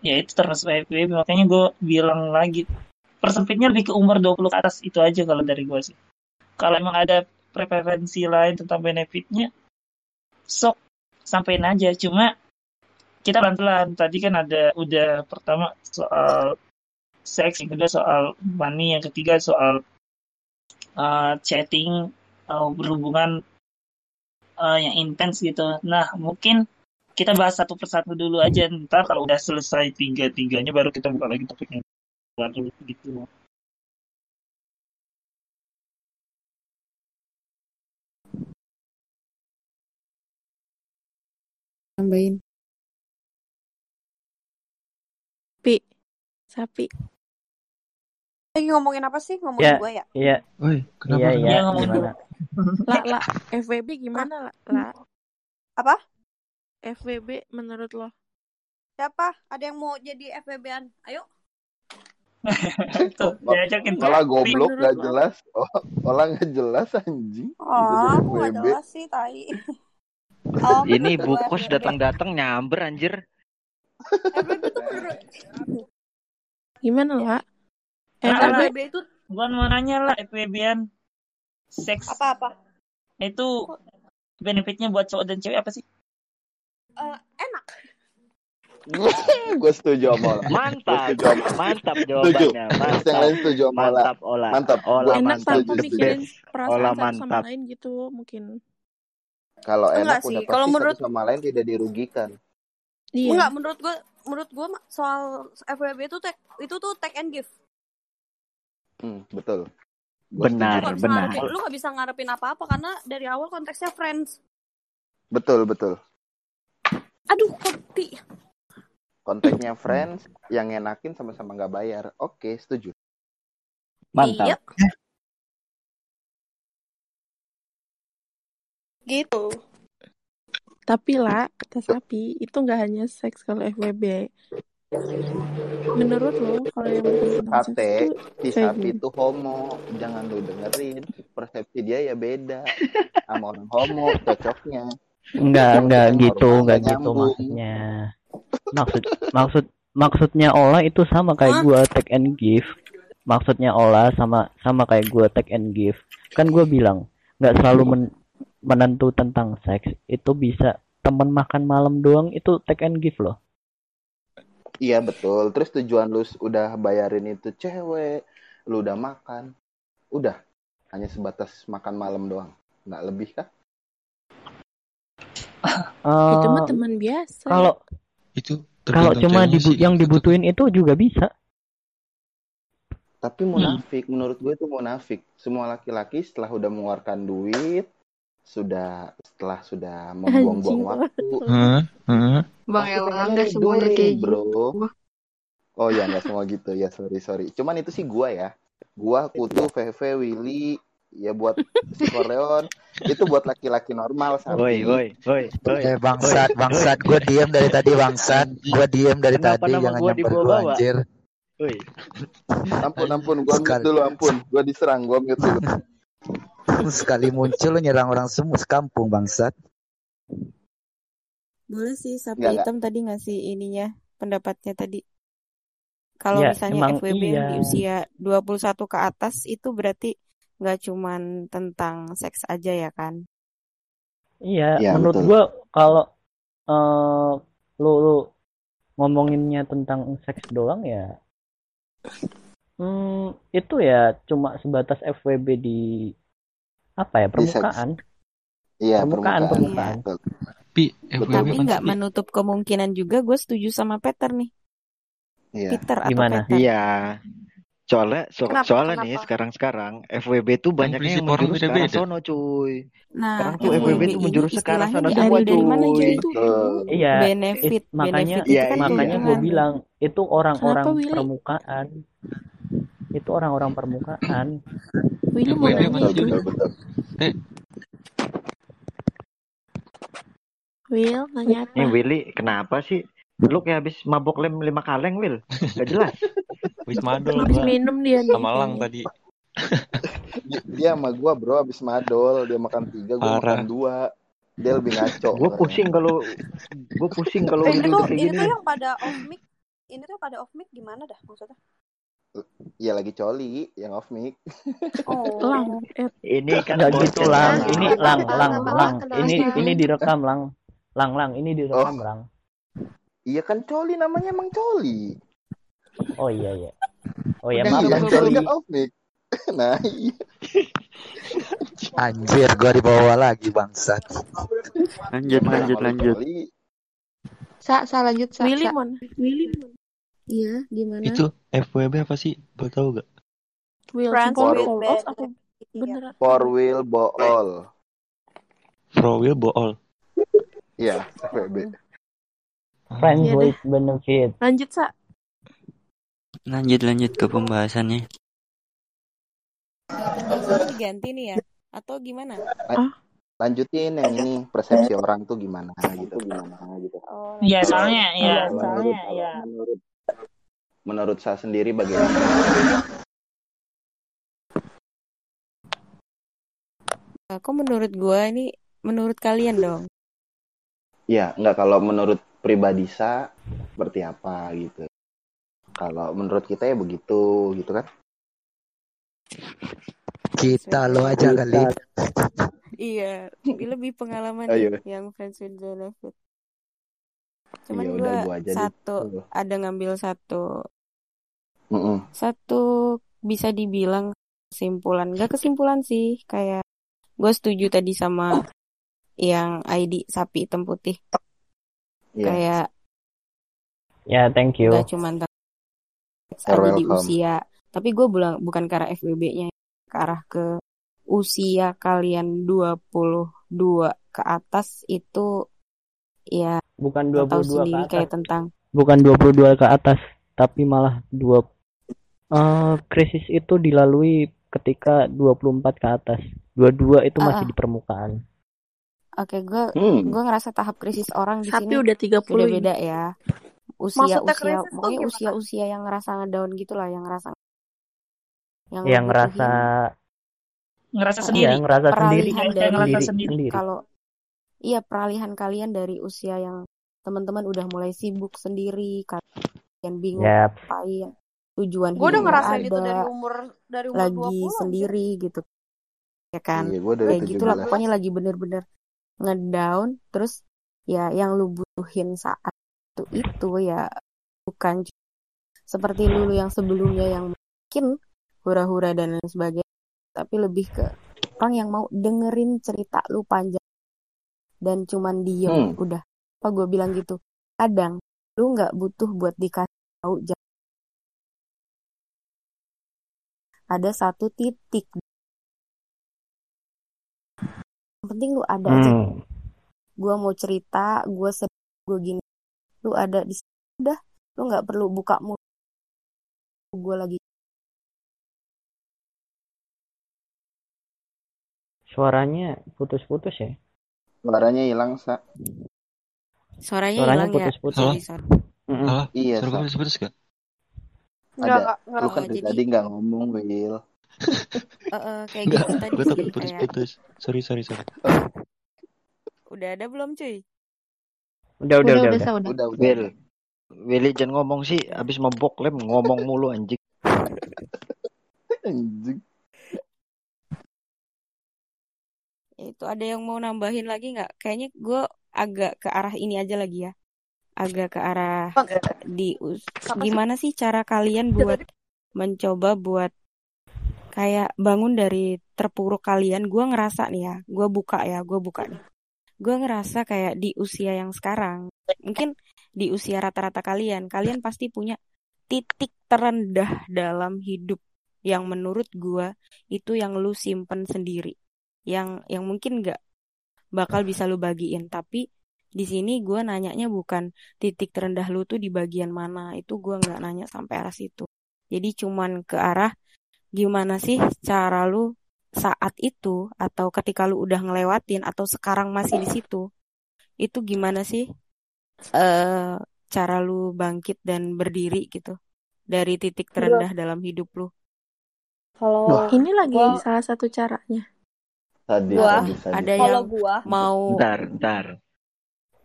[SPEAKER 11] ya itu terus FWB makanya gue bilang lagi persempitnya lebih ke umur 20 ke atas itu aja kalau dari gue sih. Kalau emang ada preferensi lain tentang benefitnya sok sampein aja. Cuma kita pelan-pelan. Tadi kan ada udah pertama soal seks yang kedua soal money yang ketiga soal uh, chatting uh, berhubungan uh, yang intens gitu. Nah mungkin kita bahas satu persatu dulu aja ntar kalau udah selesai tiga tiganya baru kita buka lagi topiknya baru gitu
[SPEAKER 1] Tambahin.
[SPEAKER 13] Pi. Sapi.
[SPEAKER 19] Lagi ngomongin apa sih? Ngomongin
[SPEAKER 16] Ya,
[SPEAKER 19] gue ya?
[SPEAKER 16] iya.
[SPEAKER 14] Woi, kenapa
[SPEAKER 16] Iya,
[SPEAKER 14] kenapa?
[SPEAKER 16] iya,
[SPEAKER 11] Iya, ngomong
[SPEAKER 16] gimana?
[SPEAKER 13] Lah, lah. FWB gimana, lah? lah?
[SPEAKER 19] Apa?
[SPEAKER 13] FWB menurut lo?
[SPEAKER 19] Siapa? Ada yang mau jadi FBB-an? Ayo.
[SPEAKER 11] tuh diajakin
[SPEAKER 12] Malah goblok gak jelas. Oh, malah gak jelas anjing.
[SPEAKER 19] Oh, aku gak jelas sih, tai. *laughs* Oh,
[SPEAKER 18] Ini
[SPEAKER 19] FBB.
[SPEAKER 18] datang-datang nyamber anjir.
[SPEAKER 13] Gimana, lah? FWB
[SPEAKER 19] FBB itu
[SPEAKER 11] gua mau nanya lah FWB-an seks
[SPEAKER 19] apa-apa?
[SPEAKER 11] itu benefitnya buat cowok dan cewek apa sih?
[SPEAKER 19] Eh, enak. *laughs*
[SPEAKER 12] gue setuju sama Ola.
[SPEAKER 18] Mantap,
[SPEAKER 12] setuju sama
[SPEAKER 18] mantap
[SPEAKER 12] Setuju.
[SPEAKER 18] jawabannya.
[SPEAKER 12] Terus yang
[SPEAKER 18] Mantap,
[SPEAKER 12] lain setuju sama Ola.
[SPEAKER 18] mantap Ola.
[SPEAKER 12] Mantap.
[SPEAKER 18] Ola
[SPEAKER 13] enak
[SPEAKER 18] mantap,
[SPEAKER 13] tanpa mikirin perasaan
[SPEAKER 18] Ola
[SPEAKER 13] satu sama
[SPEAKER 18] mantap.
[SPEAKER 13] lain gitu mungkin.
[SPEAKER 12] Kalau enak
[SPEAKER 19] Enggak
[SPEAKER 12] udah
[SPEAKER 19] sih. Kalau
[SPEAKER 12] pasti
[SPEAKER 19] menurut
[SPEAKER 12] sama lain tidak dirugikan.
[SPEAKER 13] Iya.
[SPEAKER 19] enggak menurut gue menurut gue soal FWB itu take, itu tuh take and give.
[SPEAKER 12] Hmm, betul.
[SPEAKER 19] Lu
[SPEAKER 18] Benar, benar.
[SPEAKER 19] ngarepin, lu gak bisa ngarepin apa-apa karena dari awal konteksnya friends.
[SPEAKER 12] Betul, betul.
[SPEAKER 19] Aduh, kopi.
[SPEAKER 12] Konteksnya friends yang enakin sama-sama nggak bayar. Oke, setuju.
[SPEAKER 18] Mantap.
[SPEAKER 19] Iya. Gitu.
[SPEAKER 13] Tapi lah, kata sapi, itu nggak hanya seks kalau FWB. Menurut lo, kalau yang
[SPEAKER 12] Sate,
[SPEAKER 13] itu
[SPEAKER 12] si sapi itu homo. Jangan lu dengerin. Persepsi dia ya beda. *laughs* Sama orang homo, cocoknya.
[SPEAKER 16] Enggak, *laughs*
[SPEAKER 12] Sama
[SPEAKER 16] enggak gitu, enggak
[SPEAKER 12] nggak
[SPEAKER 16] gitu maksudnya. Maksud maksud maksudnya Ola itu sama kayak gua take and give. Maksudnya Ola sama sama kayak gua take and give. Kan gua bilang nggak selalu men- menentu tentang seks. Itu bisa temen makan malam doang itu take and give loh.
[SPEAKER 12] Iya betul. Terus tujuan lu udah bayarin itu cewek, lu udah makan, udah hanya sebatas makan malam doang, nggak lebih kah?
[SPEAKER 13] Itu mah teman biasa.
[SPEAKER 16] kalau
[SPEAKER 14] Itu
[SPEAKER 16] kalau cuma dibu-
[SPEAKER 14] sih.
[SPEAKER 16] yang dibutuhin itu juga bisa.
[SPEAKER 12] Tapi munafik, menurut gue itu munafik. Semua laki-laki setelah udah mengeluarkan duit, sudah setelah sudah membuang-buang waktu,
[SPEAKER 14] Heeh, heeh.
[SPEAKER 19] Bang
[SPEAKER 12] pengennya
[SPEAKER 19] nggak semuanya kayak gitu.
[SPEAKER 12] bro. Oh ya nggak semua gitu ya, sorry sorry. Cuman itu sih gua ya. Gua Kutu, Veve, Willy, ya buat si Koreon itu buat laki-laki normal
[SPEAKER 18] Woi,
[SPEAKER 12] sapi.
[SPEAKER 18] woi, woi, woi.
[SPEAKER 20] Eh bangsat, bangsat, gue diem dari tadi bangsat, gue diem dari
[SPEAKER 18] Kenapa
[SPEAKER 20] tadi, jangan
[SPEAKER 18] gua
[SPEAKER 20] nyamper gue anjir.
[SPEAKER 18] Woi.
[SPEAKER 12] Ampun ampun, gua mute dulu ampun. Gua diserang, gua mute dulu.
[SPEAKER 20] sekali muncul nyerang orang semua sekampung bangsat.
[SPEAKER 1] Boleh sih sapi
[SPEAKER 12] Nggak, nggak.
[SPEAKER 1] hitam tadi ngasih ininya pendapatnya tadi. Kalau
[SPEAKER 16] Ya
[SPEAKER 1] misalnya FWB yang di
[SPEAKER 16] iya.
[SPEAKER 1] usia 21 ke atas itu berarti nggak cuman tentang seks aja ya kan?
[SPEAKER 16] Iya,
[SPEAKER 12] Iya
[SPEAKER 16] menurut
[SPEAKER 12] betul.
[SPEAKER 16] gua kalau eh lu, lu ngomonginnya tentang seks doang ya, hmm, itu ya cuma sebatas FWB di apa ya permukaan,
[SPEAKER 12] Iya,
[SPEAKER 16] permukaan,
[SPEAKER 12] permukaan.
[SPEAKER 16] permukaan.
[SPEAKER 12] Betul.
[SPEAKER 14] Tapi FWB
[SPEAKER 1] Tapi
[SPEAKER 14] kan
[SPEAKER 1] nggak menutup kemungkinan juga gue setuju sama Peter nih.
[SPEAKER 12] Iya.
[SPEAKER 1] Peter atau
[SPEAKER 16] Gimana?
[SPEAKER 1] Peter.
[SPEAKER 18] Iya. Soalnya so-
[SPEAKER 19] Kenapa?
[SPEAKER 18] soalnya nih
[SPEAKER 19] Kenapa?
[SPEAKER 18] sekarang-sekarang FWB tuh banyaknya yang menjurus ke arah sono, cuy.
[SPEAKER 1] Nah,
[SPEAKER 18] Sekarang tuh
[SPEAKER 12] Hmm.
[SPEAKER 18] FWB
[SPEAKER 1] FWB
[SPEAKER 18] tuh
[SPEAKER 1] ini
[SPEAKER 18] menjurus ke arah sana
[SPEAKER 1] dari
[SPEAKER 18] semua,
[SPEAKER 1] dari mana
[SPEAKER 18] cuy.
[SPEAKER 16] Iya,
[SPEAKER 1] Benefit,
[SPEAKER 16] it- makanya
[SPEAKER 1] benefit itu
[SPEAKER 18] Iya,
[SPEAKER 1] kan
[SPEAKER 18] iya.
[SPEAKER 16] makanya gue bilang itu orang-orang permukaan, itu orang-orang permukaan.
[SPEAKER 13] Willy mau nanya itu. Will, nanya
[SPEAKER 18] Nih
[SPEAKER 13] apa?
[SPEAKER 18] Willy, kenapa sih? Lu kayak habis mabok lem lima kaleng, Will. Gak jelas.
[SPEAKER 14] wis *laughs* madol
[SPEAKER 13] Habis
[SPEAKER 14] gua
[SPEAKER 13] minum dia nih
[SPEAKER 14] sama Lang
[SPEAKER 13] kayaknya.
[SPEAKER 14] tadi.
[SPEAKER 12] Dia, *laughs* dia sama gua bro abis madol, dia makan tiga, gua makan dua. Dia lebih ngaco
[SPEAKER 18] Gue
[SPEAKER 12] orangnya.
[SPEAKER 18] pusing kalau gue pusing kalau
[SPEAKER 19] Eh, ini tuh ini tuh yang pada off mic. Ini tuh pada off mic gimana dah maksudnya?
[SPEAKER 12] Iya lagi coli, yang off mic. *laughs*
[SPEAKER 13] Lang,
[SPEAKER 19] Oh.
[SPEAKER 13] eh,
[SPEAKER 18] Ini kan
[SPEAKER 16] gitu lang,
[SPEAKER 18] Lang.
[SPEAKER 16] ini
[SPEAKER 19] Kenapa
[SPEAKER 16] lang, lang, lang, ini ini direkam lang, lang, lang, ini
[SPEAKER 12] Oh,
[SPEAKER 16] direkam lang.
[SPEAKER 12] Iya kan coli namanya emang coli.
[SPEAKER 16] Oh iya iya. Oh ya maaf
[SPEAKER 12] Iya,
[SPEAKER 16] bang
[SPEAKER 19] 20
[SPEAKER 12] coli
[SPEAKER 16] Coli.
[SPEAKER 12] kan off mic. Nah, iya.
[SPEAKER 20] Anjir, gue dibawa lagi bangsat.
[SPEAKER 18] Lanjut,
[SPEAKER 12] Gimana
[SPEAKER 18] lanjut, lanjut.
[SPEAKER 12] coli?
[SPEAKER 19] Sa, sa lanjut sa,
[SPEAKER 13] Willy Willy
[SPEAKER 1] Iya, gimana?
[SPEAKER 14] Itu FWB apa sih? Boleh tahu gak?
[SPEAKER 13] Will
[SPEAKER 19] Friends
[SPEAKER 13] for
[SPEAKER 12] For,
[SPEAKER 13] for us apa.
[SPEAKER 19] Iya.
[SPEAKER 13] beneran?
[SPEAKER 12] for will bool.
[SPEAKER 14] Frowil bool.
[SPEAKER 12] Iya, FWB.
[SPEAKER 16] Friends
[SPEAKER 13] deh.
[SPEAKER 16] with benefit.
[SPEAKER 13] Lanjut sa.
[SPEAKER 21] Lanjut lanjut ke pembahasannya.
[SPEAKER 1] Ini diganti nih ya? Atau gimana?
[SPEAKER 12] Lan- Lanjutin yang ini persepsi orang tuh gimana gitu. Gimana gitu.
[SPEAKER 1] Oh,
[SPEAKER 11] Iya,
[SPEAKER 1] lanjut.
[SPEAKER 11] soalnya ya,
[SPEAKER 12] menurut
[SPEAKER 11] soalnya ya.
[SPEAKER 12] menurut menurut saya sendiri bagaimana?
[SPEAKER 1] Kok menurut gue ini menurut kalian dong?
[SPEAKER 12] Ya, enggak kalau menurut pribadi sa seperti apa gitu. Kalau menurut kita ya begitu gitu kan.
[SPEAKER 20] Kita lo aja kali.
[SPEAKER 1] Iya, lebih pengalaman
[SPEAKER 12] Ayo.
[SPEAKER 1] nih yang friends with benefit. Cuman
[SPEAKER 12] Iya
[SPEAKER 1] gue
[SPEAKER 12] aja deh.
[SPEAKER 1] satu ada ngambil satu
[SPEAKER 12] Mm-mm.
[SPEAKER 1] satu bisa dibilang kesimpulan, gak kesimpulan sih, kayak gue setuju tadi sama yang ID sapi hitam putih,
[SPEAKER 12] Iya.
[SPEAKER 1] kayak
[SPEAKER 16] Ya thank you.
[SPEAKER 1] gak cuma aja di usia, tapi gue bilang bukan ke arah FWB-nya, ke arah ke usia kalian 22 ke atas itu ya
[SPEAKER 16] Bukan
[SPEAKER 1] lo tahu
[SPEAKER 16] 22 ke
[SPEAKER 1] sendiri
[SPEAKER 16] atas.
[SPEAKER 1] kayak tentang
[SPEAKER 16] Bukan 22 ke atas, tapi malah dua eh krisis itu dilalui ketika 24 ke atas. 22 itu masih
[SPEAKER 1] ah.
[SPEAKER 16] di permukaan.
[SPEAKER 1] Oke, gue
[SPEAKER 12] Hmm.
[SPEAKER 1] gue ngerasa tahap krisis orang di sini
[SPEAKER 13] udah 30 ini.
[SPEAKER 1] beda-beda ya. Usia
[SPEAKER 13] Maksudnya
[SPEAKER 1] usia pokoknya
[SPEAKER 13] gimana?
[SPEAKER 1] usia usia yang ngerasa ngedown gitu lah, yang ngerasa yang
[SPEAKER 16] yang ngerasa
[SPEAKER 11] ngerasa
[SPEAKER 16] iya
[SPEAKER 11] sendiri
[SPEAKER 16] ngerasa sendiri
[SPEAKER 1] dari
[SPEAKER 11] ngerasa
[SPEAKER 16] sendiri
[SPEAKER 11] sendiri
[SPEAKER 16] sendiri
[SPEAKER 1] kalau iya peralihan kalian dari usia yang teman-teman udah mulai sibuk sendiri, kalian bingung
[SPEAKER 16] Yap.
[SPEAKER 1] ngapain, tujuan
[SPEAKER 22] Gue udah ngerasain itu dari umur dari umur
[SPEAKER 1] lagi
[SPEAKER 22] 20 anjir.
[SPEAKER 1] sendiri gitu, ya kan?
[SPEAKER 12] Iya, gue dari
[SPEAKER 1] Kayak gitulah
[SPEAKER 12] 17.
[SPEAKER 1] pokoknya lagi bener-bener ngedown, terus ya yang lu butuhin saat itu itu ya bukan seperti dulu yang sebelumnya yang mungkin hura-hura dan lain sebagainya, tapi lebih ke orang yang mau dengerin cerita lu panjang dan cuman diem
[SPEAKER 12] Hmm.
[SPEAKER 1] udah apa gue bilang gitu kadang lu nggak butuh buat dikasih tahu ada satu titik yang penting lu ada aja
[SPEAKER 16] Hmm.
[SPEAKER 1] gue mau cerita gue sedih gue gini lu ada di situ udah lu nggak perlu buka mulut gue lagi
[SPEAKER 16] suaranya putus-putus ya
[SPEAKER 12] Suaranya hilang, Sa.
[SPEAKER 1] suaranya
[SPEAKER 16] suaranya
[SPEAKER 1] hilang ya
[SPEAKER 16] putus-putus
[SPEAKER 21] Halo?
[SPEAKER 1] sorry sorry
[SPEAKER 16] Mm-mm.
[SPEAKER 21] Halo?
[SPEAKER 12] Iya,
[SPEAKER 21] Suara gue
[SPEAKER 12] Sa.
[SPEAKER 21] putus-putus gak?
[SPEAKER 22] Enggak,
[SPEAKER 12] Ada.
[SPEAKER 22] enggak, enggak.
[SPEAKER 12] Lu kan
[SPEAKER 1] jadi
[SPEAKER 12] tadi nggak ngomong, Will.
[SPEAKER 1] Eh, eh, kayak gitu tadi sih kayak
[SPEAKER 21] putus-putus. Sorry, sorry, sorry.
[SPEAKER 1] udah ada belum cuy
[SPEAKER 16] udah udah
[SPEAKER 7] Udah,
[SPEAKER 16] udah
[SPEAKER 7] udah,
[SPEAKER 16] udah
[SPEAKER 7] udah.
[SPEAKER 12] Udah.
[SPEAKER 18] Will, Willy jangan ngomong sih, abis mabok lem ngomong mulu anjing. *laughs*
[SPEAKER 12] Anjing.
[SPEAKER 1] itu ada yang mau nambahin lagi nggak kayaknya gue agak ke arah ini aja lagi ya agak ke arah
[SPEAKER 22] Bang,
[SPEAKER 1] di gimana sih cara kalian buat mencoba buat kayak bangun dari terpuruk kalian gue ngerasa nih ya gue buka ya gue buka nih. Gue ngerasa kayak di usia yang sekarang mungkin di usia rata-rata kalian kalian pasti punya titik terendah dalam hidup yang menurut gue itu yang lu simpen sendiri yang yang mungkin nggak bakal bisa lu bagiin. Tapi di sini gue nanyanya bukan titik terendah lu tuh di bagian mana itu gue nggak nanya sampai arah situ. Jadi cuman ke arah gimana sih cara lu saat itu atau ketika lu udah ngelewatin atau sekarang masih di situ itu gimana sih eh cara lu bangkit dan berdiri gitu dari titik terendah dalam hidup lu
[SPEAKER 22] Kalau
[SPEAKER 12] Wah.
[SPEAKER 13] Ini lagi
[SPEAKER 22] gua
[SPEAKER 13] salah satu caranya.
[SPEAKER 12] Sadis,
[SPEAKER 22] Gua-
[SPEAKER 12] sadis.
[SPEAKER 1] ada
[SPEAKER 22] kalau
[SPEAKER 1] yang
[SPEAKER 22] gua
[SPEAKER 1] mau
[SPEAKER 18] Bentar, bentar.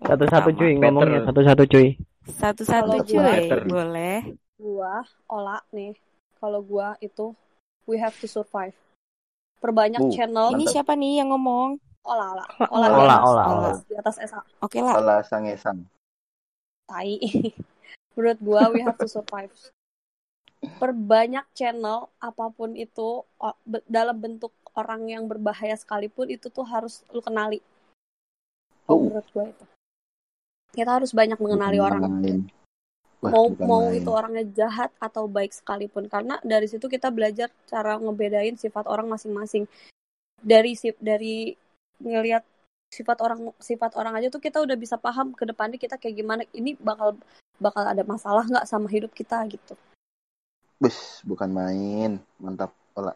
[SPEAKER 16] satu-satu cuy
[SPEAKER 18] Peter.
[SPEAKER 16] ngomongnya satu-satu cuy
[SPEAKER 1] satu-satu cuy
[SPEAKER 18] Peter.
[SPEAKER 1] boleh
[SPEAKER 22] gua olah nih. Kalau gua itu we have to survive. Perbanyak
[SPEAKER 12] Uh,
[SPEAKER 22] channel
[SPEAKER 1] ini
[SPEAKER 12] Mantap.
[SPEAKER 1] siapa nih yang ngomong
[SPEAKER 22] olah Olah,
[SPEAKER 13] olah
[SPEAKER 22] di
[SPEAKER 16] olah
[SPEAKER 22] atas
[SPEAKER 16] olah
[SPEAKER 22] di
[SPEAKER 16] olah
[SPEAKER 22] atas, di atas SA
[SPEAKER 1] oke lah
[SPEAKER 12] Salah sangesan.
[SPEAKER 22] tai. *laughs* Menurut gua we have to survive. Perbanyak channel apa pun itu dalam bentuk orang yang berbahaya sekalipun itu tuh harus lu kenali. Kalau menurut gua itu. Kita harus banyak mengenali orang.
[SPEAKER 12] Wah,
[SPEAKER 22] mau mau
[SPEAKER 12] main.
[SPEAKER 22] itu orangnya jahat atau baik sekalipun karena dari situ kita belajar cara ngebedain sifat orang masing-masing dari sip dari ngelihat sifat orang sifat orang aja tuh kita udah bisa paham ke depannya kita kayak gimana ini bakal bakal ada masalah nggak sama hidup kita gitu
[SPEAKER 12] Bus, bukan main. Mantap. Olah.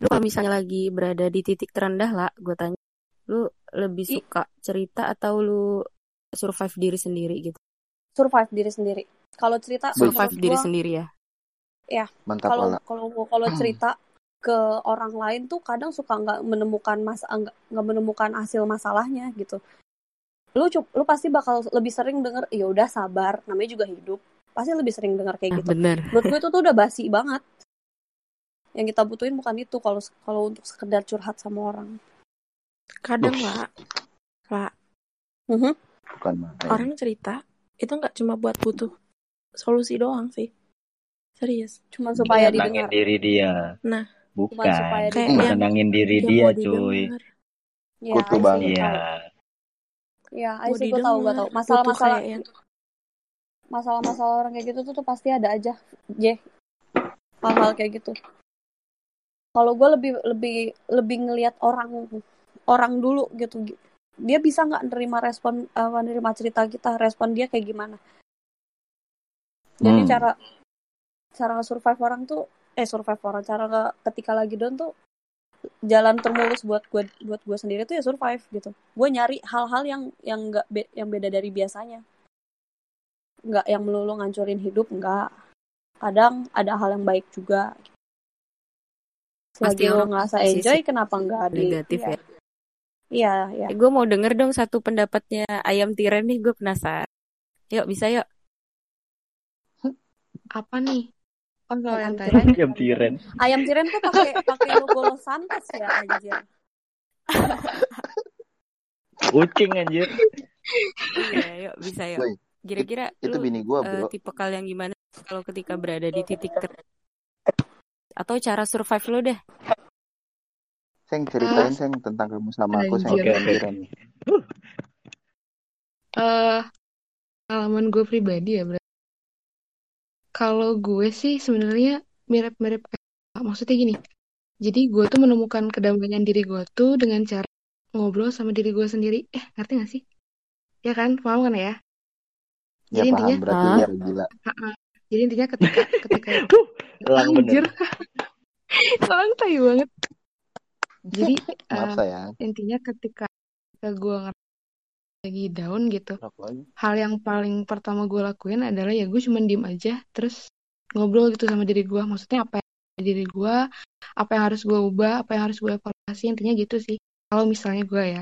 [SPEAKER 1] lu kalau misalnya lagi berada di titik terendah lah gue tanya lu lebih
[SPEAKER 22] I-
[SPEAKER 1] suka cerita atau lu survive diri sendiri gitu
[SPEAKER 22] survive diri sendiri kalau cerita
[SPEAKER 1] survive
[SPEAKER 22] menurut
[SPEAKER 1] diri
[SPEAKER 22] gua
[SPEAKER 1] sendiri ya?
[SPEAKER 22] Ya
[SPEAKER 12] mantap
[SPEAKER 22] kalau kalau kalau cerita ke orang lain tuh kadang suka nggak menemukan mas nggak nggak menemukan hasil masalahnya gitu. Lu lu pasti bakal lebih sering denger ya udah sabar namanya juga hidup. Pasti lebih sering denger kayak
[SPEAKER 1] ah
[SPEAKER 22] gitu.
[SPEAKER 1] bener.
[SPEAKER 22] Menurut gue itu tuh udah basi banget. Yang kita butuhin bukan itu kalau kalau untuk sekedar curhat sama orang.
[SPEAKER 13] Kadang lah, lah
[SPEAKER 22] Mhm.
[SPEAKER 12] bukan main.
[SPEAKER 13] orang cerita itu nggak cuma buat butuh solusi doang sih. Serius.
[SPEAKER 22] cuman supaya
[SPEAKER 18] Menenangin
[SPEAKER 22] didengar
[SPEAKER 18] diri dia.
[SPEAKER 13] Nah,
[SPEAKER 22] supaya
[SPEAKER 18] Bukan.
[SPEAKER 13] kayak
[SPEAKER 22] didengar
[SPEAKER 13] yang
[SPEAKER 18] Menenangin diri dia,
[SPEAKER 13] mau
[SPEAKER 18] cuy.
[SPEAKER 13] didengar,
[SPEAKER 22] ya
[SPEAKER 12] Kutu banget.
[SPEAKER 18] Iya.
[SPEAKER 22] tahu ya I
[SPEAKER 13] mau
[SPEAKER 22] sih gue tahu gue
[SPEAKER 13] butuh
[SPEAKER 22] masalah-masalah masalah-masalah orang kayak gitu tuh, tuh pasti ada aja J hal-hal kayak gitu kalau gue lebih lebih lebih ngelihat orang orang dulu gitu dia bisa nggak nerima respon eh, nerima cerita kita respon dia kayak gimana jadi
[SPEAKER 12] Hmm.
[SPEAKER 22] cara cara survive orang tuh eh survive orang cara ke- ketika lagi down tuh jalan termulus buat gue buat gue sendiri tuh ya survive gitu gue nyari hal-hal yang yang nggak be- yang beda dari biasanya nggak yang melulu ngancurin hidup nggak kadang ada hal yang baik juga
[SPEAKER 1] Pasti
[SPEAKER 22] selagi lo
[SPEAKER 1] orang
[SPEAKER 22] ngerasa enjoy
[SPEAKER 1] sisi
[SPEAKER 22] kenapa nggak di
[SPEAKER 1] negatif
[SPEAKER 22] iya
[SPEAKER 1] ya.
[SPEAKER 22] iya iya
[SPEAKER 1] Eh, gue mau denger dong satu pendapatnya ayam tiren nih, gue penasaran. Yuk, bisa yuk.
[SPEAKER 23] Apa nih? Oh, kalau yang
[SPEAKER 22] ayam tiren
[SPEAKER 18] Ayam tiren.
[SPEAKER 22] ayam tiren tuh pakai pakai logo Los Santos ya anjir
[SPEAKER 18] Kucing anjir.
[SPEAKER 1] Iya, yuk, bisa yuk. Kira-kira
[SPEAKER 12] itu
[SPEAKER 1] lu
[SPEAKER 12] bini gua,
[SPEAKER 1] eh,
[SPEAKER 12] bro.
[SPEAKER 1] tipe kal yang gimana kalau ketika berada di titik ter atau cara survive lu deh?
[SPEAKER 12] Seng
[SPEAKER 23] Ah,
[SPEAKER 12] ceritain Seng tentang kamu sama aku Seng.
[SPEAKER 18] Oke,
[SPEAKER 12] tiren.
[SPEAKER 23] Eh, pengalaman gue pribadi ya, berarti. Kalau gue sih sebenarnya mirip-mirip kayak- maksudnya gini. Jadi gue tuh menemukan kedamaian diri gue tuh dengan cara ngobrol sama diri gue sendiri. Eh, ngerti gak sih? Ya kan? Paham kan ya?
[SPEAKER 12] Ya
[SPEAKER 23] Jadi
[SPEAKER 12] paham
[SPEAKER 23] intinya,
[SPEAKER 12] berarti ya gila.
[SPEAKER 23] Jadi intinya ketika *laughs* ketika anjir,
[SPEAKER 18] bener. *laughs*
[SPEAKER 23] lang tai banget. Jadi
[SPEAKER 12] Maaf
[SPEAKER 23] eh,
[SPEAKER 12] sayang.
[SPEAKER 23] intinya ketika, ketika gue lagi down gitu,
[SPEAKER 12] Rokok lagi.
[SPEAKER 23] hal yang paling pertama gue lakuin adalah ya gue cuman diem aja, terus ngobrol gitu sama diri gue. Maksudnya apa yang diri gue, apa yang harus gue ubah, apa yang harus gue evaluasi, intinya gitu sih. Kalau misalnya gue ya.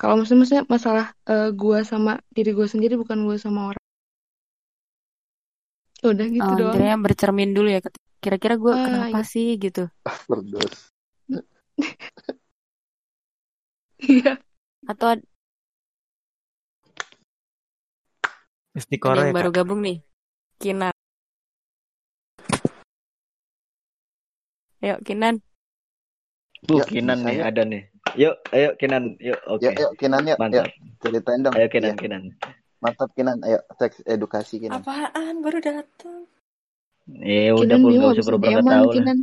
[SPEAKER 23] Kalau maksudnya, maksudnya masalah eh, gue sama diri gue sendiri bukan gue sama orang. Udah gitu
[SPEAKER 1] Oh,
[SPEAKER 23] doang.
[SPEAKER 1] kira bercermin dulu ya. Kira-kira gue
[SPEAKER 23] Ah,
[SPEAKER 1] kenapa
[SPEAKER 23] iya.
[SPEAKER 1] sih gitu?
[SPEAKER 12] Berdos. *laughs*
[SPEAKER 23] Iya.
[SPEAKER 1] Atau
[SPEAKER 2] Istiqoroh
[SPEAKER 1] yang
[SPEAKER 2] ya
[SPEAKER 1] baru
[SPEAKER 2] kak.
[SPEAKER 1] gabung nih? Kinan. Yuk, Kinan.
[SPEAKER 18] Bu,
[SPEAKER 12] Ya
[SPEAKER 18] Kinan nih
[SPEAKER 12] yuk.
[SPEAKER 18] ada nih. Yuk, ayo Kinan. Yuk,
[SPEAKER 12] Yuk
[SPEAKER 18] oke.
[SPEAKER 12] yuk Kinan yuk. Yuk
[SPEAKER 18] Mantap.
[SPEAKER 12] ceritain dong.
[SPEAKER 18] Ayo
[SPEAKER 12] Iya.
[SPEAKER 18] Kinan, Kinan.
[SPEAKER 12] Mantap Kinan. Ayo teks edukasi Kinan.
[SPEAKER 22] apaan baru datang
[SPEAKER 18] Eh, udah
[SPEAKER 23] Kinan
[SPEAKER 18] pun
[SPEAKER 23] dia
[SPEAKER 18] gak
[SPEAKER 23] mau
[SPEAKER 18] usah
[SPEAKER 23] bisa
[SPEAKER 18] pura-pura gak
[SPEAKER 23] DM-an,
[SPEAKER 18] tahu lah.
[SPEAKER 23] Kinan.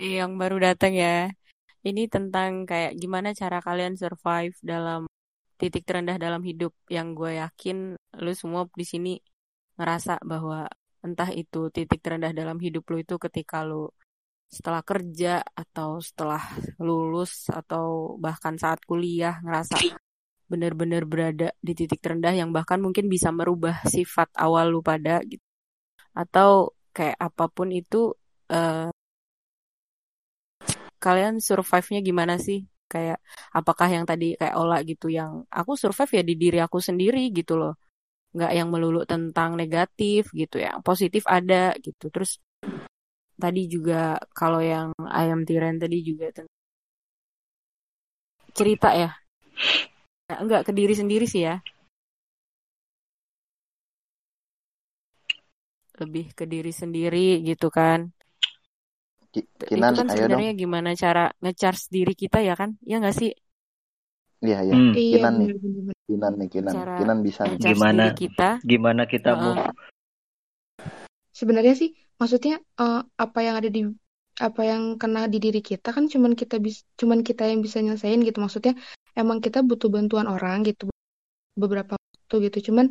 [SPEAKER 1] Yang baru datang ya. Ini tentang kayak gimana cara kalian survive dalam titik terendah dalam hidup. Yang gue yakin lu semua di sini ngerasa bahwa entah itu titik terendah dalam hidup lu itu ketika lu setelah kerja atau setelah lulus atau bahkan saat kuliah ngerasa benar-benar berada di titik terendah yang bahkan mungkin bisa merubah sifat awal lu pada gitu. Atau kayak apa pun itu eh, kalian survive-nya gimana sih? Kayak apakah yang tadi kayak Ola gitu yang aku survive ya di diri aku sendiri gitu loh. Nggak yang melulu tentang negatif gitu ya. Positif ada gitu. Terus tadi juga kalau yang ayam tiren tadi juga cerita ya. Ya, Enggak ke diri sendiri sih ya. Lebih ke diri sendiri gitu kan.
[SPEAKER 12] Ki-
[SPEAKER 1] Itu
[SPEAKER 12] Kinan
[SPEAKER 1] kan
[SPEAKER 12] ayo dong.
[SPEAKER 1] sebenarnya gimana cara nge-charge diri kita ya kan? Ya nggak sih?
[SPEAKER 12] Iya iya.
[SPEAKER 18] Hmm.
[SPEAKER 23] Iya,
[SPEAKER 12] Kinan nih.
[SPEAKER 23] bener-bener.
[SPEAKER 12] Kinan nih Kinan.
[SPEAKER 1] Cara
[SPEAKER 12] Kinan bisa nih.
[SPEAKER 18] Gimana
[SPEAKER 1] diri kita.
[SPEAKER 18] gimana kita move?
[SPEAKER 23] Sebenarnya sih, maksudnya eh, apa yang ada di apa yang kena di diri kita kan cuman kita bis, cuman kita yang bisa nyelesain gitu. Maksudnya emang kita butuh bantuan orang gitu beberapa waktu gitu. Cuman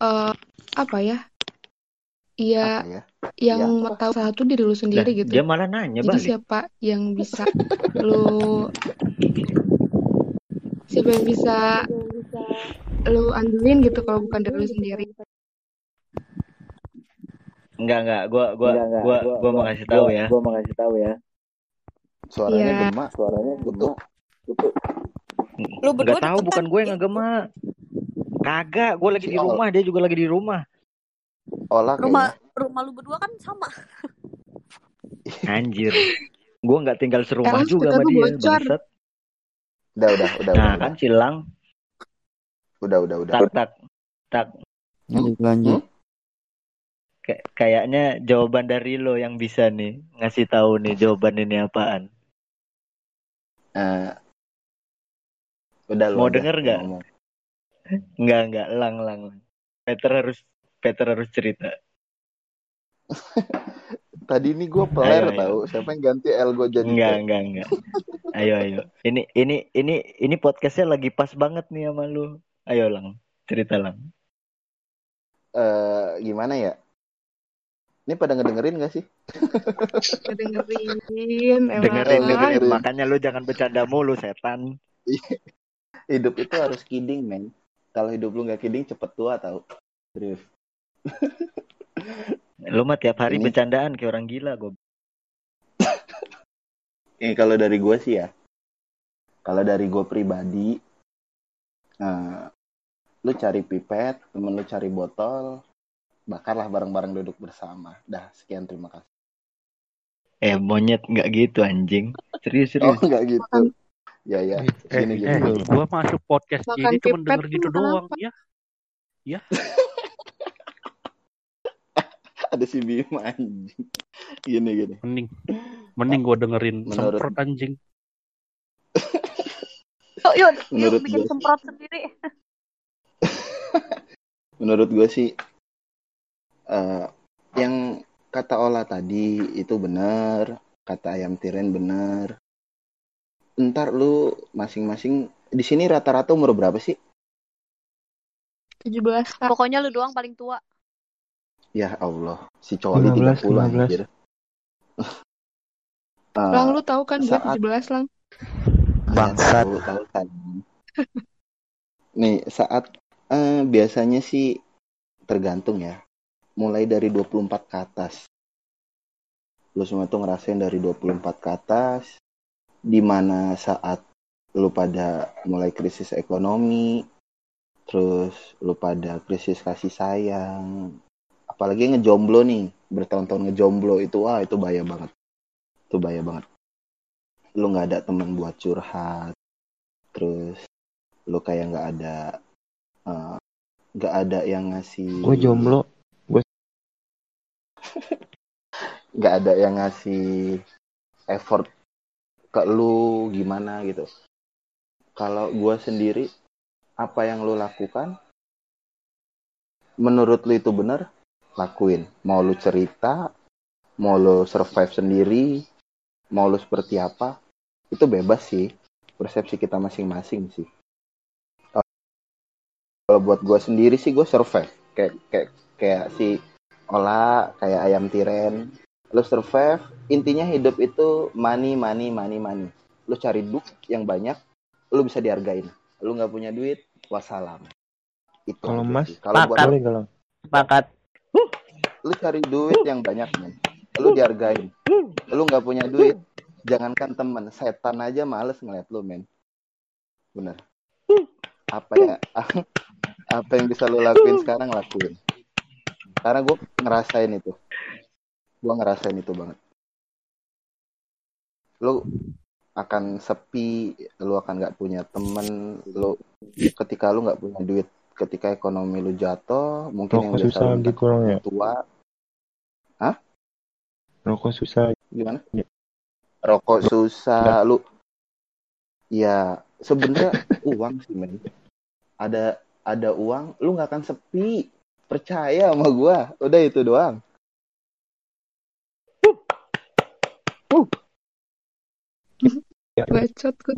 [SPEAKER 23] eh, apa ya? Ya
[SPEAKER 12] Apa ya?
[SPEAKER 23] yang
[SPEAKER 12] Ya
[SPEAKER 23] mau
[SPEAKER 12] apa?
[SPEAKER 23] tahu satu diri lu sendiri gitu.
[SPEAKER 18] dia malah nanya
[SPEAKER 23] Jadi
[SPEAKER 18] balik.
[SPEAKER 23] siapa yang bisa lu siapa yang bisa lu andelin gitu kalau bukan diri lu sendiri.
[SPEAKER 18] Enggak, enggak. Gua gua
[SPEAKER 12] Enggak enggak.
[SPEAKER 18] gua
[SPEAKER 12] Gua
[SPEAKER 18] gua mau
[SPEAKER 12] gua
[SPEAKER 18] kasih tahu
[SPEAKER 12] gua
[SPEAKER 18] ya.
[SPEAKER 12] gua mau kasih tahu ya. Suaranya
[SPEAKER 23] Iya.
[SPEAKER 12] gema. Suaranya. Kutuk.
[SPEAKER 22] lu berdua
[SPEAKER 18] tahu bukan
[SPEAKER 22] kan
[SPEAKER 18] gue yang ngegema. Kagak, gue lagi di rumah, dia juga lagi di rumah.
[SPEAKER 12] Ola
[SPEAKER 22] rumah
[SPEAKER 12] kayaknya.
[SPEAKER 22] rumah lu berdua kan sama
[SPEAKER 18] Anjir. Gue nggak tinggal serumah
[SPEAKER 23] Karena
[SPEAKER 18] juga sama dia, bangsat.
[SPEAKER 12] Udah udah udah
[SPEAKER 18] Nah,
[SPEAKER 12] udah
[SPEAKER 18] kan
[SPEAKER 12] udah.
[SPEAKER 18] silang.
[SPEAKER 12] Udah udah udah.
[SPEAKER 18] Tak tak tak.
[SPEAKER 21] Lanjut lanjut.
[SPEAKER 12] Hmm?
[SPEAKER 18] Kayak kayaknya jawaban dari lo yang bisa nih ngasih tahu nih jawaban ini apaan.
[SPEAKER 12] Eh, udah lu
[SPEAKER 18] Mau
[SPEAKER 12] aja
[SPEAKER 18] denger nggak?
[SPEAKER 12] ngomong.
[SPEAKER 18] Nggak nggak lang lang. lang. Peter harus Peter harus cerita. *laughs*
[SPEAKER 12] Tadi ini gue peler
[SPEAKER 18] ayo.
[SPEAKER 12] tahu. Siapa yang ganti L gue jadi
[SPEAKER 18] Enggak
[SPEAKER 12] T?
[SPEAKER 18] enggak enggak. Ayo ayo. Ini ini ini ini podcastnya lagi pas banget nih sama lu. Ayo lang cerita lang.
[SPEAKER 12] Eh, gimana ya? Ini pada ngedengerin gak sih?
[SPEAKER 23] Dengerin
[SPEAKER 12] Oh, *laughs*
[SPEAKER 23] emang.
[SPEAKER 18] Dengerin, dengerin.
[SPEAKER 12] dengerin.
[SPEAKER 18] Makanya lu jangan bercanda mulu, setan.
[SPEAKER 12] hidup itu harus kidding, men. Kalau hidup lu nggak kidding, cepet tua tau. Serius.
[SPEAKER 18] Lu mah tiap hari
[SPEAKER 12] Ini-
[SPEAKER 18] bercandaan kayak orang gila, gue. *laughs*
[SPEAKER 12] Ini kalau dari gue sih ya. Kalau dari gue pribadi, nah, lu cari pipet, temen lu cari botol, bakarlah bareng-bareng duduk bersama. Dah, sekian terima kasih.
[SPEAKER 18] Eh, monyet nggak gitu, anjing. Serius,
[SPEAKER 12] Oh,
[SPEAKER 18] serius.
[SPEAKER 12] nggak gitu. Ya, ya.
[SPEAKER 24] Eh,
[SPEAKER 12] Gini,
[SPEAKER 24] eh,
[SPEAKER 12] gini.
[SPEAKER 24] gua masuk podcast
[SPEAKER 23] Makan
[SPEAKER 24] ini cuma denger gitu doang,
[SPEAKER 23] kenapa?
[SPEAKER 24] ya. Ya.
[SPEAKER 12] Ada si Bima anjing. Gini, gini.
[SPEAKER 24] Mending mending gua dengerin
[SPEAKER 12] Menurut-
[SPEAKER 24] semprot anjing.
[SPEAKER 22] Yuk, yuk, yuk
[SPEAKER 12] Menurut
[SPEAKER 22] bikin
[SPEAKER 12] gue-
[SPEAKER 22] semprot sendiri. *laughs*
[SPEAKER 12] Menurut gue sih, eh, yang kata Ola tadi itu benar, kata Ayam Tiren benar. Ntar lu masing-masing di sini rata-rata umur berapa sih?
[SPEAKER 23] 17 Kak.
[SPEAKER 22] Pokoknya lu doang paling tua.
[SPEAKER 12] Ya Allah, si Coli
[SPEAKER 14] 15,
[SPEAKER 12] 30
[SPEAKER 14] 15.
[SPEAKER 12] anjir. Eh, *laughs*
[SPEAKER 23] Lang lu tahu kan gue
[SPEAKER 12] saat
[SPEAKER 23] 17 Lang.
[SPEAKER 12] Bangsat. Tahu, tahu kan. *laughs* Nih, saat eh, biasanya sih tergantung ya. Mulai dari 24 ke atas. Lu semua tuh ngerasain dari 24 ke atas. Di mana saat lu pada mulai krisis ekonomi. Terus lu pada krisis kasih sayang. Apalagi ngejomblo nih. Bertahun-tahun ngejomblo itu, wah itu bahaya banget. Itu bahaya banget lu nggak ada teman buat curhat terus lu kayak nggak ada eh, nggak ada yang ngasih
[SPEAKER 14] Gue jomblo. Gue *laughs*
[SPEAKER 12] nggak ada yang ngasih effort ke lu gimana gitu kalau gua sendiri apa yang lu lakukan menurut lu itu benar lakuin. Mau lu cerita mau lu survive sendiri mau lu seperti apa itu bebas sih. Persepsi kita masing-masing sih. Kalau buat gue sendiri sih gue survive. Kayak kayak kayak si Ola kayak ayam tiren. Lu survive intinya hidup itu money money money money. Lu cari duit yang banyak lu bisa dihargain. Lu nggak punya duit wassalam. Itu
[SPEAKER 14] kalau Mas,
[SPEAKER 12] kalau buat
[SPEAKER 16] Sepakat.
[SPEAKER 12] Lu cari duit yang banyak men. Lu dihargain. Lu nggak punya duit jangankan teman setan aja males ngeliat lu men. Bener. Apa ya? *laughs* Apa yang bisa lu lakuin sekarang lakuin. Karena gue ngerasain itu. Gue ngerasain itu banget. Lu akan sepi lu akan nggak punya temen lu ketika lu nggak punya duit ketika ekonomi lu jatuh mungkin yang
[SPEAKER 14] rokok
[SPEAKER 12] biasa
[SPEAKER 14] susah gitu orang ya.
[SPEAKER 12] tua Hah?
[SPEAKER 14] Rokok susah.
[SPEAKER 12] gimana rokok susah lu ya sebenarnya *laughs* uang sih men ada ada uang lu nggak akan sepi percaya sama gua udah itu doang
[SPEAKER 23] Bacot gue.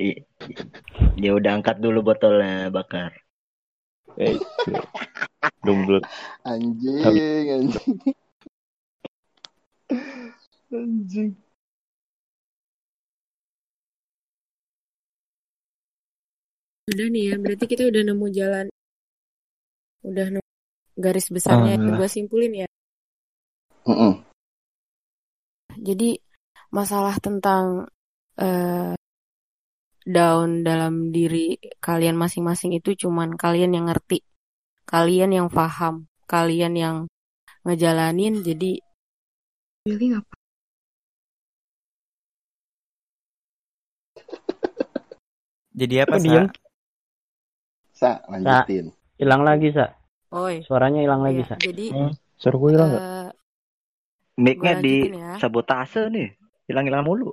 [SPEAKER 18] I- Ya udah angkat dulu botolnya, Bakar.
[SPEAKER 14] Eh, Dumblek.
[SPEAKER 12] anjing anjing anjing
[SPEAKER 15] Udah nih ya, berarti kita udah nemu jalan. Udah nemu garis besarnya yang
[SPEAKER 14] Ah.
[SPEAKER 15] gue simpulin ya.
[SPEAKER 12] Mm-mm.
[SPEAKER 15] Jadi masalah tentang eh, down dalam diri kalian masing-masing itu cuman kalian yang ngerti. Kalian yang paham. Kalian yang ngejalanin. Jadi
[SPEAKER 23] Billy ngapa?
[SPEAKER 2] Jadi apa Sa?
[SPEAKER 16] diem?
[SPEAKER 12] sa lanjutin
[SPEAKER 16] Hilang lagi, Sa.
[SPEAKER 15] Oi.
[SPEAKER 16] Suaranya hilang lagi,
[SPEAKER 15] Iya,
[SPEAKER 16] Sa.
[SPEAKER 15] jadi
[SPEAKER 14] Hmm, suara gue hilang nggak?
[SPEAKER 15] eh,
[SPEAKER 18] Mic-nya
[SPEAKER 15] Gua
[SPEAKER 18] di
[SPEAKER 15] ya.
[SPEAKER 18] sabotase nih. Hilang-hilang mulu.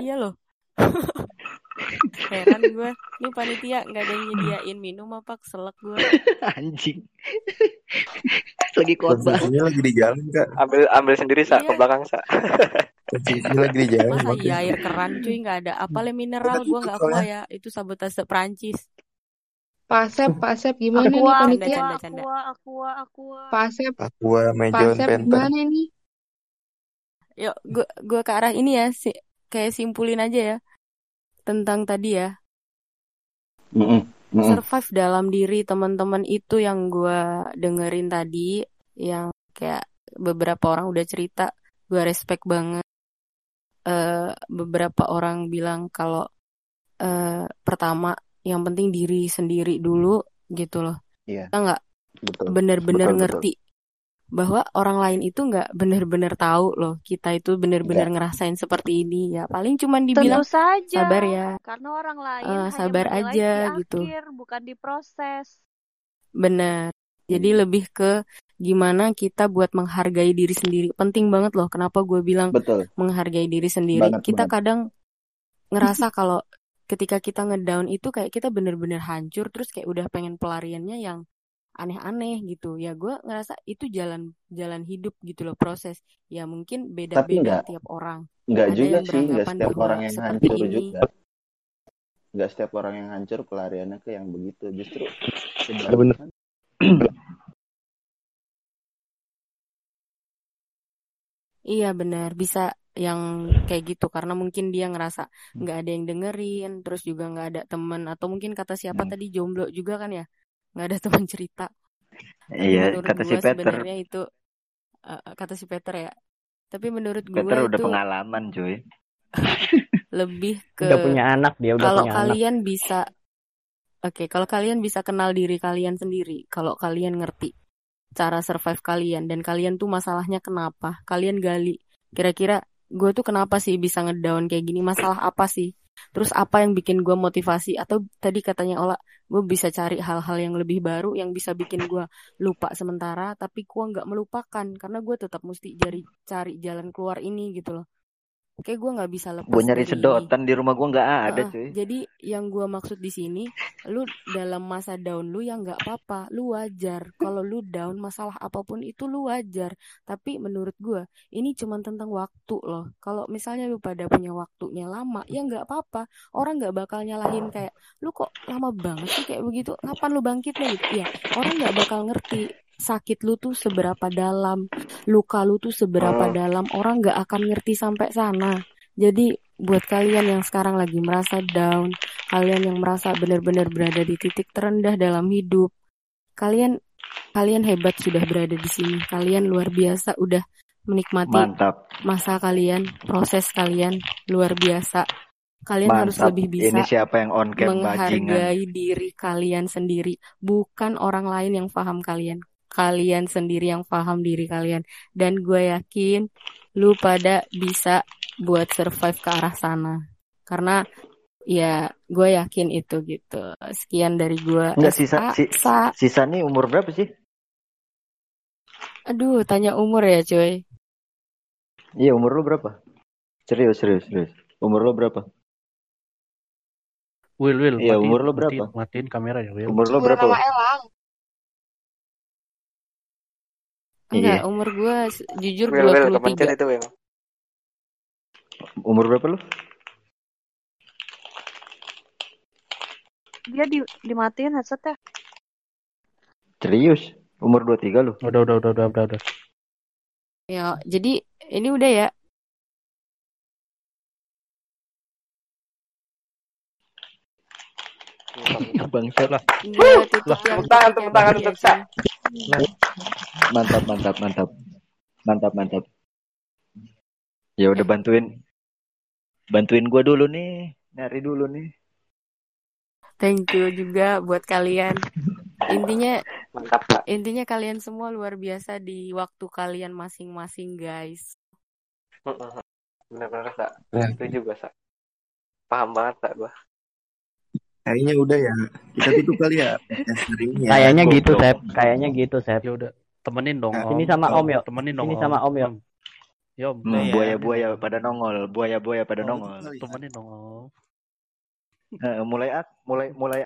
[SPEAKER 15] iya loh. *laughs* Heran gue. Ini panitia nggak ada yang nyediain minum apa keselak gue. *laughs*
[SPEAKER 18] Anjing. *laughs* Lagi khotbah.
[SPEAKER 2] Konsumsinya lagi di jalan kak.
[SPEAKER 25] Ambil ambil sendiri sa ke
[SPEAKER 15] Iya.
[SPEAKER 25] belakang sa.
[SPEAKER 2] Konsumsinya lagi di jalan.
[SPEAKER 15] Masa iya air keran cuy nggak ada. Apa le mineral gue nggak kuat ya. Itu sabotase Prancis.
[SPEAKER 23] Pak Asep, Pak Asep gimana nih
[SPEAKER 19] Aqua,
[SPEAKER 23] panitia?
[SPEAKER 19] aqua,
[SPEAKER 1] Canda, canda.
[SPEAKER 19] aqua, aqua, aqua.
[SPEAKER 23] Pak Asep,
[SPEAKER 25] Aqua
[SPEAKER 23] Pak
[SPEAKER 25] Majon
[SPEAKER 23] Asep
[SPEAKER 25] Panther.
[SPEAKER 23] gimana nih?
[SPEAKER 1] Yuk, gua gua ke arah ini ya, si, kayak simpulin aja ya tentang tadi ya.
[SPEAKER 12] Mm-mm, mm-mm.
[SPEAKER 1] Survive dalam diri teman-teman itu yang gua dengerin tadi, yang kayak beberapa orang udah cerita, gua respect banget. Eh beberapa orang bilang kalau eh pertama yang penting diri sendiri dulu gitu loh.
[SPEAKER 12] Iya,
[SPEAKER 1] Kita nggak bener-bener
[SPEAKER 12] Betul, betul.
[SPEAKER 1] Bahwa orang lain itu nggak bener-bener tahu loh kita itu bener-bener
[SPEAKER 12] Enggak.
[SPEAKER 1] ngerasain seperti ini ya paling cuman
[SPEAKER 19] Tentu
[SPEAKER 1] dibilang
[SPEAKER 19] saja,
[SPEAKER 1] sabar ya
[SPEAKER 19] karena orang lain hanya
[SPEAKER 1] sabar aja
[SPEAKER 19] di
[SPEAKER 1] gitu
[SPEAKER 19] akhir, bukan di proses.
[SPEAKER 1] bener jadi lebih ke gimana kita buat menghargai diri sendiri penting banget loh kenapa gue bilang
[SPEAKER 12] Betul.
[SPEAKER 1] menghargai diri sendiri
[SPEAKER 12] Banget,
[SPEAKER 1] kita
[SPEAKER 12] banget.
[SPEAKER 1] kadang ngerasa *laughs* kalau ketika kita ngedown itu kayak kita bener-bener hancur terus kayak udah pengen pelariannya yang aneh-aneh gitu ya gue ngerasa itu jalan jalan hidup gitu loh proses ya mungkin beda-beda
[SPEAKER 12] enggak,
[SPEAKER 1] tiap orang
[SPEAKER 12] enggak
[SPEAKER 1] ada
[SPEAKER 12] juga
[SPEAKER 1] yang
[SPEAKER 12] sih, enggak
[SPEAKER 1] beranggapan
[SPEAKER 12] setiap orang yang hancur
[SPEAKER 1] ini
[SPEAKER 12] juga. Enggak setiap orang yang hancur pelariannya ke yang begitu. Justru sebaliknya.
[SPEAKER 1] Iya benar, *clears throat* bisa yang kayak gitu karena mungkin dia ngerasa nggak ada yang dengerin, terus juga nggak ada temen atau mungkin kata siapa
[SPEAKER 12] Hmm.
[SPEAKER 1] tadi jomblo juga kan ya, nggak ada teman cerita. Tapi
[SPEAKER 18] Iya,
[SPEAKER 1] menurut
[SPEAKER 18] kata si Peter.
[SPEAKER 1] sebenarnya itu eh, kata si Peter ya. Tapi menurut gua
[SPEAKER 18] Peter udah
[SPEAKER 1] itu
[SPEAKER 18] pengalaman, cuy.
[SPEAKER 1] lebih *laughs*
[SPEAKER 16] Udah
[SPEAKER 1] ke
[SPEAKER 16] punya anak dia, udah
[SPEAKER 1] kalau
[SPEAKER 16] punya anak.
[SPEAKER 1] kalian bisa, oke, kalau kalian bisa kenal diri kalian sendiri, kalau kalian ngerti cara survive kalian dan kalian tuh masalahnya kenapa, kalian gali. Kira-kira gue tuh kenapa sih bisa ngedown kayak gini? Masalah apa sih? Terus apa yang bikin gue motivasi? Atau tadi katanya Ola, gue bisa cari hal-hal yang lebih baru yang bisa bikin gue lupa sementara, tapi gue nggak melupakan karena gue tetap mesti cari cari jalan keluar ini gitu loh. Kayak gue nggak bisa
[SPEAKER 18] Gue
[SPEAKER 1] lepas
[SPEAKER 18] nyari
[SPEAKER 1] dari ini.
[SPEAKER 18] sedotan di rumah gue nggak ada,
[SPEAKER 1] Heeh,
[SPEAKER 18] cuy.
[SPEAKER 1] jadi yang gua maksud di sini, lu dalam masa down lu yang nggak apa-apa, lu wajar. Kalau lu down masalah apa pun itu lu wajar. Tapi menurut gua ini cuma tentang waktu loh. Kalau misalnya lu pada punya waktunya lama, ya nggak apa-apa. Orang nggak bakal nyalahin kayak lu kok lama banget sih kayak begitu. Kapan lu bangkitnya gitu? Ya orang nggak bakal ngerti sakit lu tuh seberapa dalam, luka lu tuh seberapa dalam. Orang nggak akan ngerti sampai sana. Jadi buat kalian yang sekarang lagi merasa down, kalian yang merasa benar-benar berada di titik terendah dalam hidup, kalian kalian hebat sudah berada di sini. Kalian luar biasa udah menikmati
[SPEAKER 18] Mantap.
[SPEAKER 1] masa kalian, proses kalian luar biasa. Kalian harus
[SPEAKER 18] Mantap.
[SPEAKER 1] lebih bisa
[SPEAKER 18] Ini siapa yang on cam bajingan?
[SPEAKER 1] menghargai diri kalian sendiri, bukan orang lain yang paham kalian. Kalian sendiri yang paham diri kalian. Dan gue yakin lu pada bisa buat survive ke arah sana. Karena ya gue yakin itu gitu. Sekian dari gue.
[SPEAKER 18] Enggak sisa
[SPEAKER 1] SA,
[SPEAKER 18] si,
[SPEAKER 1] sa.
[SPEAKER 18] sisa nih umur berapa sih?
[SPEAKER 1] Aduh, tanya umur ya cuy.
[SPEAKER 18] Iya, umur lu berapa? Serius, serius, serius. Umur lu berapa?
[SPEAKER 24] Will, Will,
[SPEAKER 18] Iya,
[SPEAKER 24] matiin,
[SPEAKER 18] umur lu
[SPEAKER 24] matiin,
[SPEAKER 18] berapa?
[SPEAKER 24] matiin kamera ya, Will.
[SPEAKER 18] Umur lu
[SPEAKER 23] Umur
[SPEAKER 18] berapa?
[SPEAKER 23] nama
[SPEAKER 18] Will?
[SPEAKER 23] Elang.
[SPEAKER 1] Enggak,
[SPEAKER 18] Iya.
[SPEAKER 1] umur gue jujur
[SPEAKER 25] Will, Will, kepencet
[SPEAKER 1] 23.
[SPEAKER 25] itu, Will.
[SPEAKER 18] Umur berapa lu?
[SPEAKER 19] Dia di dimatiin headsetnya.
[SPEAKER 18] Serius? Umur 23 lu?
[SPEAKER 24] Udah, udah, udah, udah, udah, udah.
[SPEAKER 1] Ya, jadi ini udah ya.
[SPEAKER 18] Bangsat lah.
[SPEAKER 1] Yang
[SPEAKER 25] Tepuk tangan, tepuk tangan
[SPEAKER 1] ya
[SPEAKER 25] untuk Sa.
[SPEAKER 18] Mantap, mantap, mantap. Mantap, mantap. Ya udah bantuin bantuin gua dulu nih. Nyari dulu nih.
[SPEAKER 1] Thank you juga buat kalian. Intinya
[SPEAKER 25] Mantap, Kak.
[SPEAKER 1] intinya kalian semua luar biasa di waktu kalian masing-masing, guys.
[SPEAKER 25] Bener-bener, Kak.
[SPEAKER 4] Ya.
[SPEAKER 25] Itu juga, Sa. Paham banget, Kak, gua.
[SPEAKER 4] Kayaknya udah ya. Kita tutup *laughs* kali ya ini ya.
[SPEAKER 16] Kayaknya gitu. Sep. Kayaknya gitu, Sep.
[SPEAKER 24] Ya udah, temenin dong,
[SPEAKER 4] Nah,
[SPEAKER 24] Om.
[SPEAKER 16] Sini sama Om, yuk.
[SPEAKER 24] Temenin dong,
[SPEAKER 16] Sini
[SPEAKER 24] Om.
[SPEAKER 16] sama Om, yuk.
[SPEAKER 24] Om. Ya, Om.
[SPEAKER 18] Hmm,
[SPEAKER 2] Udah ya.
[SPEAKER 18] buaya-buaya pada nongol, buaya-buaya pada
[SPEAKER 4] Oh,
[SPEAKER 18] nongol.
[SPEAKER 4] itu kali ya.
[SPEAKER 24] Temenin dong, Om.
[SPEAKER 18] Eh, mulai ak, mulai mulai